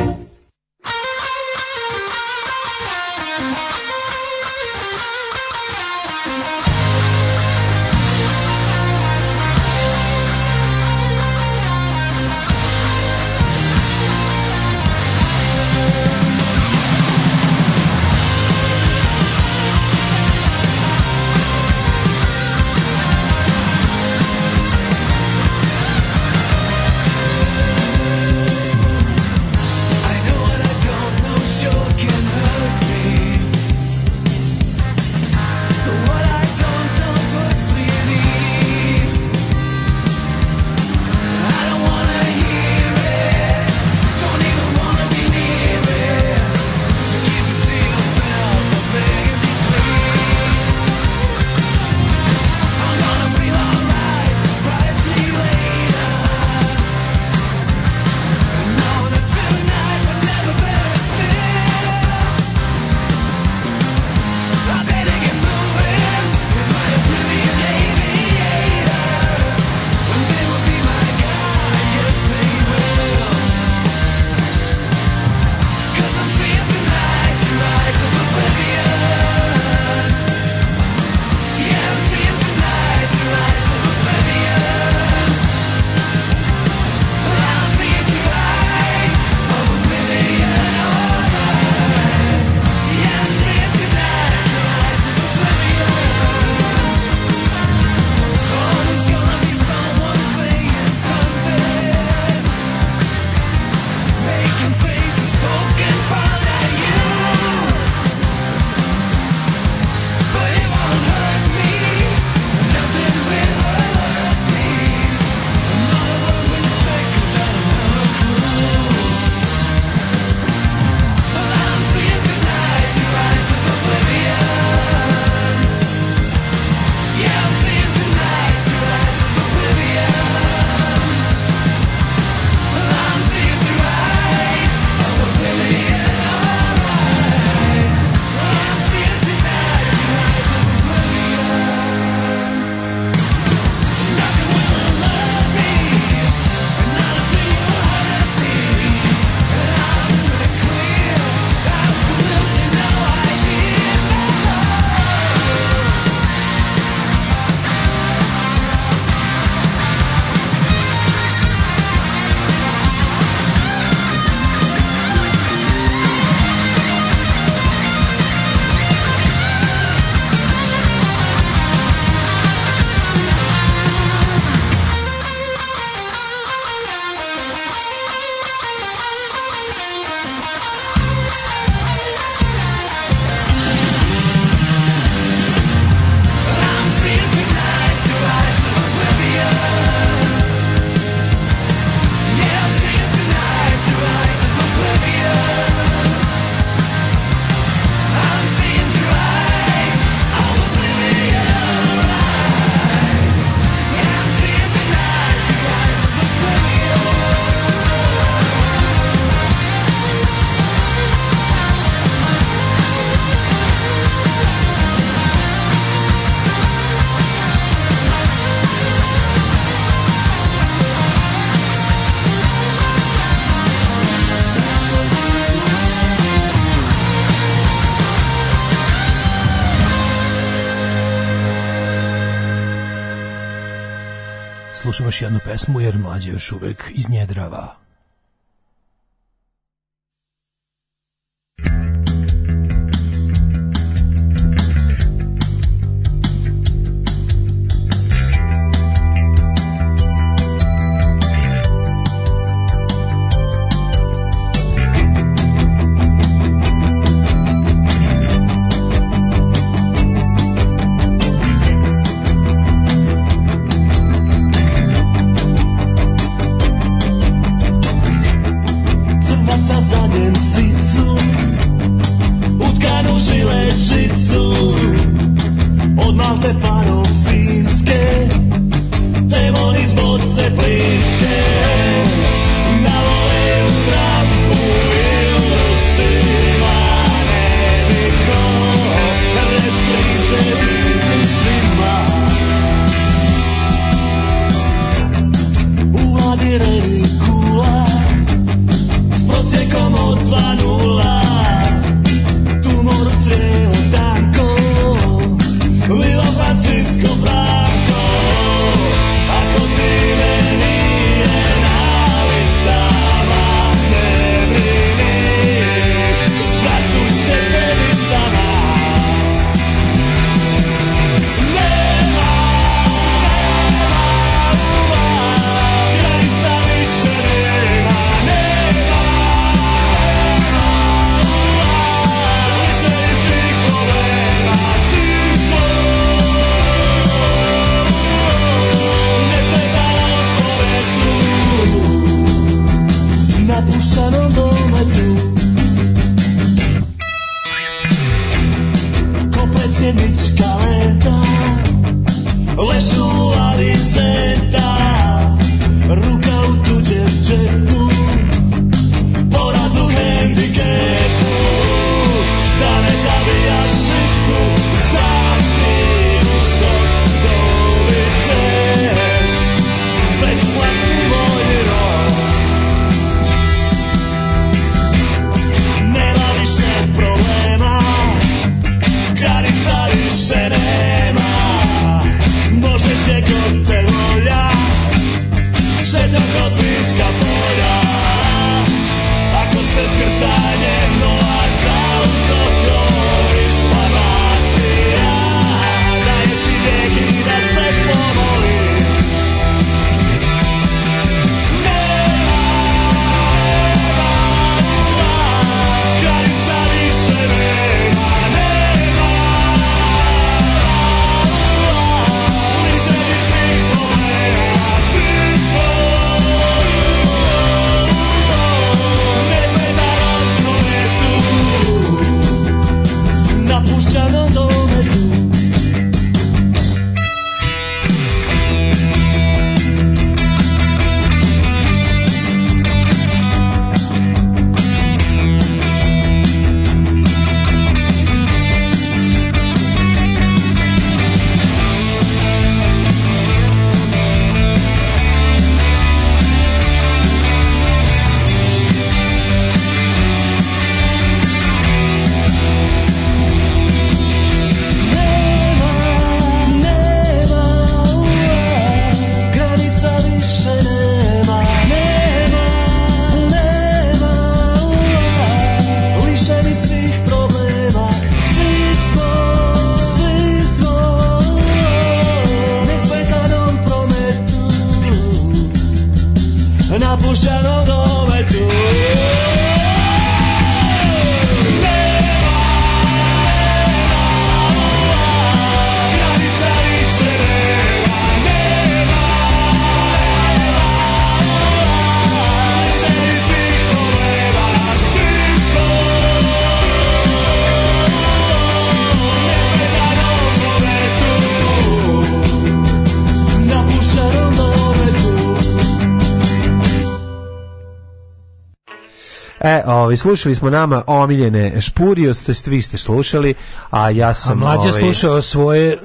S14: prosi jednu pesmu jer mlađe još uvek iz
S15: Ovi, slušali smo nama omiljene Špurios, to ste vi ste slušali, a ja sam...
S14: A mlađe ovi, slušao svoje...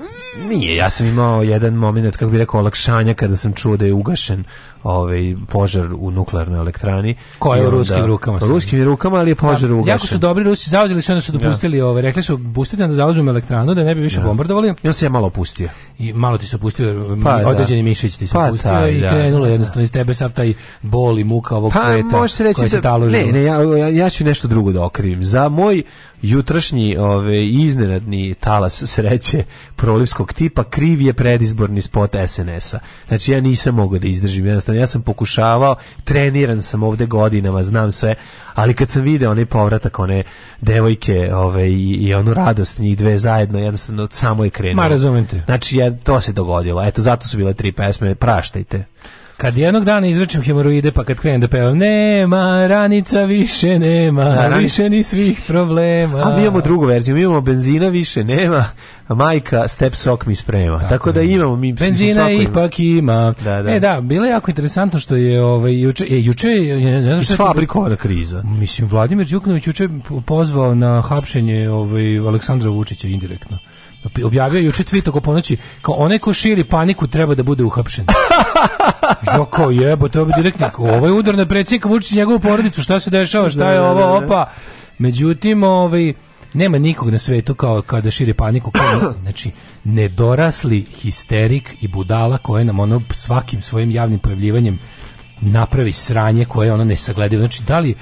S15: Nije, ja sam imao jedan moment, kako bih rekao, olakšanja kada sam čuo da je ugašen ovaj požar u nuklearnoj elektrani.
S14: Koja je u ruskim rukama? U
S15: ruskim rukama, ali je požar da, ugašen.
S14: Jako su dobri Rusi zauzeli su, onda su dopustili, da. ja. ove, ovaj, rekli su, pustite da zauzmemo elektranu, da ne bi više ja. Da. bombardovali.
S15: I onda se malo opustio
S14: i malo ti
S15: se
S14: opustio pa, da. određeni da. mišić ti se pa, opustio taj, i da, krenulo da, jednostavno iz tebe sav taj bol i muka ovog pa, sveta može se reći da, se ne,
S15: ne, ja, ja, ja ću nešto drugo da okrivim za moj jutrašnji ove, iznenadni talas sreće prolivskog tipa kriv je predizborni spot SNS-a znači ja nisam mogao da izdržim jednostavno ja sam pokušavao treniran sam ovde godinama znam sve ali kad sam video onaj povratak one devojke ove, i, i onu radost njih dve zajedno jednostavno samo je krenuo ma
S14: razumem te znači ja
S15: je, to se dogodilo. Eto, zato su bile tri pesme, praštajte.
S18: Kad jednog dana izrečem hemoroide, pa kad krenem da pevam, nema, ranica više nema, da, više ni svih problema.
S15: A mi imamo drugu verziju, mi imamo benzina više nema, majka step sok mi sprema. Tako, Tako da imamo mi
S18: benzina
S15: ipak
S18: ima. ima. Da, da. E da, bilo je jako interesantno što je ovaj juče e, juče ne
S15: znam što fabrikovana kriza.
S18: Mislim Vladimir Đukanović juče pozvao na hapšenje ovaj Aleksandra Vučića indirektno objavio juče tweet oko ponoći kao onaj ko širi paniku treba da bude uhapšen. Jo kao jebo, to bi direktno ovaj udar na predsjednika Vučića njegovu porodicu, šta se dešava, šta je da, da, ovo, da, opa. Međutim, ovaj nema nikog na svetu kao kada širi paniku kao, znači nedorasli histerik i budala koje nam ono svakim svojim javnim pojavljivanjem napravi sranje koje ono ne sagleda. Znači, da li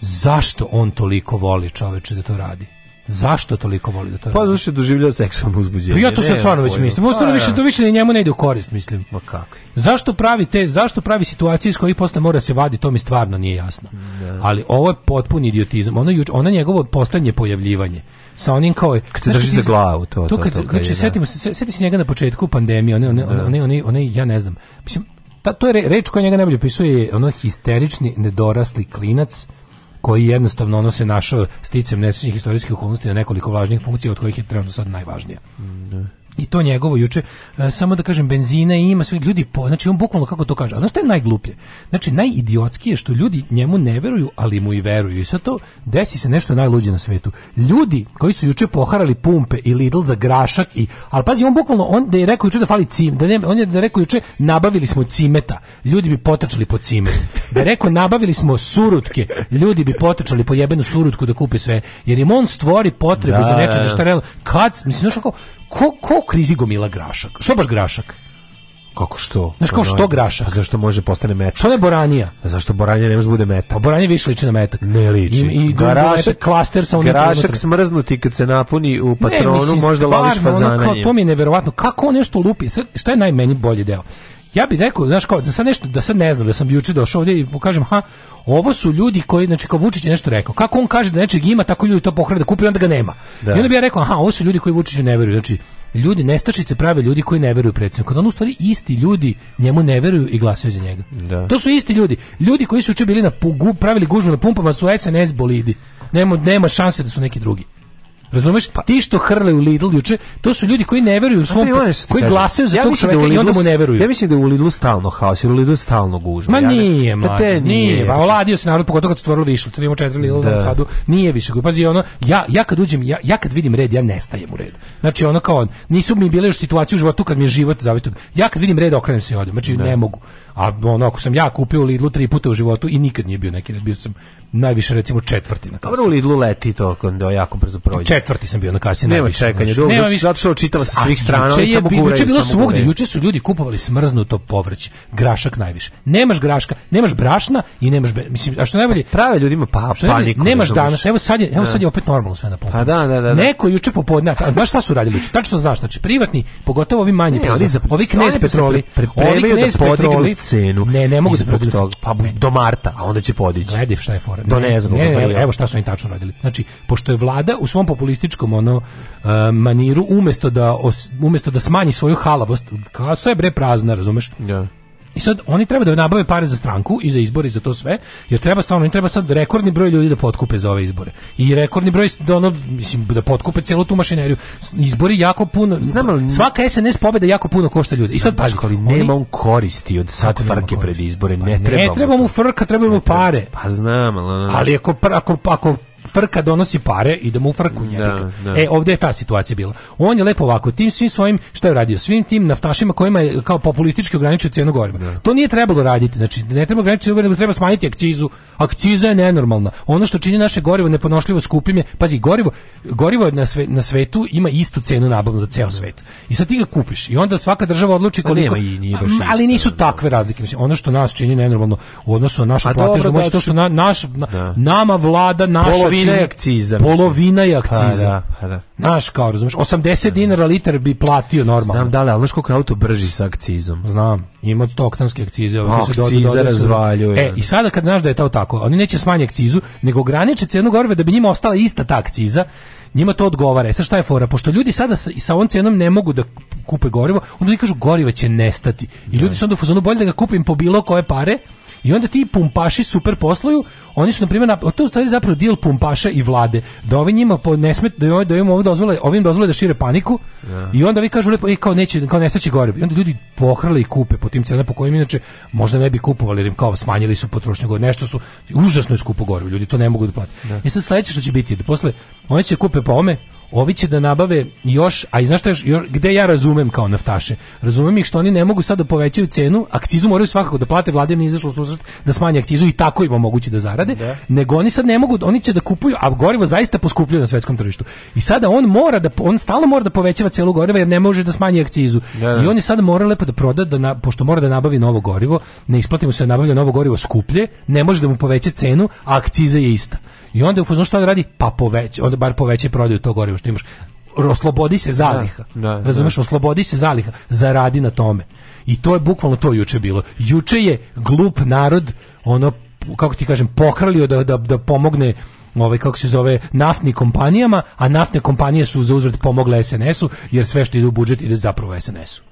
S18: zašto on toliko voli čoveče da to radi? Zašto toliko voli da to pa,
S15: radi? Pa
S18: zašto je
S15: doživljao seksualno uzbuđenje?
S18: Pa ja to sad stvarno već mislim. Ustavno pa da. više, to više njemu ne ide u korist, mislim. Ma kako? Zašto pravi te, zašto pravi situacije iz kojih posle mora da se vadi, to mi stvarno nije jasno. Ne. Da. Ali ovo je potpuni idiotizam. Ono, juč, ono njegovo poslednje pojavljivanje sa onim kao
S15: kad se drži za glavu to
S18: to, to kad to, znači je, setimo se seti se njega na početku pandemije one one one, one, one ja ne znam mislim ta, to je reč koja njega najbolje opisuje ono histerični nedorasli klinac koji jednostavno ono se našao sticem nesrećnih istorijskih okolnosti na nekoliko važnih funkcija od kojih je trenutno sad najvažnija. Mm, da i to njegovo juče e, samo da kažem benzina i ima sve ljudi po, znači on bukvalno kako to kaže a znaš šta je najgluplje znači najidiotskije je što ljudi njemu ne veruju ali mu i veruju i sad to desi se nešto najluđe na svetu ljudi koji su juče poharali pumpe i Lidl za grašak i al pazi on bukvalno on da je rekao juče da fali cim da ne, on je da rekao juče nabavili smo cimeta ljudi bi potrčali po cimet da je rekao nabavili smo surutke ljudi bi potrčali po jebenu surutku da kupe sve jer im on stvori potrebu da, za da, nečim za da. šta realno kad mislim znaš kako ko, ko krizi gomila grašak? Što baš grašak?
S15: Kako što?
S18: Znaš kao pa što grašak? A
S15: zašto može postane metak?
S18: Što ne boranija?
S15: A zašto boranija ne može da bude metak? Pa
S18: boranija više liči na metak.
S15: Ne liči.
S18: I, i
S15: grašak, klaster
S18: sa onim grašak
S15: smrznuti kad se napuni u patronu, ne, mislim, možda stvarno, loviš fazana. Ono kao,
S18: to mi je neverovatno. Kako on nešto lupi? Šta je najmeni bolji deo? ja bih rekao, znaš kao, da sad nešto, da sad ne znam, da sam juče došao ovdje i pokažem, ha, ovo su ljudi koji, znači, kao Vučić je nešto rekao. Kako on kaže da nečeg ima, tako ljudi to pohrade da kupi, onda ga nema. Da. I onda bih ja rekao, aha, ovo su ljudi koji Vučiću ne veruju. Znači, ljudi, nestašice prave ljudi koji ne veruju predsjedniku. Onda u stvari isti ljudi njemu ne veruju i glasaju za njega. Da. To su isti ljudi. Ljudi koji su juče bili na pravili gužvu na pumpama su SNS bolidi. Nema, nema šanse da su neki drugi. Razumeš? Pa, ti što hrle u Lidl juče, to su ljudi koji ne veruju u svom, koji glasaju za ja tog da čoveka da i onda mu ne veruju.
S15: Ja mislim da u Lidlu stalno haos, jer u Lidlu stalno gužva.
S18: Ma
S15: ja
S18: ne, nije, da mlađe, nije. nije. Pa oladio se narod, pogotovo kad su stvorili više, to imamo četiri Lidl da. u sadu, nije više. Pazi, ono, ja, ja kad uđem, ja, ja kad vidim red, ja nestajem u red. Znači, ono kao, nisu mi bile još situacije u životu kad mi je život zavisno. Ja kad vidim red, okrenem se i odem. Znači, ne, da. ne mogu A ono, ako sam ja kupio u Lidlu tri puta u životu i nikad nije bio neki red, bio sam najviše recimo četvrti na kasi. Dobro u
S15: Lidlu leti to da jako brzo prođe.
S18: Četvrti sam bio na kasi Nema najviše. Čekanje,
S15: znači. dugo, Nema više, zato što očitava sa svih strana, juče je,
S18: samo gure, juče je bilo svugde, juče su ljudi kupovali smrznuto povrće, grašak najviše. Nemaš graška, nemaš brašna i nemaš be, mislim, a što najbolje,
S15: prave ljudima pa
S18: paniku. Nemaš danas, evo sad je, evo da. sad je opet normalno sve na pompu.
S15: Pa da, da, da, da,
S18: Neko juče popodne, a baš šta su radili juče? Tačno znaš, znači privatni, pogotovo ovi manji, ovi knez Petroli,
S15: ovi da knez Petroli, cenu.
S18: Ne, ne mogu da produce.
S15: Pa do marta, a onda će podići. Pa
S18: gledaj šta je fora.
S15: Do ne, ne znam. Ne,
S18: ne, evo šta su oni tačno radili. Znači, pošto je vlada u svom populističkom ono uh, maniru umesto da os, umesto da smanji svoju halavost, kao sve bre prazna, razumeš? Ja da. I sad oni treba da nabave pare za stranku i za izbore i za to sve, jer treba stvarno, im treba sad rekordni broj ljudi da potkupe za ove izbore. I rekordni broj da ono mislim da potkupe celu tu mašineriju. Izbori jako puno, Znam, ali, svaka SNS pobeda jako puno košta ljudi. I sad pazi,
S15: ali nema on koristi od sad farke pred izbore, pa ne, ne treba. Ne
S18: treba mu frka, treba mu pare.
S15: Pa znam, ali, ali
S18: ako, ako, ako frka donosi pare, idemo u frku njega. Da, da. E, ovde je ta situacija bila. On je lepo ovako, tim svim svojim, šta je uradio? svim tim naftašima kojima je kao populistički ograničio cijenu goriva. Da. To nije trebalo raditi, znači ne treba ograničiti gorivo, nego treba smanjiti akcizu. Akciza je nenormalna. Ono što čini naše gorivo neponošljivo skupim je, pazi, gorivo, gorivo na, sve, na svetu ima istu cenu nabavnu za ceo svet. I sad ti ga kupiš i onda svaka država odluči pa koliko...
S15: I nije baš
S18: isto, ali nisu takve razlike. Mislim, ono što nas čini nenormalno u odnosu na našu pa platežnu moć, to što na, naš, na, nama vlada
S15: naša
S18: polovina je znači,
S15: akciza.
S18: Polovina je pa akciza. Da, pa da. Naš kao, razumiješ, 80 da. dinara litar bi platio normalno.
S15: Znam, da li, ali znaš koliko auto brži sa akcizom?
S18: Znam, ima 100 oktanske akcize. Ovaj
S15: akciza razvaljuje.
S18: E, i sada kad znaš da je to tako, oni neće smanjiti akcizu, nego ograniče cenu goriva da bi njima ostala ista ta akciza, njima to odgovara. E sad šta je fora? Pošto ljudi sada sa, sa on cenom ne mogu da kupe gorivo, onda oni kažu goriva će nestati. I ljudi su onda u fazonu bolje da ga kupim po bilo koje pare, I onda ti pumpaši super posluju, oni su na primjer na to stvari zapravo deal pumpaša i vlade. Da ovi njima po nesmet smet da ovim da im ovo dozvole, ovim dozvole da šire paniku. Ja. Da. I onda vi kažu lepo, i e, kao neće, kao nestaće gorivo. I onda ljudi pohrle i kupe po tim cenama po kojim inače možda ne bi kupovali, jer im kao smanjili su potrošnju goriva, nešto su užasno je skupo gorivo, ljudi to ne mogu da plate. Ja. Da. I e sad sledeće što će biti, da posle oni će da kupe po ome, ovi će da nabave još, a i znaš šta još, još gde ja razumem kao naftaše? Razumem ih što oni ne mogu sad da povećaju cenu, akcizu moraju svakako da plate, vlada im nije susret da smanje akcizu i tako ima omogući da zarade, da. nego oni sad ne mogu, oni će da kupuju, a gorivo zaista poskupljuje na svetskom tržištu. I sada on mora da on stalno mora da povećava celu goriva jer ne može da smanji akcizu. Da, da. I oni sad sada mora lepo da proda da na, pošto mora da nabavi novo gorivo, ne isplatimo se da nabavlja novo gorivo skuplje, ne može da mu poveća cenu, a akciza je ista. I onda u fuzonu šta da radi? Pa poveći, onda bar poveći prodaju to gorivo što imaš oslobodi se zaliha. Da, da, da. Razumeš, da. oslobodi se zaliha, zaradi na tome. I to je bukvalno to juče bilo. Juče je glup narod ono kako ti kažem pokralio da da da pomogne ovaj kako se zove naftni kompanijama, a naftne kompanije su za uzvrat pomogle SNS-u jer sve što ide u budžet ide zapravo SNS-u.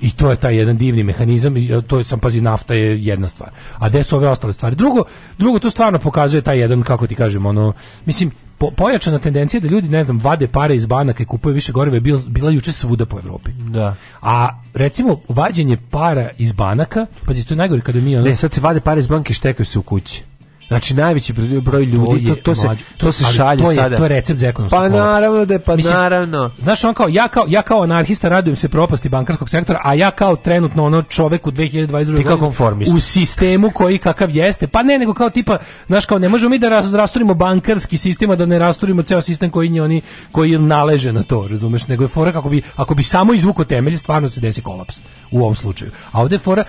S18: I to je taj jedan divni mehanizam, e, to je, sam pazi, nafta je jedna stvar. A gde su ove ostale stvari? Drugo, drugo to stvarno pokazuje taj jedan, kako ti kažem, ono, mislim, po, pojačana tendencija da ljudi, ne znam, vade pare iz banaka i kupuju više goriva je bila, bila juče svuda po Evropi.
S15: Da.
S18: A recimo, vađenje para iz banaka,
S15: pazi, to je najgore kada mi... Ono...
S18: Ne, sad se vade pare iz banke
S15: i
S18: štekaju se u kući. Znači najveći broj ljudi to, to, to se to se šalje to je, sada. To je recept za ekonomsku. Pa
S15: naravno da je, pa Mislim, naravno.
S18: Znaš on kao ja kao ja kao anarhista radujem se propasti bankarskog sektora, a ja kao trenutno ono čovjek u 2022 u sistemu koji kakav jeste. Pa ne nego kao tipa, znaš kao ne možemo mi da rasturimo bankarski sistem a da ne rasturimo ceo sistem koji nje oni koji naleže na to, razumeš? Nego je fora kako bi ako bi samo izvuko temelj, stvarno se desi kolaps u ovom slučaju. A ovde fora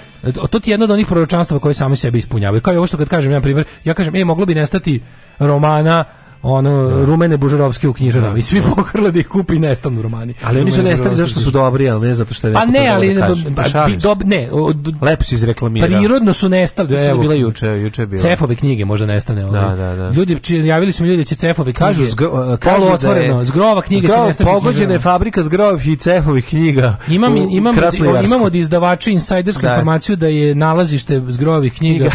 S18: to ti je jedno od onih proročanstava koje sami sebe ispunjavaju. Kao i ovo što kad kažem ja primjer Ja kažem, e, moglo bi nestati romana ono da. rumene bužarovske u knjižarama da. i svi da. pohrle da ih kupi i nestanu romani.
S15: Ali oni su nestali zato što su dobri, ali ne zato što je pa
S18: neko Pa ne, ali ne, dob, ne,
S15: lepo si izreklamirao.
S18: Prirodno su nestali.
S15: Mislim evo, bila juče, juče je bila.
S18: Cefove knjige možda nestane. Ovaj.
S15: Da, da, da.
S18: Ljudi, javili smo ljudi da će cefove
S15: knjige. Kažu, zgro,
S18: kažu otvoreno, da je, zgrova knjige zgrova će nestati.
S15: Pogođena je fabrika zgrovih i cefovih knjiga.
S18: Imam, u,
S15: imam,
S18: imamo od izdavača insajdersku da. informaciju da je nalazište zgrovih knjiga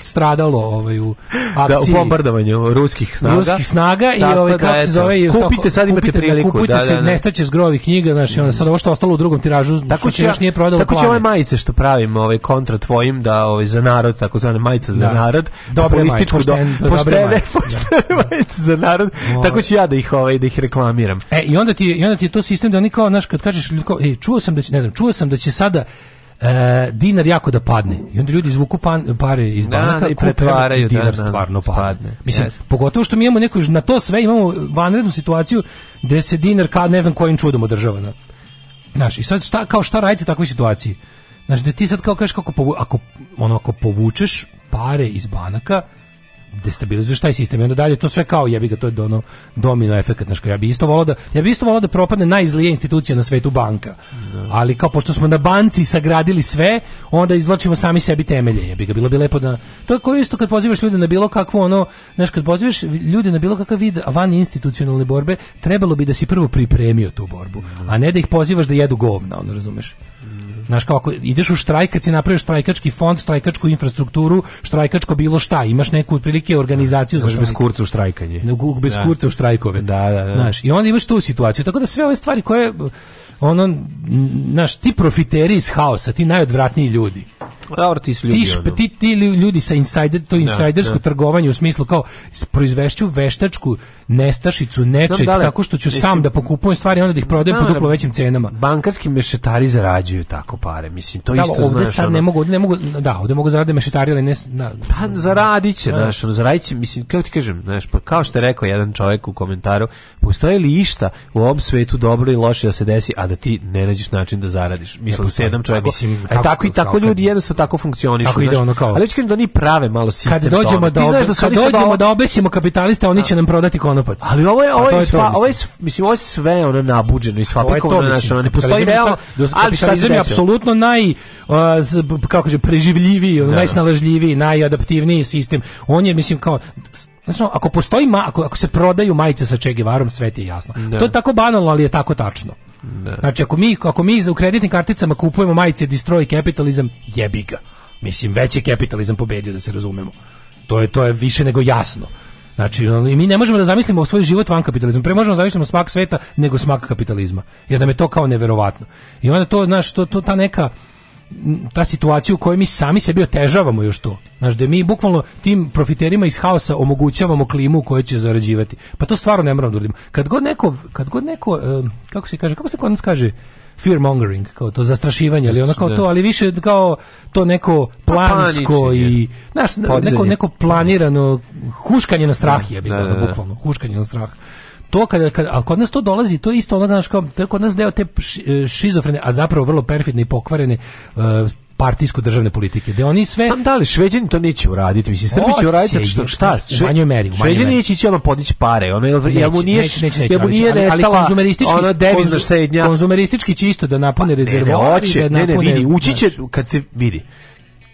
S18: stradalo ovaj, u akciji.
S15: Da, u bombardovanju
S18: ruskih snaga. Ruskih snaga i ovaj da,
S15: kako se zove i kupite sad imate
S18: kupite,
S15: priliku
S18: kupite da, se da, da. nestaće zgrovih knjiga znači ona sad ovo što ostalo u drugom tiražu tako što ja, još nije prodalo
S15: tako će ove majice što pravim ovaj kontra tvojim da ovaj za narod tako takozvane majice za da. narod da dobre majice poštene poštene majice za narod tako ću ja da ih ovaj da ih reklamiram
S18: e i onda ti i onda ti to sistem da oni kao znaš kad kažeš ej čuo sam da će ne znam čuo sam da će sada e, dinar jako da padne. I onda ljudi izvuku pan, pare iz da, da i pretvaraju da dinar da, stvarno padne. padne. Mislim, yes. pogotovo što mi imamo neku, na to sve imamo vanrednu situaciju gde se dinar kad ne znam kojim čudom održava. Na. Znaš, i sad šta, kao šta radite u takvoj situaciji? Znaš, da ti sad kao kažeš kako povu, ako, ono, ako povučeš pare iz banaka, destabilizuješ taj sistem i onda dalje to sve kao jebi ga to je dono domino efekat znači ja bi isto volao da ja bi isto volao da propadne najzlija institucija na svetu banka da. ali kao pošto smo na banci sagradili sve onda izvlačimo sami sebi temelje jebi ga bilo bi lepo da to je kao isto kad pozivaš ljude na bilo kakvo ono znaš kad pozivaš ljude na bilo kakav vid van institucionalne borbe trebalo bi da si prvo pripremio tu borbu a ne da ih pozivaš da jedu govna on razumeš Znaš kao ako ideš u štrajk, kad si napraviš štrajkački fond, štrajkačku infrastrukturu, štrajkačko bilo šta, imaš neku otprilike organizaciju Možeš za
S15: bez kurca u štrajkanje.
S18: Ne, bez da. kurca u štrajkove.
S15: Da, da, da. Znaš,
S18: i onda imaš tu situaciju. Tako da sve ove stvari koje ono, znaš, ti profiteri iz haosa, ti najodvratniji ljudi
S15: Dobro, ti su ljudi.
S18: Ti, ti, ti ljudi sa insider, to da, insajdersko da. trgovanje u smislu kao proizvešću veštačku nestašicu nečeg da tako što ću mislim, sam da pokupujem stvari onda da ih prodajem po da duplo većim cenama.
S15: Bankarski mešetari zarađuju tako pare, mislim, to
S18: da,
S15: isto ovde znaš.
S18: sad ono, ne mogu, ne mogu, da, ovde mogu zaraditi mešetari, ali ne na,
S15: pa zaradiće, da. znaš, ono,
S18: zaradiće,
S15: mislim, kako ti kažem, znaš, pa kao što je rekao jedan čovjek u komentaru, postoji li išta u ovom svetu dobro i loše da se desi, a da ti ne nađeš način da zaradiš? Mislim, sedam pa, čovjek. Mislim, kako, e, tako i tako ljudi jednostavno tako funkcionišu.
S18: Tako ide ono kao.
S15: Ali kažem da ni prave malo sistem. Kad
S18: dođemo da, obe, da kad dođemo ba... da obesimo kapitaliste, oni će nam prodati konopac.
S15: Ali ovo je ovo je, sva, ovo je mislim ovo je sve ono nabuđeno i sfabrikovano naše, ne postoji
S18: realno. Ali kapitalizam je apsolutno naj uh, kako će preživljivi, ono, da. najsnalažljiviji, najadaptivniji sistem. On je mislim kao Znači, ako postoji, ako, ako se prodaju majice sa Che Guevarom, sve ti je jasno. Da. To je tako banalno, ali je tako tačno. Da. Znači, ako mi, ako mi u kreditnim karticama kupujemo majice Destroy Capitalism, jebi ga. Mislim, već je kapitalizam pobedio, da se razumemo. To je, to je više nego jasno. Znači, mi ne možemo da zamislimo svoj život van kapitalizma. Pre možemo da zamislimo smak sveta nego smak kapitalizma. Jer nam je to kao neverovatno. I onda to, znaš, to, to ta neka ta situacija u kojoj mi sami sebi otežavamo još to. Znaš, da mi bukvalno tim profiterima iz haosa omogućavamo klimu u kojoj će zarađivati. Pa to stvarno ne moramo da uradimo. Kad god neko, kad god neko e, kako se kaže, kako se kod nas kaže, fear mongering, kao to zastrašivanje, ali ono kao da. to, ali više kao to neko pa plansko i znaš, neko, neko planirano huškanje na strah da, je bilo, da, bukvalno, huškanje na strah to kada, kad ali kod nas to dolazi, to je isto ono, znaš, kao, to kod nas deo te e, šizofrene, a zapravo vrlo perfidne i pokvarene uh, partijsko državne politike. Da oni sve Tam
S15: da li Šveđani to neće uraditi, mislim Srbi će uraditi što šta? Šve... Manje meri, Šveđani će ono podići pare, ono ja mu nije neće, neće, neće, ja mu nije ali, nestala, ali konzumeristički ono
S18: devizna štednja. Konzumeristički čisto da napune
S15: rezervoare,
S18: da pa, napune. Ne, ne, da vidi,
S15: ući će kad se vidi.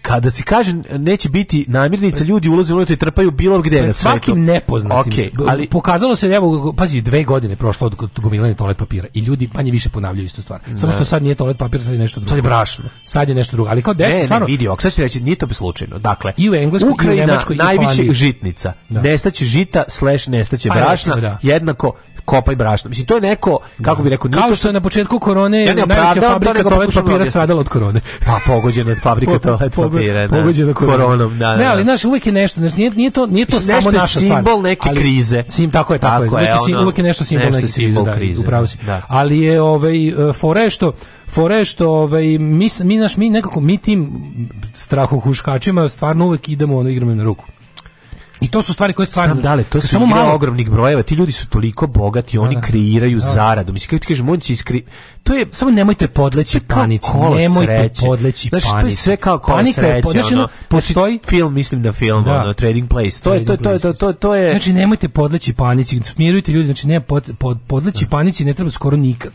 S15: Kada se kaže neće biti namirnica, ljudi ulaze unutra i trpaju bilo gde na svetu.
S18: Svakim nepoznatim. Okay, ali pokazalo se evo pazi dve godine prošlo od gomilanja toalet papira i ljudi manje više ponavljaju istu stvar. Ne. Samo da. što sad nije toalet papir,
S15: sad je
S18: nešto drugo. Sad je
S15: brašno.
S18: Sad je nešto drugo. Ali kao deset stvarno.
S15: Ne, vidi, ok, sad ću reći,
S18: nije
S15: to slučajno. Dakle, i
S18: u Englesku, Ukrajina, i u Nemačkoj, najviše i
S15: žitnica. Da. Nestaće žita, slash nestaće pa, brašna, da. jednako kopaj brašno. Mislim, to je neko, kako bi rekao... Kao
S18: što, je na početku korone ja ne najveća fabrika toalet papira stradala od korone.
S15: Pa, pogođena od fabrika toalet papira. Da. Pogođena
S18: koronom, da, da, Ne, ali, da. znaš, uvijek je nešto, znači nije, nije to, nije to samo naša
S15: stvar. simbol neke krize.
S18: Sim, tako je, tako, tako je. je ono, uvijek je nešto simbol nešto neke simbol da, krize, da, upravo si. Da. Ali je, ovaj, e, fore što, fore što ovaj mi mi naš mi nekako mi tim strahohuškačima stvarno uvek idemo ono igramo na ruku. I to su stvari koje stvarno... Znam,
S15: to su
S18: samo malo
S15: ogromnih brojeva, ti ljudi su toliko bogati, oni da, da. kreiraju da, zaradu. Mislim, kako ti kažeš, on iskri... To
S18: je... Samo nemojte podleći panici, nemojte sreće. podleći panici. Znači, to je
S15: sve kao kolo Panika sreće, je pod... ono, postoji... film, mislim da film, da. ono, Trading Place. To, trading je, to, to, to, to, je...
S18: Znači, nemojte podleći panici, smirujte ljudi, znači, ne, pod, pod, podleći da. panici ne treba skoro nikad.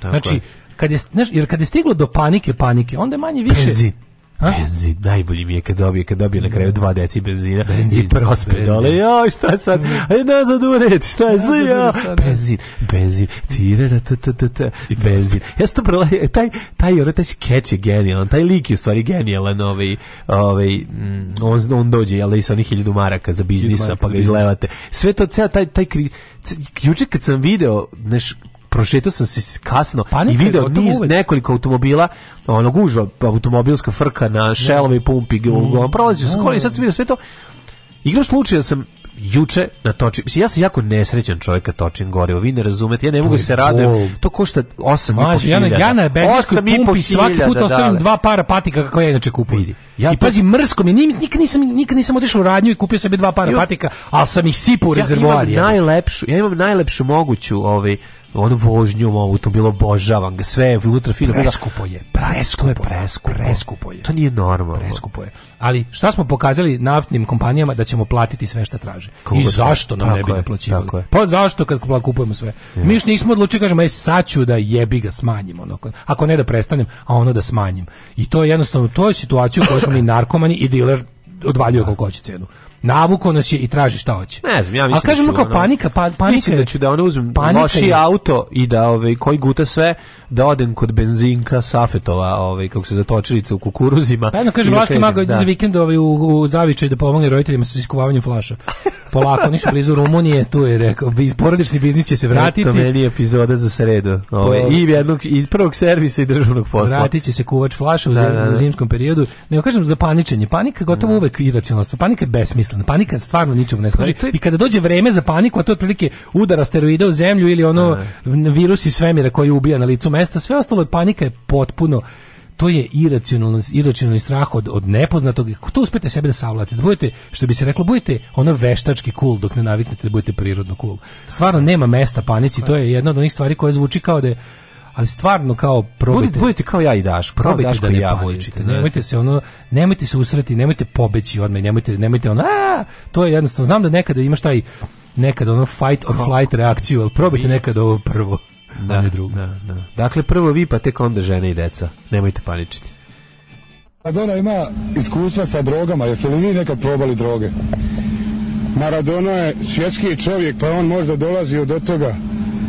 S18: znači, kad je, znaš, jer kad je stiglo do panike, panike, onda je manje više... Prezi
S15: Benzin, najbolji mi je kad dobije, kad dobije na kraju dva deci benzina benzin, i prospe benzin. dole. Jo, šta sad? Mm. Ajde nazad u red, šta je? Ja, benzin, benzin, tirara, ta, ta, ta, ta, benzin. Ja sam to prela, e, taj, taj, ono, taj skeč je genijalan, taj lik je u stvari genijalan, ovaj, ovaj, mm, on, on dođe, jel da i sa onih hiljadu maraka za biznisa, pa ga izlevate. Sve to, ceo taj, taj, juče kad sam video, neš, prošetao sam se kasno Panika i video niz uveć. nekoliko automobila, ono gužva, automobilska frka na šelove i pumpi, mm. prolazio sam mm. i da, sad da. sam vidio sve to. Igrom slučaja sam juče na toči ja sam jako nesrećan čovjek kad točim gorivo vi ne razumete ja ne to mogu se radujem to košta 8 Maš, ja na ja na
S18: benzinskoj pumpi svaki put da, ostavim dva para patika kako ja inače kupujem
S15: ja i to... pazi mrsko mi nikad nisam nikad nisam otišao u radnju i kupio sebi dva para patika al sam ih sipao u ja ja imam najlepšu ja imam najlepšu moguću ovaj onu vožnju u automobilu obožavam ga sve ultra fino
S18: preskupo je presko
S15: je
S18: presko preskupo je
S15: to nije normalno
S18: preskupo je ali šta smo pokazali naftnim kompanijama da ćemo platiti sve što traže Kogu i zašto nam ne bi naplaćivali pa zašto kad kupujemo sve ja. mi smo nismo odlučili kažemo aj e, sad ću da jebi ga smanjim ono ako ne da prestanem a ono da smanjim i to je jednostavno to je situacija u kojoj smo mi narkomani i diler odvaljuje koliko hoće cenu navuko nas je i traži šta hoće.
S15: Ne znam, ja mislim. A
S18: da kažem kažemo
S15: kao
S18: ono, panika, pa, panika.
S15: Mislim da ću da ono uzmem loši auto i da ovaj koji guta sve da odem kod benzinka Safetova, ovaj kako se zatočilice u kukuruzima.
S18: Pa jedno da kažem Vlaški mago da. za vikend ovaj, u, u zavičaj da pomogne roditeljima sa iskuvavanjem flaša. Polako, nisu blizu Rumunije, tu je rekao, iz porodični biznis će se vratiti. To
S15: meni epizoda za sredu. Ovaj, I jednog i prvog servisa i državnog posla.
S18: Vratit će se kuvač flaša u, da, da, da. u da. zimskom periodu. Nego kažem za paničenje. Panika gotovo uvek iracionalna. Panika je besmisla besmislena. Panika stvarno ničemu ne služi. I kada dođe vreme za paniku, a to je otprilike udar asteroida u zemlju ili ono da, da. virus iz svemira koji ubija na licu mesta, sve ostalo je panika je potpuno to je iracionalno, iracionalni strah od, od nepoznatog. To uspete sebe da savladate? da budete, što bi se reklo, budete ono veštački cool dok ne naviknete da budete prirodno cool. Stvarno nema mesta panici, to je jedna od onih stvari koja zvuči kao da je ali stvarno kao probajte. Budite, budite
S15: kao ja i Daško. Probajte da ne ja paničite.
S18: Nemojte se ono nemojte se usreti, nemojte pobeći odme, nemojte nemojte ono a, to je jednostavno znam da nekada imaš taj nekada ono fight or flight reakciju, al probajte nekad ovo prvo. Da, a ne drugo. Da, da.
S15: Dakle prvo vi pa tek onda žene i deca. Nemojte paničiti.
S19: Maradona ima iskustva sa drogama. Jeste li vi nekad probali droge? Maradona je svjetski čovjek, pa on možda dolazi od toga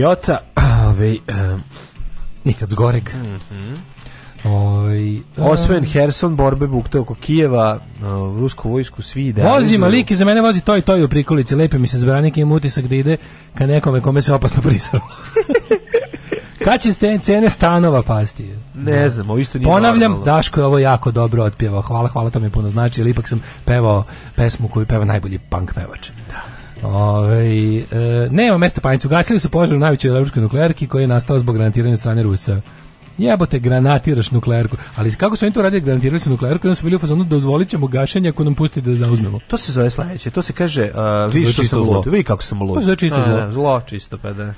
S18: idiota, ovaj, um, nikad zgoreg.
S15: Mm -hmm. Oj, ovaj, Osvojen Herson, borbe bukte oko Kijeva, uh, rusku vojsku svi idealizuju.
S18: Vozima, lik za mene vozi to i to u prikolici, lepe mi se zbranik i utisak da ide ka nekome kome se opasno prisaro. Kad će ste cene stanova pasti?
S15: Ne da. znam, ovo isto nije
S18: Ponavljam,
S15: normalno.
S18: Daško je ovo jako dobro otpjevao. Hvala, hvala, to mi puno znači, jer ipak sam pevao pesmu koju peva najbolji punk pevač. Da. Ove, e, nema mesta panicu. Gasili su požar u najvećoj evropskoj nuklearki koji je nastao zbog granatiranja strane Rusa. Jebote, granatiraš nuklearku. Ali kako su oni to radili, granatirali su nuklearku i onda su bili u fazonu dozvolit ćemo gašenje ako nam pusti da zauzmemo.
S15: To se zove sledeće, to se kaže, uh, vi što sam lud, vi kako sam
S18: lud. To se zove čisto zlo.
S15: zlo čisto, pa da.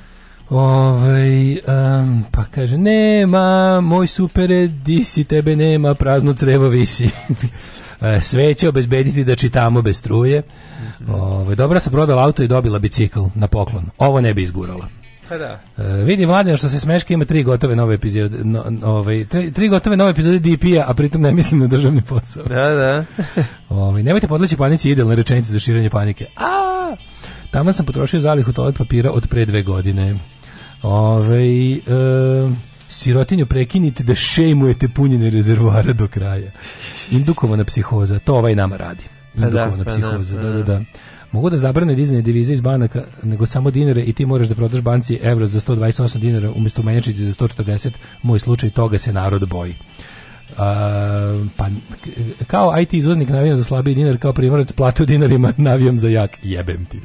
S18: Ove, ovaj, um, pa kaže, nema, moj supere, di tebe nema, prazno crevo visi. E, sve će obezbediti da čitamo bez struje. Ove, ovaj, dobra sam prodala auto i dobila bicikl na poklon. Ovo ne bi izgurala.
S15: Pa da.
S18: E, vidi mladen što se smeška ima tri gotove nove epizode, no, ovaj tri, tri, gotove nove epizode DP-a, a pritom ne mislim na državni posao.
S15: Da, da.
S18: ovaj nemojte podleći panici idealne rečenice za širenje panike. A! Tamo sam potrošio zalihu toalet papira od pre dve godine. Ovaj e, Sirotinju prekinite da šejmujete punjene rezervoare do kraja. Indukovana psihoza, to ovaj nama radi. Pa da, Indukovana pa da, psihoza, pa da, da, da, da. Mogu da zabrane dizanje devize iz banaka, nego samo dinare i ti moraš da prodaš banci evra za 128 dinara umjesto menjačice za 140. Moj slučaj toga se narod boji. Uh, pa kao IT izvoznik navijam za slabiji dinar, kao primorac plate dinarima navijam za jak, jebem ti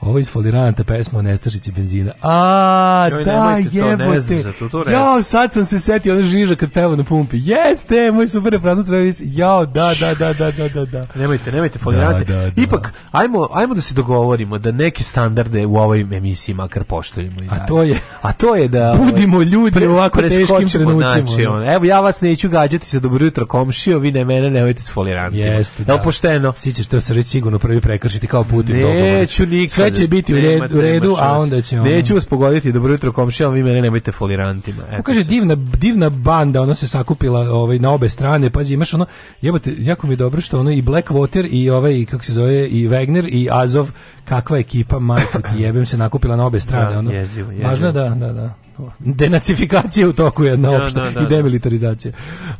S18: ovo iz foliranata pesma o nestašici benzina. A, Joj, da, jebote. Jao, sad sam se setio, ona žiža kad peva na pumpi. Jeste, moj super reprezentac Travis. Jao, da, da, da, da, da, da, da,
S15: Nemojte, nemojte folirante. Da, da, da. Ipak, ajmo, ajmo da se dogovorimo da neke standarde u ovoj emisiji makar poštujemo.
S18: I a to je?
S15: A to je da... Ovaj,
S18: Budimo ljudi pre, u ovako teškim trenucima. Znači,
S15: evo, ja vas neću gađati sa dobro jutro komšio, vi ne mene nemojte
S18: s
S15: folirantima. Jeste, da. Evo, pošteno.
S18: Ti ćeš to se reći sigurno prvi prekršiti kao Putin.
S15: Neću nikad.
S18: Sve će biti u redu, nema, u redu a onda će
S15: ono... Neću vas pogoditi, dobro jutro komšija, vi mene nemojte folirantima.
S18: Eto kaže, divna, divna banda, ona se sakupila ovaj, na obe strane, pazi, imaš ono, jebate, jako mi je dobro što ono i Blackwater i ovaj, kako se zove, i Wagner i Azov, kakva ekipa, majko ti jebem se nakupila na obe strane. Da, ono. jezivo, jezivo. Važno da, da, da. Denacifikacija u toku je jedna da, opšta da, da, da, i demilitarizacija.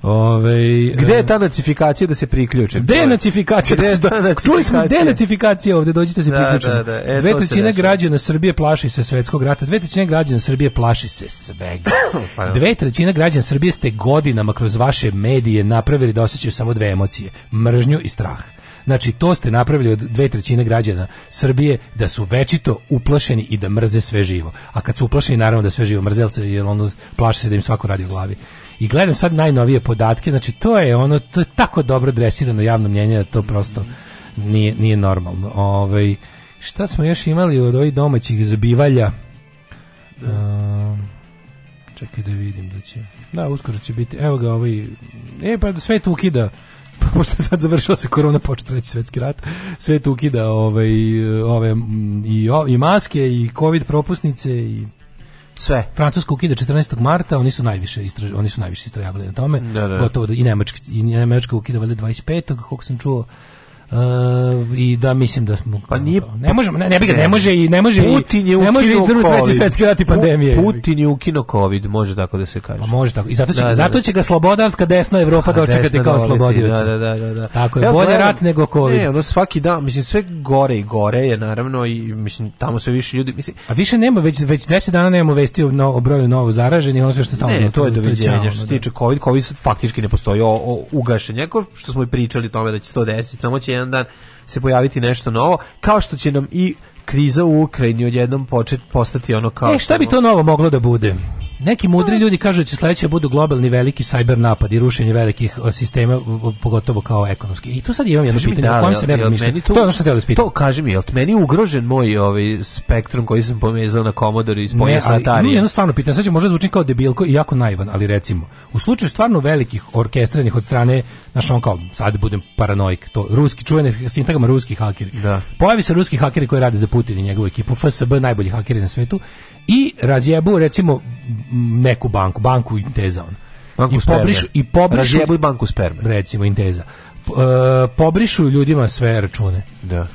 S18: Ove,
S15: Gde je e, ta nacifikacija da se priključim?
S18: Denacifikacija. Gde je ta Čuli smo denacifikacija ovde, dođite se da, priključiti. Da, da, e, Dve trećine građana Srbije plaši se svetskog rata. Dve trećine građana Srbije plaši se svega. Pa da. Dve trećine građana Srbije ste godinama kroz vaše medije napravili da osjećaju samo dve emocije. Mržnju i strah. Znači, to ste napravili od dve trećine građana Srbije da su večito uplašeni i da mrze sve živo. A kad su uplašeni, naravno da sve živo mrzelce, jer ono plaše se da im svako radi u glavi. I gledam sad najnovije podatke, znači to je ono, to je tako dobro dresirano javno mnjenje da to prosto nije, nije normalno. Ovaj, šta smo još imali od ovih domaćih zabivalja? Um, čekaj da vidim da će... Da, uskoro će biti. Evo ga ovaj... E, pa da sve to ukida pošto je sad završila se korona, počeo treći svetski rat, svet ukida ovaj, ove, i, o, i maske, i covid propusnice, i
S15: sve.
S18: Francuska ukida 14. marta, oni su najviše istraž, oni su najviše istrajavali na tome. Da, da. da. Gotovo da i Nemačka i Nemačka ukida valjda 25. kako sam čuo. Uh, i da mislim da smo
S15: pa nije,
S18: ne možemo ne, ne,
S15: ne,
S18: ne može i ne može Putin je i ne može i drugi svetski rat i pandemije Putin je ukino
S15: covid
S18: može tako da se kaže pa može tako i zato će da, da, zato će ga slobodarska desna Evropa dočekati kao slobodioca
S15: da, da, da, da,
S18: tako je Evo, bolje gledam, rat nego covid
S15: ne ono svaki dan mislim sve gore i gore je naravno i mislim tamo sve više ljudi mislim
S18: a više nema već već 10 dana nemamo vesti o, no, o broju novo zaraženih ono sve što
S15: stalno to je doviđenje što se tiče covid covid faktički ne postoji o, o ugašenje što smo i pričali tome da će se to desiti samo će jedan dan se pojaviti nešto novo, kao što će nam i kriza u Ukrajini odjednom početi postati ono kao...
S18: E, šta bi to novo moglo da bude? Neki mudri pa- ljudi kažu da će sledeće da budu globalni veliki cyber napad i rušenje velikih sistema, pogotovo kao ekonomski. I tu sad imam jedno pitanje, da, o kojem se ja razmišljam.
S15: To, to je ono
S18: što te da To
S15: kaže mi, jel meni ugrožen moj ovaj spektrum koji sam pomezao na Commodore i spojio sa
S18: Atari? Ne, jedno stvarno pitanje, sad će možda zvučim kao debilko i jako naivan, ali recimo, u slučaju stvarno velikih orkestranih od strane znaš on kao sad budem paranoik to ruski čuvene sintagama ruski hakeri
S15: da.
S18: pojavi se ruski hakeri koji rade za Putin i njegovu ekipu FSB najbolji hakeri na svetu i razjebu recimo neku banku banku Inteza
S15: on banku i
S18: pobrišu i pobrišu
S15: banku sperme
S18: recimo Inteza e, pobrišu ljudima sve račune
S15: da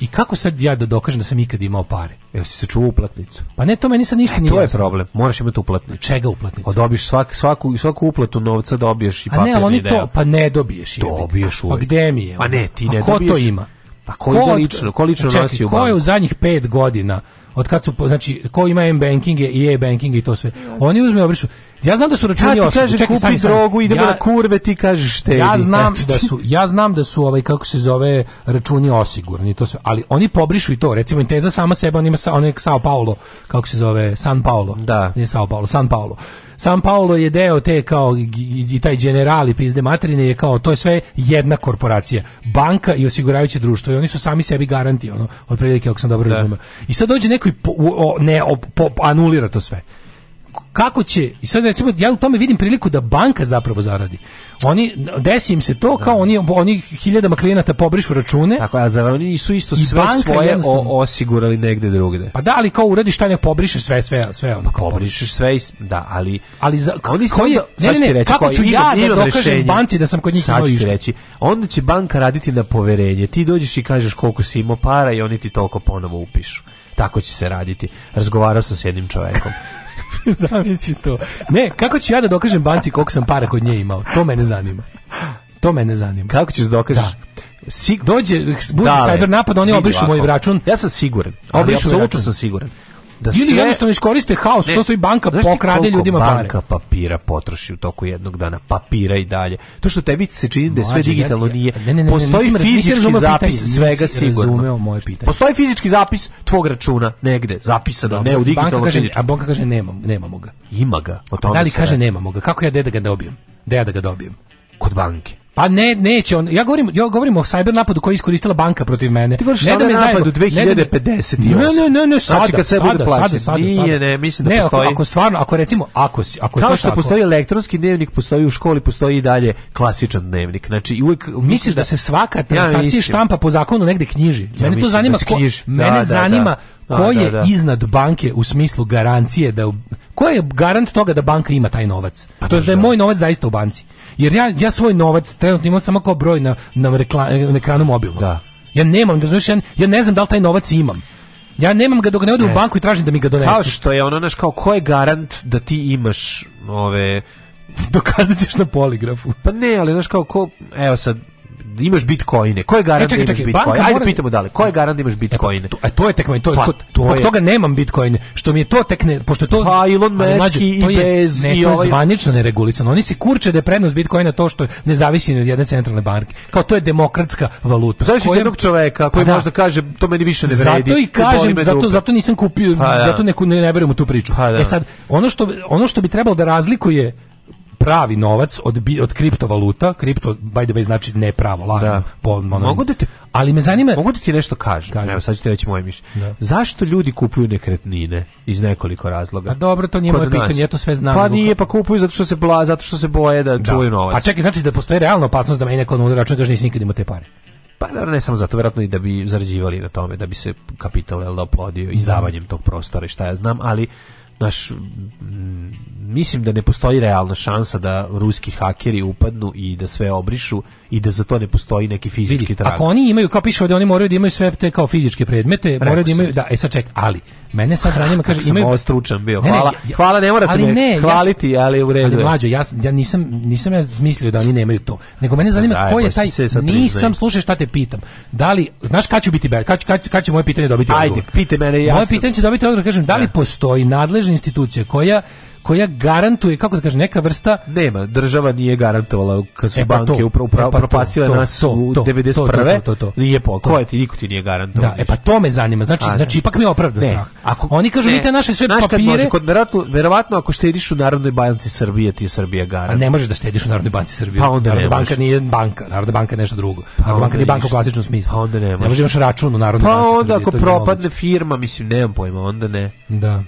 S18: I kako sad ja da dokažem da sam ikad imao pare?
S15: Jel si se čuo uplatnicu?
S18: Pa ne, to meni sad ništa e,
S15: nije. To je jasno. problem. Moraš imati uplatnicu.
S18: Čega uplatnicu?
S15: A pa dobiješ svak, svaku, svaku uplatu novca dobiješ i papirni A ne,
S18: ali oni
S15: to,
S18: pa ne dobiješ.
S15: Dobiješ
S18: uvijek. Pa gde mi je?
S15: Pa ne, ti
S18: ne
S15: A
S18: ko
S15: dobiješ.
S18: to ima? A ko,
S15: ko lično,
S18: ko
S15: lično čekaj, nosi
S18: u banku? Ko je
S15: u
S18: zadnjih 5 godina od kad su znači ko ima m banking i e banking i to sve. Oni uzme obrišu. Ja znam da su računi
S15: ja osobe, čekaj, kupi sami, drogu, idemo ja, na kurve, ti
S18: kažeš štedi. Ja znam da su ja znam da su ovaj kako se zove računi osigurani, to sve, ali oni pobrišu i to, recimo Inteza sama sebe, on ima sa onek Sao Paulo, kako se zove, San Paulo.
S15: Da. Ne
S18: Sao Paulo, San Paulo. San Paulo je deo te kao i taj generali pizde materine je kao to je sve jedna korporacija, banka i osiguravajuće društvo i oni su sami sebi garanti ono otprilike ako sam dobro da. razumio. I sad dođe neko i po, o, ne o, po, anulira to sve kako će i sad recimo ja u tome vidim priliku da banka zapravo zaradi. Oni desi im se to kao da. oni oni hiljadama klijenata pobrišu račune.
S15: Tako a za oni nisu isto sve svoje o, osigurali negde drugde.
S18: Pa da ali kao uradiš šta ne pobrišeš sve sve sve ono
S15: kao pa pobrišeš sve i, da ali
S18: ali za oni koji je, da- ne, ne, ne, reći, kako ću ja da dokažem rešenje. banci da sam kod njih sad ću reći
S15: onda će banka raditi na poverenje. Ti dođeš i kažeš koliko si imao para i oni ti toliko ponovo upišu. Tako će se raditi. Razgovarao sam s jednim čovekom.
S18: Zamisli to. Ne, kako ću ja da dokažem banci koliko sam para kod nje imao? To mene zanima. To mene zanima.
S15: Kako ćeš da dokažeš? Da.
S18: Sig... Dođe, bude cyber da, napad, oni obrišu moj račun.
S15: Ja sam siguran.
S18: Obrišu
S15: račun. sam siguran
S18: da sve... Ili jednostavno iskoriste haos, ne, to su i banka znaš pokrade ljudima banka pare. banka
S15: papira potroši u toku jednog dana, papira i dalje. To što tebi se čini da je sve digitalno nije, ne, ne, ne, postoji fizički zapis svega sigurno. moje pitanje. Postoji fizički zapis tvog računa negde, zapisano, ne u digitalno
S18: kaže, A banka kaže nemam, nemamo ga.
S15: Ima ga.
S18: O tome da li kaže nemamo ga? Kako ja da ga dobijem? Da ja da ga dobijem?
S15: Kod banke.
S18: Pa ne, neće on. Ja govorim, ja govorim o cyber
S15: napadu
S18: koji je iskoristila banka protiv mene.
S15: Ti govoriš ne da me napadu
S18: 2058. Da ne, ne, ne, ne, znači, sada, znači kad se sada, bude sada, sada, sada, Nije,
S15: ne, mislim da ne, postoji.
S18: Ako, ako stvarno, ako recimo, ako si, ako
S15: Kao što tako, postoji elektronski dnevnik, postoji u školi, postoji i dalje klasičan dnevnik. Znači, uvek
S18: misliš da, da se svaka transakcija ja štampa po zakonu negde knjiži. Ja mene to da zanima da ko, knjiži. mene da, da zanima da, Da, ko je da, da. iznad banke u smislu garancije da ko je garant toga da banka ima taj novac pa to je da je moj novac zaista u banci jer ja, ja svoj novac trenutno imam samo kao broj na, na, rekla, na ekranu mobilnog
S15: da.
S18: ja nemam da znaš, ja, ja ne znam da li taj novac imam ja nemam ga dok ne odem yes. u banku i tražim da mi ga donesu.
S15: Kao što je ono, naš, kao ko je garant da ti imaš ove...
S18: Dokazat ćeš na poligrafu.
S15: Pa ne, ali znaš kao ko... Evo sad, imaš bitcoine. Ko je e, da garant da imaš e, pa, bitcoine? Ajde mora... pitamo dalje. Ko je garant da imaš bitcoine?
S18: a to je tek meni, to, pa, to, to zbog je... toga nemam bitcoine, što mi je to tek ne, pošto to
S15: Pa Elon
S18: Musk i bez ne, i to
S15: je ovaj-
S18: zvanično neregulisano. Oni se kurče da je prednost bitcoina to što ne zavisi od jedne centralne banke. Kao to je demokratska valuta.
S15: Zavisi od jednog čoveka koji pa, da. možda kaže to meni više ne vredi.
S18: Zato i kažem, zato zato nisam kupio, pa, da. zato neku ne, ne verujem u tu priču. Pa, e sad ono što ono što bi trebalo da razlikuje pravi novac od bi, od kriptovaluta, kripto by the way znači ne pravo, lažno, da. Po, ono,
S15: mogu da te,
S18: ali me zanima
S15: Mogu da ti nešto kažem. kažem. Evo sad ću ti reći moje mišljenje. Da. Zašto ljudi kupuju nekretnine iz nekoliko razloga?
S18: A pa dobro, to nije moje pitanje, ja to sve znam.
S15: Pa nije, pa kupuju zato što se bla, zato što se boje da, da. čuvaju novac.
S18: Pa čekaj, znači da postoji realna opasnost da meni neko na račun kaže nisi nikad imao te pare.
S15: Pa naravno da, ne samo zato, verovatno i da bi zarađivali na tome, da bi se kapital jel, da oplodio izdavanjem da. tog prostora i šta ja znam, ali naš, mm, mislim da ne postoji realna šansa da ruski hakeri upadnu i da sve obrišu i da za to ne postoji neki fizički trag.
S18: Ako oni imaju, kao piše da oni moraju da imaju sve te kao fizičke predmete, moraju da imaju, da, e sad ček, ali, Mene sad zanima, kaže,
S15: imaju... stručan bio, hvala, ne, ne, hvala,
S18: ne
S15: morate ali me hvaliti, ja, ali u redu Ali
S18: mlađo, ja, ja nisam, nisam ja mislio da oni nemaju to, nego mene zanima Zajbo, pa ko je taj, nisam, slušaj šta te pitam, da li, znaš kad ću biti, kad, kad, kad će moje pitanje dobiti
S15: odgovor? Ajde, pite mene, ja
S18: Moje pitanje će dobiti odgovor, kažem, da li postoji nadležna institucija koja koja garantuje kako da kaže neka vrsta
S15: nema država nije garantovala kad su e pa banke upravo e pa propastile to, nas to, u 91. nije po ko ti niko ti nije garantovao.
S18: Da, e pa to me zanima. Znači A, znači ipak mi opravda strah. Ako oni kažu vidite naše sve Znaš papire.
S15: znači kod verovatno verovatno ako štediš u Narodnoj banci Srbije ti je Srbija garant. A
S18: ne možeš da štediš u Narodnoj banci Srbije. Pa onda Narodna banka nije banka, Narodna banka je nešto drugo. Pa Narodna banka nije banka u klasičnom smislu. Pa
S15: onda
S18: ne možeš. Ne da račun u Narodnoj pa banci Pa onda ako propadne
S15: firma, mislim nemam pojma, onda ne.
S18: Da.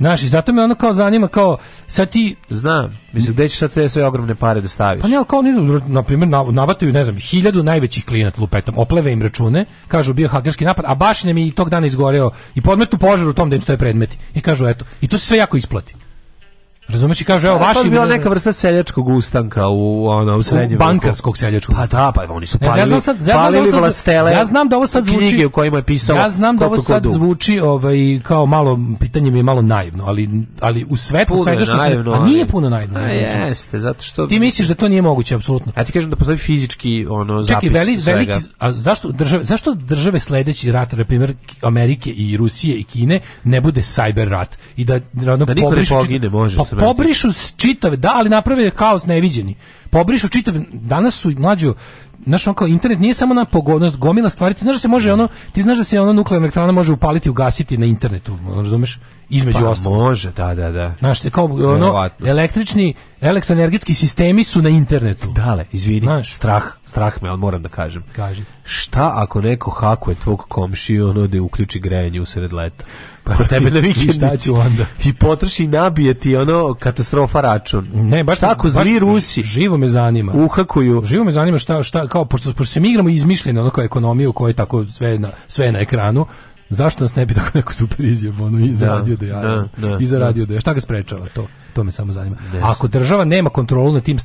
S18: Znaš, i zato me ono kao zanima, kao, sad ti...
S15: Znam, mislim, gde ćeš sad te sve ogromne pare da staviš?
S18: Pa ne, ali kao oni, na primjer, navataju, ne znam, hiljadu najvećih klijenata lupetom, opleve im račune, kažu bio hakerski napad, a baš nam je i tog dana izgoreo i podmetu požar u tom da im stoje predmeti. I kažu, eto, i to se sve jako isplati. Razumeš i kažu evo pa, vaši.
S15: To je bila neka vrsta seljačkog ustanka u ono u
S18: srednjem bankarskog seljačkog.
S15: Pa da, pa oni su palili.
S18: Ja znam
S15: sad, ja
S18: znam da
S15: vlastele.
S18: Ja znam da ovo sad zvuči knjige u kojima je pisao. Ja znam da ovo sad zvuči ovaj kao malo pitanje mi je malo naivno, ali ali u svetlu svega što se a nije puno naivno. A
S15: jeste, zato što
S18: Ti misliš da to nije moguće apsolutno. Ja
S15: ti kažem da postoji fizički ono zapis. Čekaj, veli, veliki,
S18: a zašto države zašto države sledeći rat, na primjer Amerike i Rusije i Kine ne bude cyber rat i da, da ono da niko ne pogine, može pa pobrišu čitave, da, ali naprave kaos neviđeni. Pobrišu čitave, danas su mlađo, znaš, on kao internet nije samo na pogodnost, gomila stvari, ti znaš da se može ono, ti znaš da se ono nuklearna elektrana može upaliti, ugasiti na internetu, razumeš? Između
S15: pa,
S18: ostalog.
S15: može, da, da, da.
S18: Znaš, kao ono, električni Elektroenergetski sistemi su na internetu.
S15: Dale, izvini, Znaš? strah, strah me, ali moram da kažem.
S18: Kaži.
S15: Šta ako neko hakuje tvog komšiju, ono da uključi grejanje usred leta? Pa to da tebe na vikendici. Šta ću onda? I potroši nabijeti ono katastrofa račun. Ne, baš šta ako zli Rusi.
S18: Živo me zanima.
S15: Uhakuju.
S18: Živo me zanima šta, šta kao pošto, pošto se mi igramo izmišljeno ono kao ekonomiju u kojoj tako sve na, sve na ekranu zašto nas ne bi tako neko super izjavo ono, i zaradio da, da, da, da, i zaradio da, da šta ga sprečava to to me samo zanima Des. ako država nema kontrolu nad tim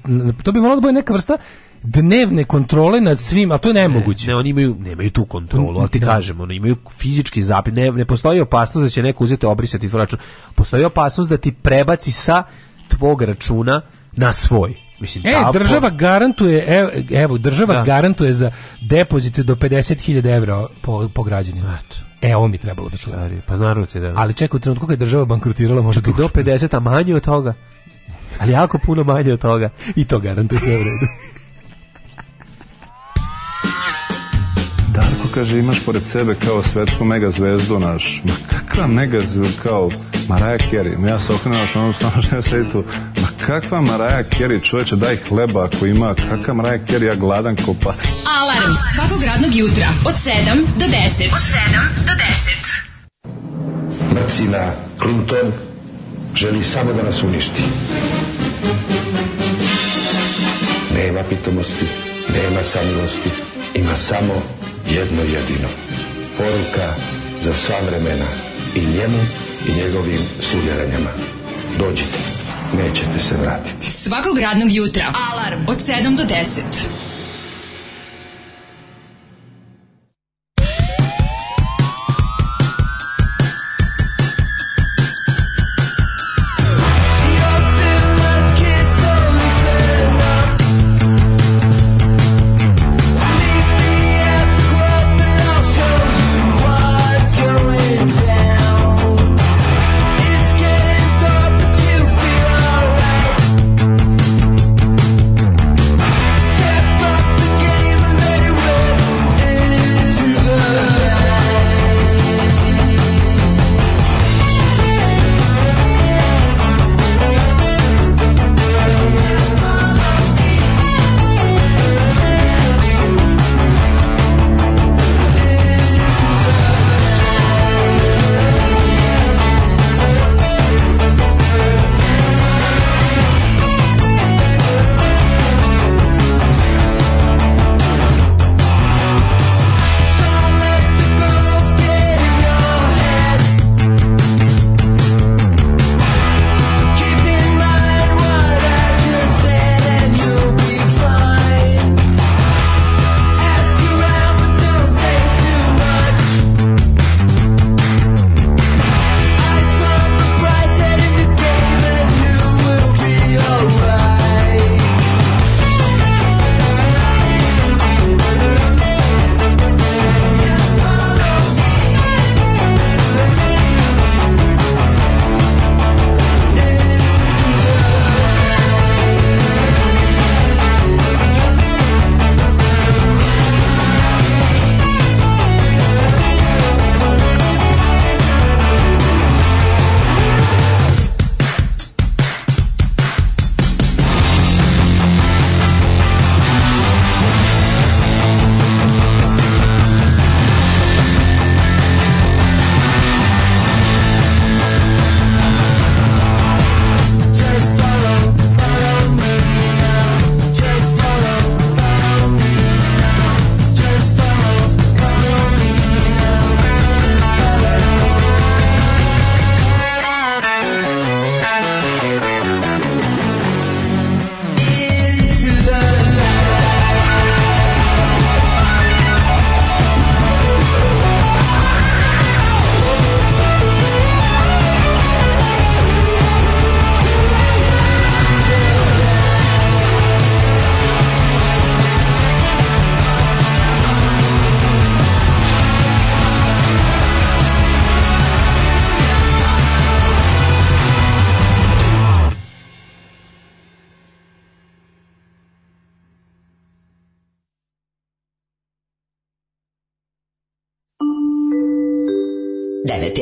S18: to bi moralo da bude neka vrsta dnevne kontrole nad svim, a to je nemoguće.
S15: Ne, ne, oni imaju, nemaju tu kontrolu, ali ti ne. Da. kažem, oni imaju fizički zapis, ne, ne postoji opasnost da će neko uzeti obrisati tvoj račun. Postoji opasnost da ti prebaci sa tvog računa na svoj. Mislim,
S18: e,
S15: ta...
S18: država garantuje, e, evo, država da. garantuje za depozite do 50.000 evra po, po građanima. Eto. E, ovo mi trebalo da
S15: čujem. Stari, pa znaju ti
S18: da. Ali čekaj, u trenutku kad je država bankrotirala,
S15: može Čekaj, do 50, a manje od toga.
S18: Ali jako puno manje od toga. I to garantuje sve u redu.
S20: Darko kaže, imaš pored sebe kao svetsku megazvezdu naš. Ma kakva megazvezdu kao Mariah Carey? Ja se okrenuo što ono stano ja sedi tu kakva Maraja Kerry, čoveče, daj hleba ako ima, kakva Maraja Kerry, ja gladan ko pas.
S21: Alarm svakog radnog jutra od 7 do 10.
S22: Od 7 do
S23: 10. Mrcina Clinton želi samo da nas uništi. Nema pitomosti, nema samilosti, ima samo jedno jedino. Poruka za sva vremena i njemu i njegovim slugaranjama. Dođite nećete se vratiti.
S24: Svakog radnog jutra. Alarm od 7 do 10.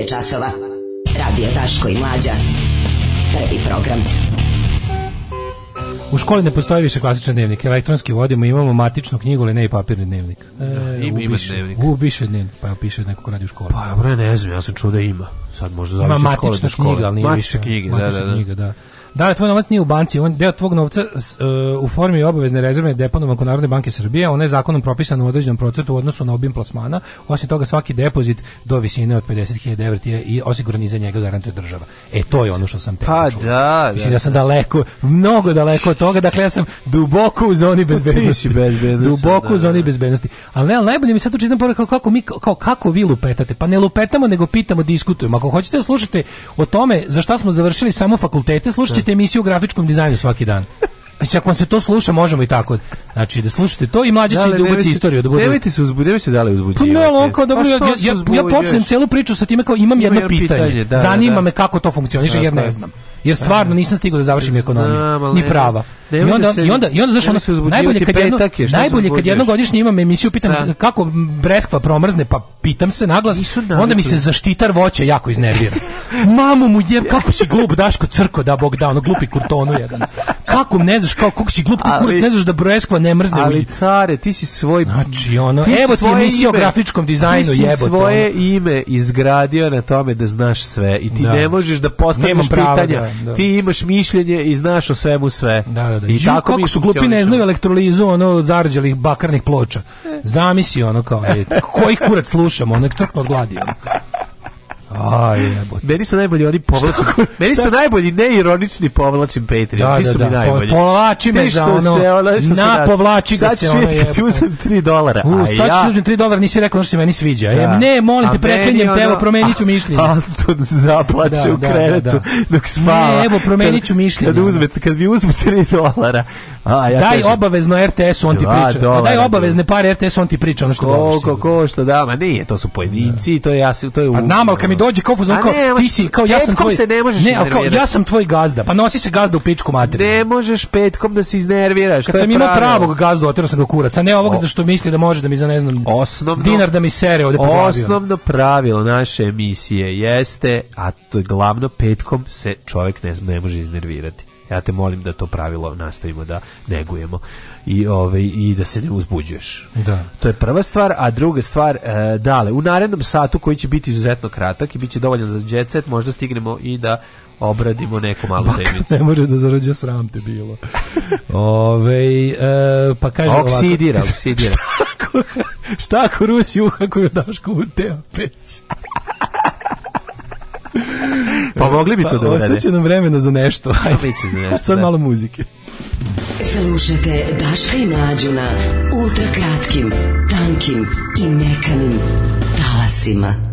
S25: je časova. Radio Taško i Mlađa. Prvi program.
S18: U školi ne postoji više klasičan dnevnik. Elektronski vodimo, imamo matičnu knjigu, ali ne i papirni dnevnik. E, da,
S15: ima, ima
S18: dnevnik. Ubiše dnevnik, pa piše neko ko radi u školi.
S15: Pa, bre, ne znam, ja sam čuo da ima. Sad možda zavisi
S18: od škole do škole. Matična knjiga,
S15: ali
S18: nije matična više. Knjige, da, matična da, da, da. knjiga, da. Da, tvoj novac nije u banci, on deo tvog novca uh, u formi obavezne rezerve deponovan kod Narodne banke Srbije, ona je zakonom propisana u određenom procentu u odnosu na obim plasmana. Osim toga svaki depozit do visine od 50.000 evra je i osiguran za njega garantuje država. E to je ono što sam
S15: te Pa da čuo. Da, da,
S18: Mislim
S15: da, ja
S18: sam daleko, mnogo daleko od toga, dakle ja sam duboko u zoni pa bezbednosti.
S15: bezbednosti
S18: duboko da, u da, zoni bezbednosti. Al ne, ali najbolje mi se tu čitam pore kako, kako mi kao kako vi lupetate. Pa ne lupetamo, nego pitamo, diskutujemo. Ako hoćete da slušate o tome za šta smo završili samo fakultete, slušajte slušajte emisiju u grafičkom dizajnu svaki dan. Mislim, ako vam se to sluša, možemo i tako. Znači, da slušate to i mlađe će da ubaci istoriju.
S15: Da bude... Nemojte se uzbuditi, se dali uzbuđivati.
S18: Pa ne, ali on kao, dobro, pa ja, ja, ja počnem celu priču sa time kao imam jedno pitanje. Da, da, Zanima da. me kako to funkcioniše, jer ne znam jer stvarno nisam stigao da završim ekonomiju, ni prava. Da I onda, da i onda, i onda, znaš, ono, najbolje kad, jedno, najbolje kad jednogodišnje imam emisiju, pitam da. kako breskva promrzne, pa pitam se naglas, onda mi se zaštitar voća jako iznervira. Mamo mu je, kako si glup, Daško, crko, da bog da, ono, glupi kurtonu jedan kako ne znaš, kao kako si glup kurac, ne znaš da Breskva ne mrzne
S15: ali, u care, ti si svoj...
S18: Znači, ono, ti evo ti emisija o grafičkom dizajnu,
S15: jebote. svoje ono. ime izgradio na tome da znaš sve i ti da. ne možeš da postaviš prava, pitanja. Da,
S18: da,
S15: ti imaš mišljenje i znaš o svemu sve.
S18: Da, da, da.
S15: I
S18: Žiju, tako kako su glupi ne znaju elektrolizu, ono, zarđelih bakarnih ploča. E. Zamisli ono kao, e, koji kurac slušamo, ono je crkno od gladi. Ono. Aj,
S15: jebote. Meni su najbolji oni povlačim. Meni su najbolji neironični povlačim Patreon. Da, Ti da, su mi da. najbolji.
S18: Povlači me za ono. Se, ono što na, povlači ga se
S15: ono jebote. Sad ću uzem 3 dolara. U, a
S18: sad ću uzem 3 dolara, nisi rekao ono što se meni sviđa. Da. E, ne, molim te, preklinjem te, evo, promenit ću mišljenje. Anton
S15: zaplače da, u da, krevetu dok spava. Ne,
S18: evo, promenit ću mišljenje. Kad,
S15: uzmet, kad mi uzmete 3 dolara,
S18: A, ja daj kažem, obavezno RTS-u on ti priča. Dolara, daj obavezne pare RTS-u on ti priča ono što voliš.
S15: Koliko
S18: što
S15: da, ma nije, to su pojedinci, da. to je ja to je. A
S18: znam, al kad mi dođe kao fuzon kao ti si kao ja sam tvoj.
S15: Se ne, možeš ne al
S18: kao ja sam tvoj gazda. Pa nosi se gazda u pičku materinu.
S15: Ne možeš petkom da se iznerviraš.
S18: Kad sam
S15: imao
S18: pravog gazda, oterao sam ga kurac, a ne ovog za što misli da može da mi za ne znam
S15: osnovno
S18: dinar da mi sere ovde
S15: Osnovno pravilo naše emisije jeste, a to je glavno petkom se čovjek ne, ne može iznervirati Ja te molim da to pravilo nastavimo da negujemo i ovaj i da se ne uzbuđuješ.
S18: Da.
S15: To je prva stvar, a druga stvar, e, dale, u narednom satu koji će biti izuzetno kratak i biće dovoljan za jet možda stignemo i da obradimo neku malu temicu.
S18: Ne može da zarađuje sram te bilo. Ove, e, pa kaže
S15: oksidira, ovako, oksidira. Šta ako,
S18: šta ako Rusi uhakuje Dašku u teo peć?
S15: pa mogli bi to da pa, da urade.
S18: Ostaće
S26: nam
S18: vremena za nešto. Pa
S15: ajde.
S18: za nešto.
S26: Sad da.
S18: malo
S26: muzike. Slušajte Daška i Mlađu na ultrakratkim, tankim i mekanim talasima.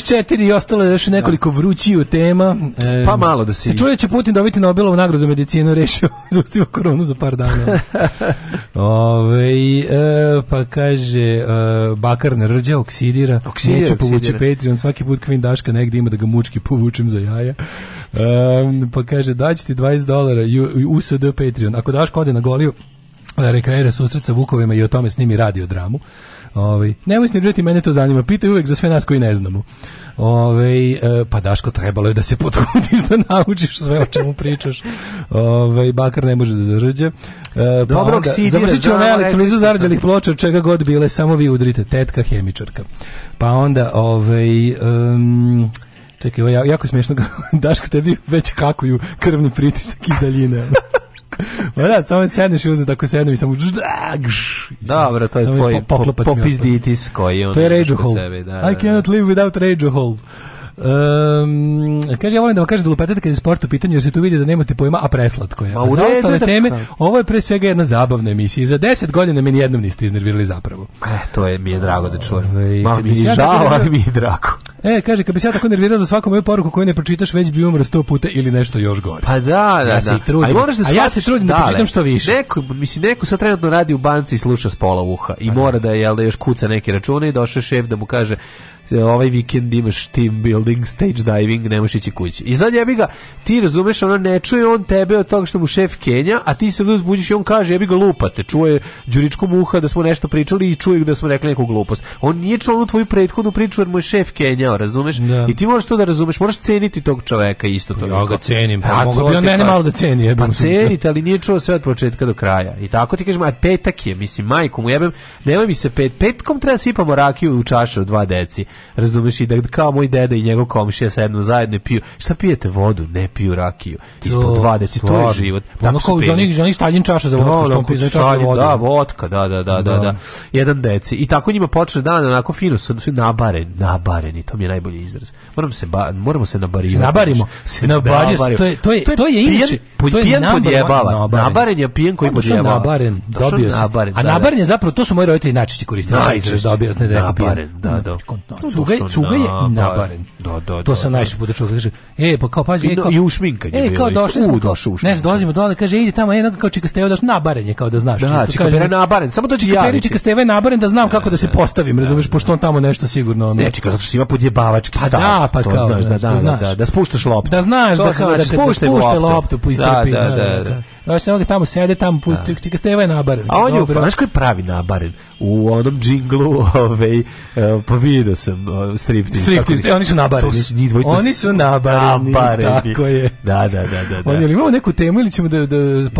S18: 34 i ostalo je još nekoliko da. vrućiju tema.
S15: E, pa malo da se...
S18: Čuje će Putin dobiti Nobelovu nagradu za medicinu, rešio zaustio koronu za par dana. Ove, e, pa kaže, e, bakar ne rđa, oksidira, oksidira neće povući Patreon, svaki put kvin daška negdje ima da ga mučki povučem za jaja. Um, pa kaže, daću ti 20 dolara USD Patreon. Ako daš kode na goliju, e, rekreira susret sa Vukovima i o tome snimi radio dramu. Ovaj nemoj se nervirati, mene to zanima. Pitaj uvek za sve nas koji ne znamo. Ove, ovaj, pa Daško trebalo je da se potrudiš da naučiš sve o čemu pričaš. Ove, ovaj, bakar ne može da zarađe. E, pa Dobro, završit ću ove elektronizu zarađalih ploča od čega god bile, samo vi udrite. Tetka, hemičarka. Pa onda, ovaj... Um, čekaj, ovo je jako smiješno. Daško, tebi već hakuju krvni pritisak i daljine. Ma da, samo sedneš i uzet, ako sednem i samo...
S15: Dobro, to je samo tvoj po, po, popizditis koji on...
S18: To je rage
S15: hole. Sebe, da, I da, da.
S18: cannot live without rage hole. Um, kaže, ja volim da vam kažem da lupetate kad je sport u pitanju, jer se tu vidi da nemate pojma, a preslatko je. Ma, a za ostale da... teme, ovo je pre svega jedna zabavna emisija. I za deset godina meni jednom niste iznervirali zapravo.
S15: E, to je, mi je drago da čujem. Ovaj, Malo mi je da žao, ali mi je drago.
S18: E, kaže, kad bi se ja tako nervirao za svaku moju poruku koju ne pročitaš, već bi umro sto puta ili nešto još gore.
S15: Pa da, da, ja
S18: se da. trudim. moraš da shvatiš, A ja se trudim da, da pročitam što više.
S15: Neko, mislim, neko sad trenutno radi u banci i sluša s pola uha i A pa da. mora da, jel, da još kuca neke račune i došao šef da mu kaže e, ovaj vikend imaš team building, stage diving, nemaš ići kući. I sad jebi ga, ti razumeš, ono ne čuje on tebe od toga što mu šef Kenja, a ti se uzbuđiš i on kaže jebi ga lupate, čuje Đuričko muha da smo nešto pričali i čuje da smo rekli neku glupost. On nije čuo tvoju prethodnu priču jer mu je šef Kenja menjao, razumeš? Da. I ti možeš to da razumeš, moraš ceniti tog čoveka isto to.
S18: Ja ga cenim, pa mogu bi on mene malo da ceni, jebem. Pa
S15: cenite, ali nije čuo sve od početka do kraja. I tako ti kažem, a petak je, mislim, majku mu jebem, nemoj mi se pet, petkom treba sipamo rakiju u čašu od dva deci. Razumeš i da kao moj deda i njegov komšija sednu zajedno piju. Šta pijete vodu? Ne piju rakiju. Ispod dva deci, to je život. Tako kao za onih, za
S18: onih staljin čaša za da, vodku, da, što pije čaša
S15: vode. Da, vodka, da, da, da, da, da, da. Jedan deci. I tako njima počne dan onako fino su nabareni, nabareni. To mi je najbolji izraz. Moramo se ba, moramo se nabarivati.
S18: Nabarimo. Znači, se nabarimo. To je to je to je, inače to je
S15: pijen podjebala. Nabaren je pijen koji podjebala.
S18: Nabaren, dobio sam. A da, da. nabaren je zapravo to su moji roditelji najčešće koristili. Najčešće da objasne da je nabaren. Da, da. Cuga, znači, cuga je nabaren. Da, da. da to se najčešće bude čuo kaže: "E, pa kao pazi,
S15: i e, ušminka je. E, kao došli smo, ušminka.
S18: Ne, dolazimo dole, kaže: "Idi tamo, jednog kao Steve, daš nabaren je kao da znaš." Da, čikapere nabaren.
S15: Samo dođi ja.
S18: Steve nabaren da znam kako da se postavim, razumeš, pošto on tamo nešto sigurno.
S15: Ne, čika, zato što ima podje zajebavački pa stav. Da, pa to kao, da, znaš, da, da, znaš. da, da, spuštaš loptu.
S18: Da znaš to da kao, znači, da te spušte loptu, loptu pustrpi. Da, da, da, da. da, da. Baš da. tamo sede, tamo
S15: pusti, čeka, čeka Steva je nabaren. A on je, znaš koji pravi nabaren? U onom džinglu, ovaj, e, pa vidio sam striptiz.
S18: Striptiz, e, oni su nabareni. To su, oni su nabareni, nabareni, tako je.
S15: Da, da, da, da.
S18: da. On, imamo neku temu ili ćemo da... da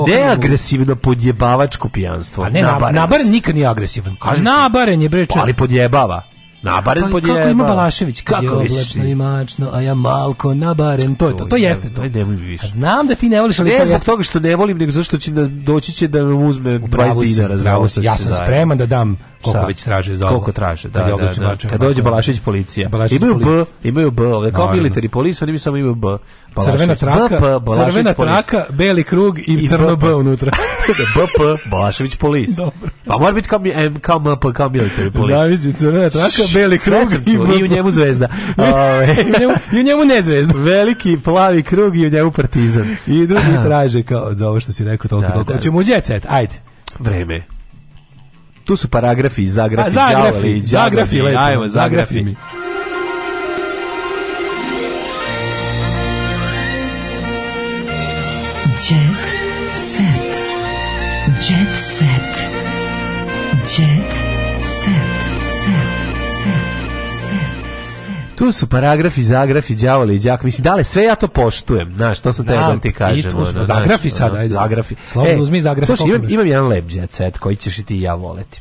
S15: ne agresivno podjebavačko pijanstvo. A ne, nabaren,
S18: nabaren nikad nije agresivan. Kažem, nabaren je, bre,
S15: Ali podjebava. Nabaren pa, podjeba.
S18: Kako ima Balašević? kako je oblačno i mačno, a ja malko nabaren. To je to, to jeste to. Ne,
S15: više.
S18: A znam da ti ne voliš, ali ne,
S15: to zbog toga što ne volim, nego zašto će da, doći će da nam uzme 20 dinara. za ovo ja
S18: sam spreman da dam koliko već traže za ovo.
S15: Koliko traže, da, da, da. Kad dođe Balašević policija. Balašević imaju B, imaju B, ovde kao military police, oni mi samo imaju B.
S18: Crvena traka, BP, crvena traka, beli krug i, I crno BP. B unutra.
S15: BP, Balašević polis. Dobro. Pa mora biti kao, kao MP, kao military polis.
S18: Zavisi, crvena traka, beli krug i
S15: I u njemu zvezda.
S18: I, u ovaj. njemu, I u njemu ne zvezda.
S15: Veliki plavi krug i u njemu partizan.
S18: I drugi traže kao za ovo što si rekao toliko da, toliko. Da. Hoćemo u jet ajde.
S15: Vreme. Tu su paragrafi, zagrafi, A, pa zagrafi, džavali, džavali, zagrafi,
S18: lepo, zagrafi. zagrafi.
S15: tu su paragrafi, zagrafi, đavoli i đak. Mislim, dale, sve ja to poštujem. Znaš, to sam tebe da ti kažem. I tu smo,
S18: zagrafi sada, ajde.
S15: Zagrafi.
S18: Slobodno e, uzmi zagrafi. Slušaj,
S15: imam, imam jedan lep jet set koji ćeš i ti ja voleti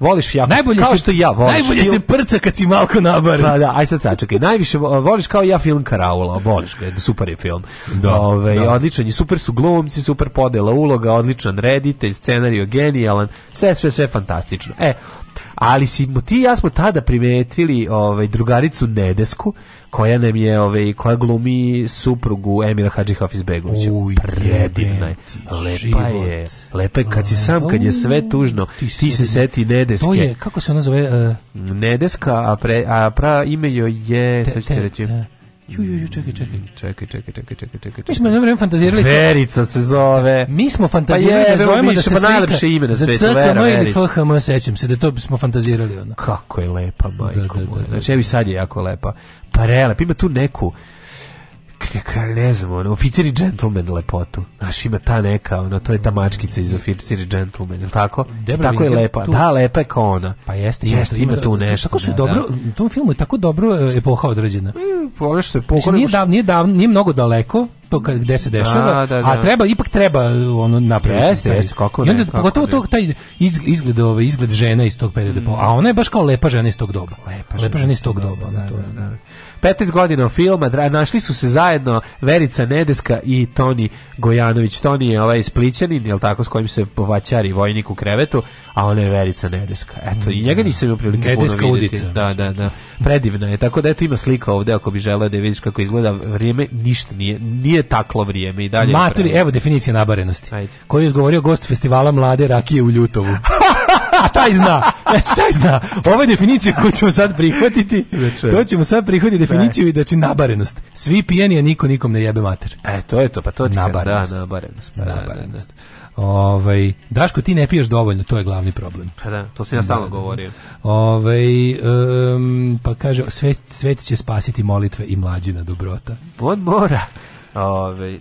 S15: voliš jako. Najbolje kao si, što ja volim.
S18: Najbolje film... se prca kad si malko nabari. Pa
S15: da, aj sad sačekaj. Najviše voliš kao ja film Karaula, voliš ga, super je film. Da, Ove, ovaj, da. odličan je, super su glumci, super podela uloga, odličan reditelj, scenarijo genijalan, sve sve sve fantastično. E, ali si ti i ja smo tada primetili ovaj drugaricu Nedesku koja nam je ovaj koja glumi suprugu Emira Hadžihafiz-begovića. Predivna Lepa je. Lepa je kad si sam kad je sve tužno, ti, se seti Nedeske.
S18: To je kako se ona zove? Uh...
S15: Nedeska, a pre a pra ime joj je, te, te, reći. E.
S18: Ju, ju, ju, čekaj, čekaj. Čekaj, čekaj, čekaj, čekaj,
S15: čekaj. Mi smo jedno vreme
S18: fantazirali... Verica se zove.
S15: Mi smo pa fantazirali pa je,
S18: da zovemo da se pa
S15: slika... Pa najlepše ime na svetu, Vera
S18: Verica. Za ili FHM, sećam se, da to bismo fantazirali. Ono.
S15: Kako je lepa, majko da, da, da, da, da. Znači, evi sad je jako lepa. Pa relep, pa ima tu neku ne znam, ono, oficiri gentleman lepotu. Znaš, ima ta neka, ono, to je ta mačkica iz oficiri gentleman, ili tako? Debra tako je lepa. Tu... Da, lepa je kao ona.
S18: Pa jeste. Jeste, ima, tu nešto. Tako su da, dobro, da. u tom filmu je tako dobro e, epoha određena.
S15: Mm, ono što je pokorim, nije,
S18: dav, nije, dav, nije mnogo daleko, to kad gde se da, dešava, da, da, da. a treba ipak treba ono napraviti. Jeste,
S15: jeste, kako ne. I onda kako
S18: pogotovo to taj izgled ove izgled žena iz tog perioda, mm. a ona je baš kao lepa žena iz tog doba. Lepa, lepa žena iz tog doba, da, to. Da, da. da. da.
S15: 15 godina filma, našli su se zajedno Verica Nedeska i Toni Gojanović. Toni je ovaj splićanin, jel tako, s kojim se povaćari vojnik u krevetu, a ona je Verica Nedeska. Eto, i njega da. nisam imao prilike Nedeska puno vidjeti. Udica, da, da, da. Predivna je. Tako da, eto, ima slika ovde, ako bi želeo da vidiš kako izgleda vrijeme, ništa nije, nije taklo vrijeme i dalje.
S18: Maturi, evo definicija nabarenosti. Ajde. Koji je izgovorio gost festivala Mlade Rakije u Ljutovu. da, taj zna. Znači, taj zna. Ovo je definicija koju ćemo sad prihvatiti. To ćemo sad prihvatiti definiciju i da će nabarenost. Svi pijeni, a niko nikom ne jebe mater.
S15: E, to je to, pa to ti nabarenost. Da, nabarenost.
S18: Pa, da, da, da. nabarenost. Ovaj Daško ti ne piješ dovoljno, to je glavni problem.
S15: Pa
S18: da,
S15: to se ja stalno govorim. Ovaj
S18: um, pa kaže svet, svet će spasiti molitve i mlađina dobrota.
S15: Od mora. Ovaj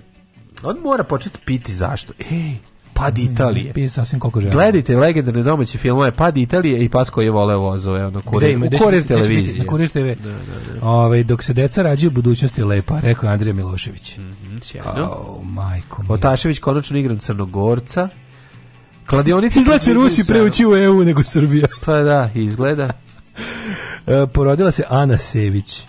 S15: od mora početi piti zašto. Ej, Pad mhm, Italije.
S18: Mm, sasvim koliko želim.
S15: Gledajte legendarne domaće filmove Pad Italije i Pas koji je vole vozove, ono, kurir, ima, u kurir televizije. Na
S18: kurir TV. Da, da, da. Ove, ovaj, dok se deca rađaju, budućnost je lepa, rekao
S15: je
S18: Andrija Milošević. Mm -hmm,
S15: sjajno. Oh,
S18: majko mi.
S15: Otašević konačno igram
S18: Crnogorca. Kladionici izlače Rusi preući u EU nego Srbija.
S15: Pa da, izgleda.
S18: E, porodila se Ana Sević.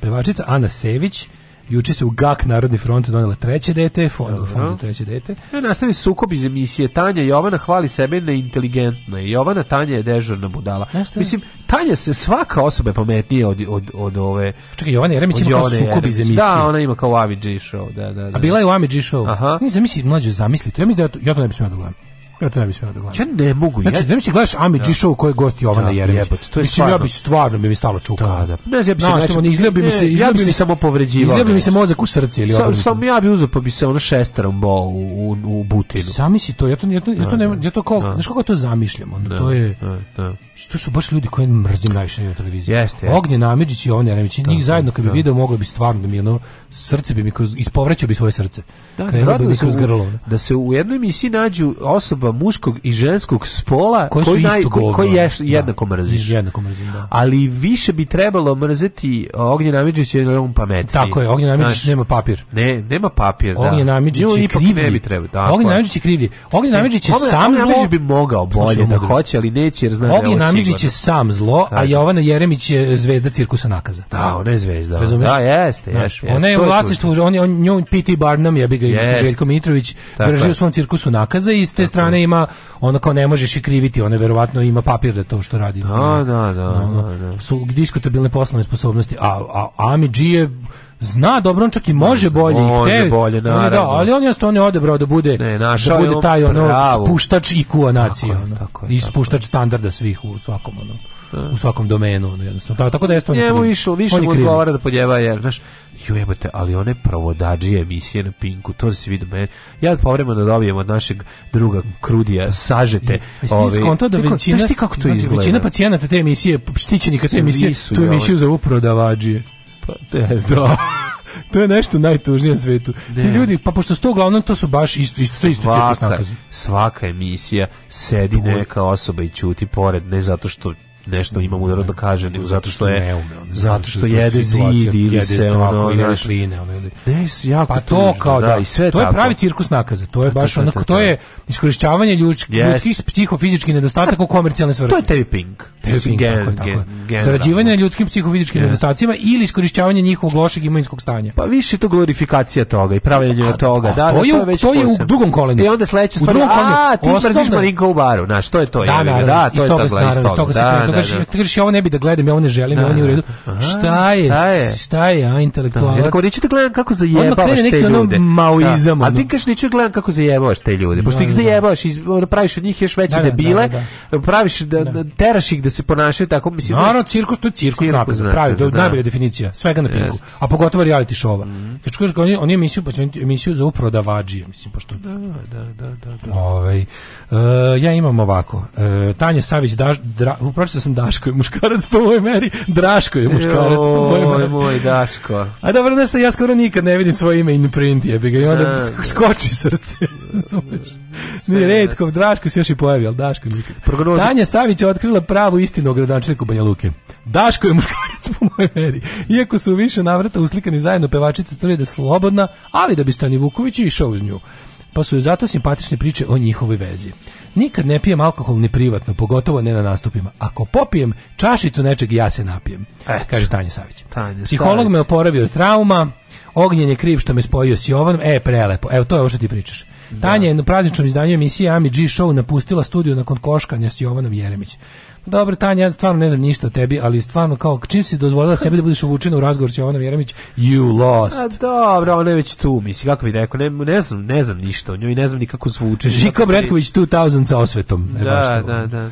S18: Pevačica Ana Sević, Juče se u GAK Narodni front donela treće dete, fond, fond za treće dete.
S15: Ja, nastavi sukob iz emisije Tanja Jovana hvali sebe na inteligentno i e, Jovana Tanja je dežurna budala. Nešto? Mislim, Tanja se svaka osoba je pametnija od, od, od ove...
S18: Čekaj, Jovana Jeremić ima kao sukob iz emisije.
S15: Da, ona ima kao Ami G show. Da, da, da. A
S18: bila je u Ami G show. Aha. Nisam misli, mlađo, zamisli Ja mislim da ja to, ja to ne bi smio da gledam. Ja to ne bih smeo da
S15: gledam. Ja ne mogu.
S18: Znači, ja... ne mislim znači, gledaš Amidži da. show koji je gost Jovana da, Jeremić. Jebot, to mislim, ja bi stvarno bi mi stalo čuka. Da, da. Ne, ja bi se no, nešto, ne, izgleda mi
S15: se, izgleda ja bi se samo povređivao. Izgleda mi se mozak u srce ili Sam, sam ja bi uzeo pa bi se ono šestarom bo u, u, u butinu.
S18: Sami si to, ja to, ja to, ja to, da, ne, da. ja to kao, da. znaš kako to zamišljam, onda da, to je, da, da. to su baš ljudi koje mrzim najviše na televiziji. Jeste, jeste. Ognjen Amidžić i Jovan Jeremić, njih zajedno kad bi video moglo bi stvarno da mi ono, srce bi mi kroz, ispovraćao bi svoje srce. Da, da, da,
S15: da se u jednoj emisiji nađu osoba muškog i ženskog spola koji, koji, naj, koji, koji je, da. jednako da, mrziš.
S18: Jednako mrzim, da.
S15: Ali više bi trebalo mrzeti Ognjena Amidžić je ovom pametniji.
S18: Tako je, Ognjen Amidžić nema papir.
S15: Ne, nema papir, da.
S18: Ognjen Amidžić
S15: je
S18: krivlji. Ne bi trebalo, tako. Ognjen Amidžić je krivlji. Ognjen Amidžić je sam zlo.
S15: Ognjen bi mogao bolje da hoće, ali neće jer zna
S18: da Ognjen Amidžić je sam zlo, a Jovana Jeremić je zvezda cirkusa nakaza.
S15: Da, ona je zvezda. Da, Razumeš? Da, jeste,
S18: jeste. Ona je u vlasništvu, on je on njoj PT Barnum, bi ga, Željko Mitrović, drži u svom cirkusu nakaza i s te strane ima, ona kao ne možeš i kriviti, ona verovatno ima papir da to što radi.
S15: Da, da, da. da, da.
S18: Su diskutabilne poslovne sposobnosti, a, a, a Ami G je zna dobro, on čak i može bolje. Može te, bolje, da, naravno. Da, ali on jasno on je odebrao da bude, ne, da bude taj ono spuštač IQ-a nacije. Tako, ono, tako je, I spuštač tako. standarda svih u svakom ono u da. svakom domenu ono jednostavno tako, tako
S15: da
S18: jeste
S15: on je njemu išlo više mu odgovara da podjeva jer znaš jujebate, ali one provodađije emisije na Pinku, to se vidi meni. Ja povremeno dobijem od našeg druga Krudija sažete. Jeste ove, skonto
S18: da većina,
S15: znaš ti kako to izgleda? Većina pacijenata
S18: te emisije, štićenika te emisije, tu emisiju za prodavađije. Pa, ne Da. to je nešto najtužnije na svetu. Ne. Ti ljudi, pa pošto sto uglavnom to su baš isto isto
S15: isto cirkus Svaka emisija sedi Tvoj. neka osoba i ćuti pored ne zato što nešto imam udara da kaže, nego zato što je ne zato što jede zid ili jede se ono ili rasline, ono ili ne, jako
S18: pa to kao da, da
S15: i sve to
S18: tako. je pravi cirkus nakaza, to je pa, baš onako, to je iskorišćavanje ljudskih yes. ljudskih psihofizičkih nedostataka u komercijalne svrhe.
S15: To je tebi pink.
S18: pink Sarađivanje ljudskim psihofizičkim yes. nedostacima ili iskorišćavanje njihovog lošeg imovinskog stanja.
S15: Pa više to glorifikacija toga i pravljenje toga. Da, da, to
S18: je to je u drugom kolenu. I onda sledeća stvar, a ti mrziš malinko u baru,
S15: znači to je to. Da, da, to je ta da,
S18: kažeš, da. kažeš, ovo ne bi da gledam, ja ovo ne želim, da, ovo nije u redu. Aha, šta je, šta je, šta je, a intelektualac?
S15: Da, ja neću
S18: da
S15: gledam kako zajebavaš te ljude.
S18: Maoizam, da. A
S15: ti kažeš, neću da gledam kako zajebavaš te ljude, da, pošto da, ih da. zajebavaš, iz, praviš od njih još veće da, da debile, da, praviš, da, da, teraš ih da se ponašaju tako,
S18: mislim... Naravno, cirkus, to je cirkus, cirkus pravi, da, najbolja definicija, svega na pinku, a pogotovo reality showa. Mhm. Kad kažeš, oni, oni emisiju, pa emisiju za uprodavađije, mislim, pošto... Da, da, da, da. da. Ove, ovaj, ja imam ovako, e, Tanja Savić, da, dra, uprošite sam Daško je muškarac po mojoj meri, Draško je muškarac po
S15: mojoj
S18: meri.
S15: moj Daško.
S18: A dobro, znaš ja skoro nikad ne vidim svoje ime in print jebi ga i onda skoči srce. Nije redko, Draško se još i pojavi, ali Daško nikad. Prognoza. Tanja Savić je otkrila pravu istinu o gradonačelniku Banja Luke. Daško je muškarac po mojoj meri. Iako su više navrata uslikani zajedno, pevačica tvrdi da je slobodna, ali da bi Stani Vuković išao uz nju pa su joj zato simpatične priče o njihovoj vezi. Nikad ne pijem alkohol ni privatno, pogotovo ne na nastupima. Ako popijem čašicu nečeg, ja se napijem, Eto. kaže Tanja Savić. Tanja Psiholog Savić. me oporavio od trauma, Ognjen je kriv što me spojio s Jovanom. E, prelepo. Evo, to je ovo što ti pričaš. Da. Tanja je na prazničnom izdanju emisije Ami G Show napustila studiju nakon koškanja s Jovanom Jeremić. Dobro, Tanja, ja stvarno ne znam ništa o tebi, ali stvarno kao čim si dozvolila sebi da budeš uvučena u razgovor sa Jovanom Jeremić, you lost. A dobro,
S15: ona je već tu, misli, kako bi rekao, ne, ne znam, ne znam ništa o njoj, ne znam ni kako zvuče.
S18: Žiko Bretković 2000 sa osvetom.
S15: Ne, da, da, da, da,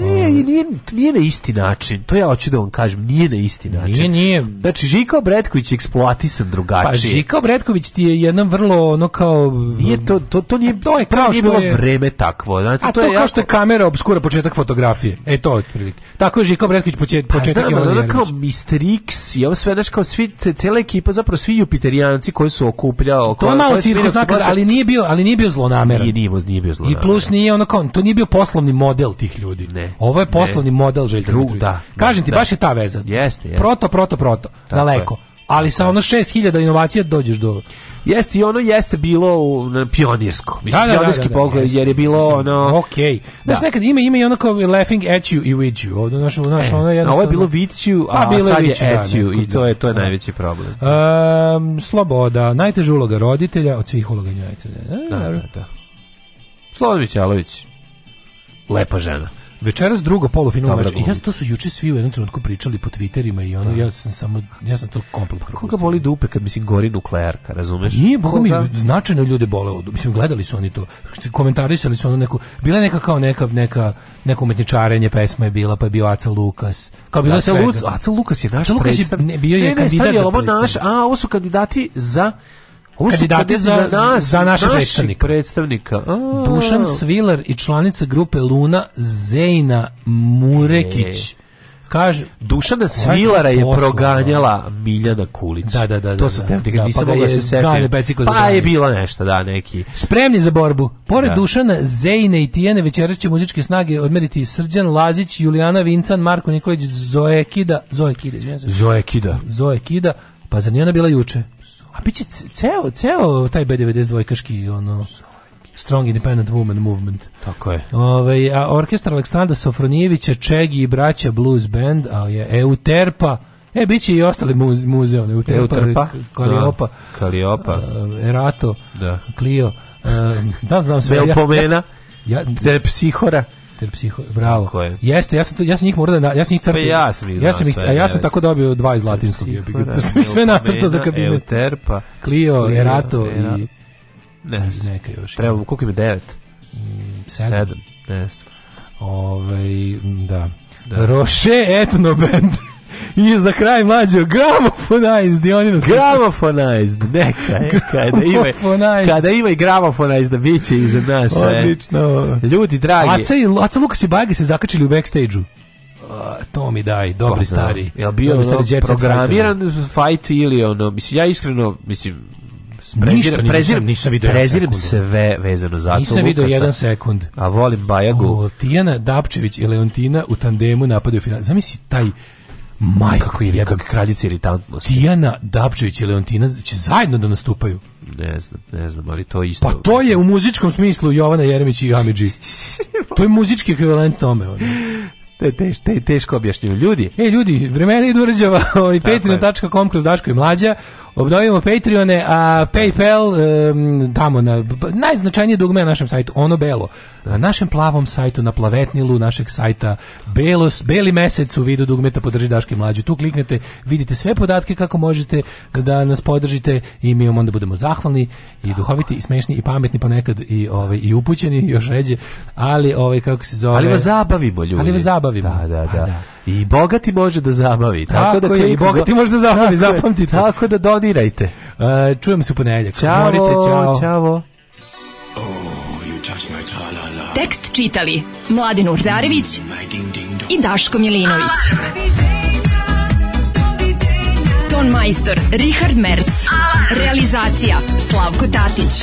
S15: Ne, nije, nije na isti način. To ja hoću da vam kažem, nije na isti način.
S18: Nije, nije.
S15: Znači, Žiko Bretković je eksploatisan drugačije.
S18: Pa Žiko Bretković ti je jedan vrlo ono kao
S15: nije to to to nije to je kao što je vreme takvo. Znači,
S18: a to, to
S15: je
S18: kao
S15: jako... što je
S18: kamera obskura početak fotografije. E to to otprilike. Tako je Žika Bretković počet, pa početak pa,
S15: da, da, da kao Mistrix i ovo sve, znaš, kao svi, cela ekipa, zapravo svi jupiterijanci koji su okupljao.
S18: To je malo cirkus ali nije bio, ali nije bio zlonameran. Nije,
S15: nije, nije bio zlonameran. I
S18: plus nije ono kao, to nije bio poslovni model tih ljudi. Ne. Ovo je poslovni ne. model Željka Drug, da, da, Kažem ti, da. baš je ta veza. Jeste, jeste. Proto, proto, proto. Tako daleko. Je. Ali sa ono 6000 inovacija dođeš do
S15: Jeste i ono jeste bilo u, pionirsko. Mislim, da, da, da pionirski da, da pogled, jer je bilo mislim, ono...
S18: Okej. Okay. Znaš, da. nekad ima, ima i ono kao laughing at you i with you. Ovdje, znaš, znaš, e, ono
S15: jednostavno...
S18: Ovo je
S15: bilo with you, pa, a, pa, sad je at you i to je, to je najveći problem.
S18: Um, sloboda, najteža uloga roditelja od svih uloga roditelja.
S15: Da, da, da. Slobodan Alović, lepa žena.
S18: Večeras drugo polufinalno meč. Ja to su juče svi u jednom trenutku pričali po Twitterima i ono da. ja sam samo ja sam to komplet
S15: Koga boli dupe kad mislim gori nuklearka, razumeš? Nije,
S18: boga mi značajno ljude bolelo. mislim gledali su oni to, komentarisali su ono neko, bila neka kao neka neka neko umetničarenje pesma je bila, pa je bio Aca Lukas. Kao bilo da, Aca Lukas,
S15: Aca Lukas je naš Aca Lukas je
S18: bio
S15: je
S18: kandidat. Ne, stavio, ne, naš, a ovo su kandidati za Ovo su kandidati za, za, nas, za naše predstavnika. predstavnika. A, Dušan Svilar i članica grupe Luna Zeina Murekić. E.
S15: Kaže, Dušana Svilara je proganjala da. Miljana Kulić.
S18: Da, da, da, da.
S15: To
S18: sam da,
S15: da, da, nisam pa mogla se setiti. Pa je bilo nešto, da, neki.
S18: Spremni za borbu. Pored da. Dušana, Zejne i Tijene večeras će muzičke snage odmeriti Srđan Lazić, Julijana Vincan, Marko Nikolić, Zoe Kida, Zoe Kida,
S15: izvinjam
S18: se. Zoe Kida. Zoe Kida, pa za nije ona bila juče? A biće ceo, ceo taj B92-kaški, ono... Strong Independent Woman Movement.
S15: Tako je.
S18: Ove, ovaj, a orkestar Aleksandra Sofronijevića, Čegi i braća Blues Band, a je Euterpa, E, bit će i ostali muze, muze one, Euterpa, Euterpa Kaliopa, da,
S15: Kaliopa. Uh,
S18: Erato, da. Clio, uh, da znam sve.
S15: Belpomena,
S18: ja, ja, Telepsihora master psiho, bravo. Tako je. Jeste, ja sam to, ja sam njih morao da ja sam njih pa crpio. Pa ja sam ih.
S15: Ja sam ih,
S18: e, a ja sam tako dobio dva iz latinskog jebika. Da, to sam sve nacrtao za kabinet.
S15: Euterpa,
S18: Clio, Erato i
S15: ne, znam neka još. Trebalo, koliko ima 9?
S18: 7. 10. Ovaj da. da. Roche Etno Band. I za kraj mlađo, gramofonized, i oni nas...
S15: kada ima, kada ima i gramofonized, da bit će iza nas. E. Odlično. E. Ljudi, dragi. Aca,
S18: i, Aca Lukas i Bajge se zakačili u backstage-u to mi daj, dobri pa, da. stari.
S15: Da. Jel bio ono programiran fight ili ono, mislim, ja iskreno, mislim, Prezir, Ništa nisam, nisam vidio Preziram sve vezano za to. Nisam
S18: video jedan sekund.
S15: A volim Bajagu. O,
S18: Tijana Dapčević i Leontina u tandemu napadaju final. Zamisli taj Majko, kako
S15: je kako kraljica iritantnosti.
S18: Tijana Dabčević i Leontina će zajedno da nastupaju.
S15: Ne znam, ne znam, ali to isto.
S18: Pa to je u muzičkom smislu Jovana Jeremić i Amidži. to je muzički ekvivalent tome. Ono.
S15: Te, te, te, teško objašnjeno. Ljudi.
S18: E, ljudi, vremena idu rđava i ovaj, petino.com kroz Daško i Mlađa. Obnovimo Patreone, a PayPal um, damo na najznačajnije dugme na našem sajtu, ono belo. Na našem plavom sajtu, na plavetnilu našeg sajta, belos, beli mesec u vidu dugmeta podrži Daške Mlađu. Tu kliknete, vidite sve podatke kako možete da nas podržite i mi vam onda budemo zahvalni i duhoviti i smešni i pametni ponekad i ovaj i upućeni još ređe, ali ovaj kako se zove
S15: Ali vas zabavimo ljudi.
S18: Ali vas zabavimo.
S15: da, da. Pa da. da. I bogati može da zabavi.
S18: Tako, tako da
S15: je, i
S18: bogati može da zabavi, tako zapamtite.
S15: Tako da donirajte. Uh,
S18: e, čujem se u ponedeljak. Ćao, čao. čao. Oh,
S15: Tekst čitali Mladin Urdarević i Daško Milinović. Ton majstor Richard Merc. Realizacija Slavko Tatić.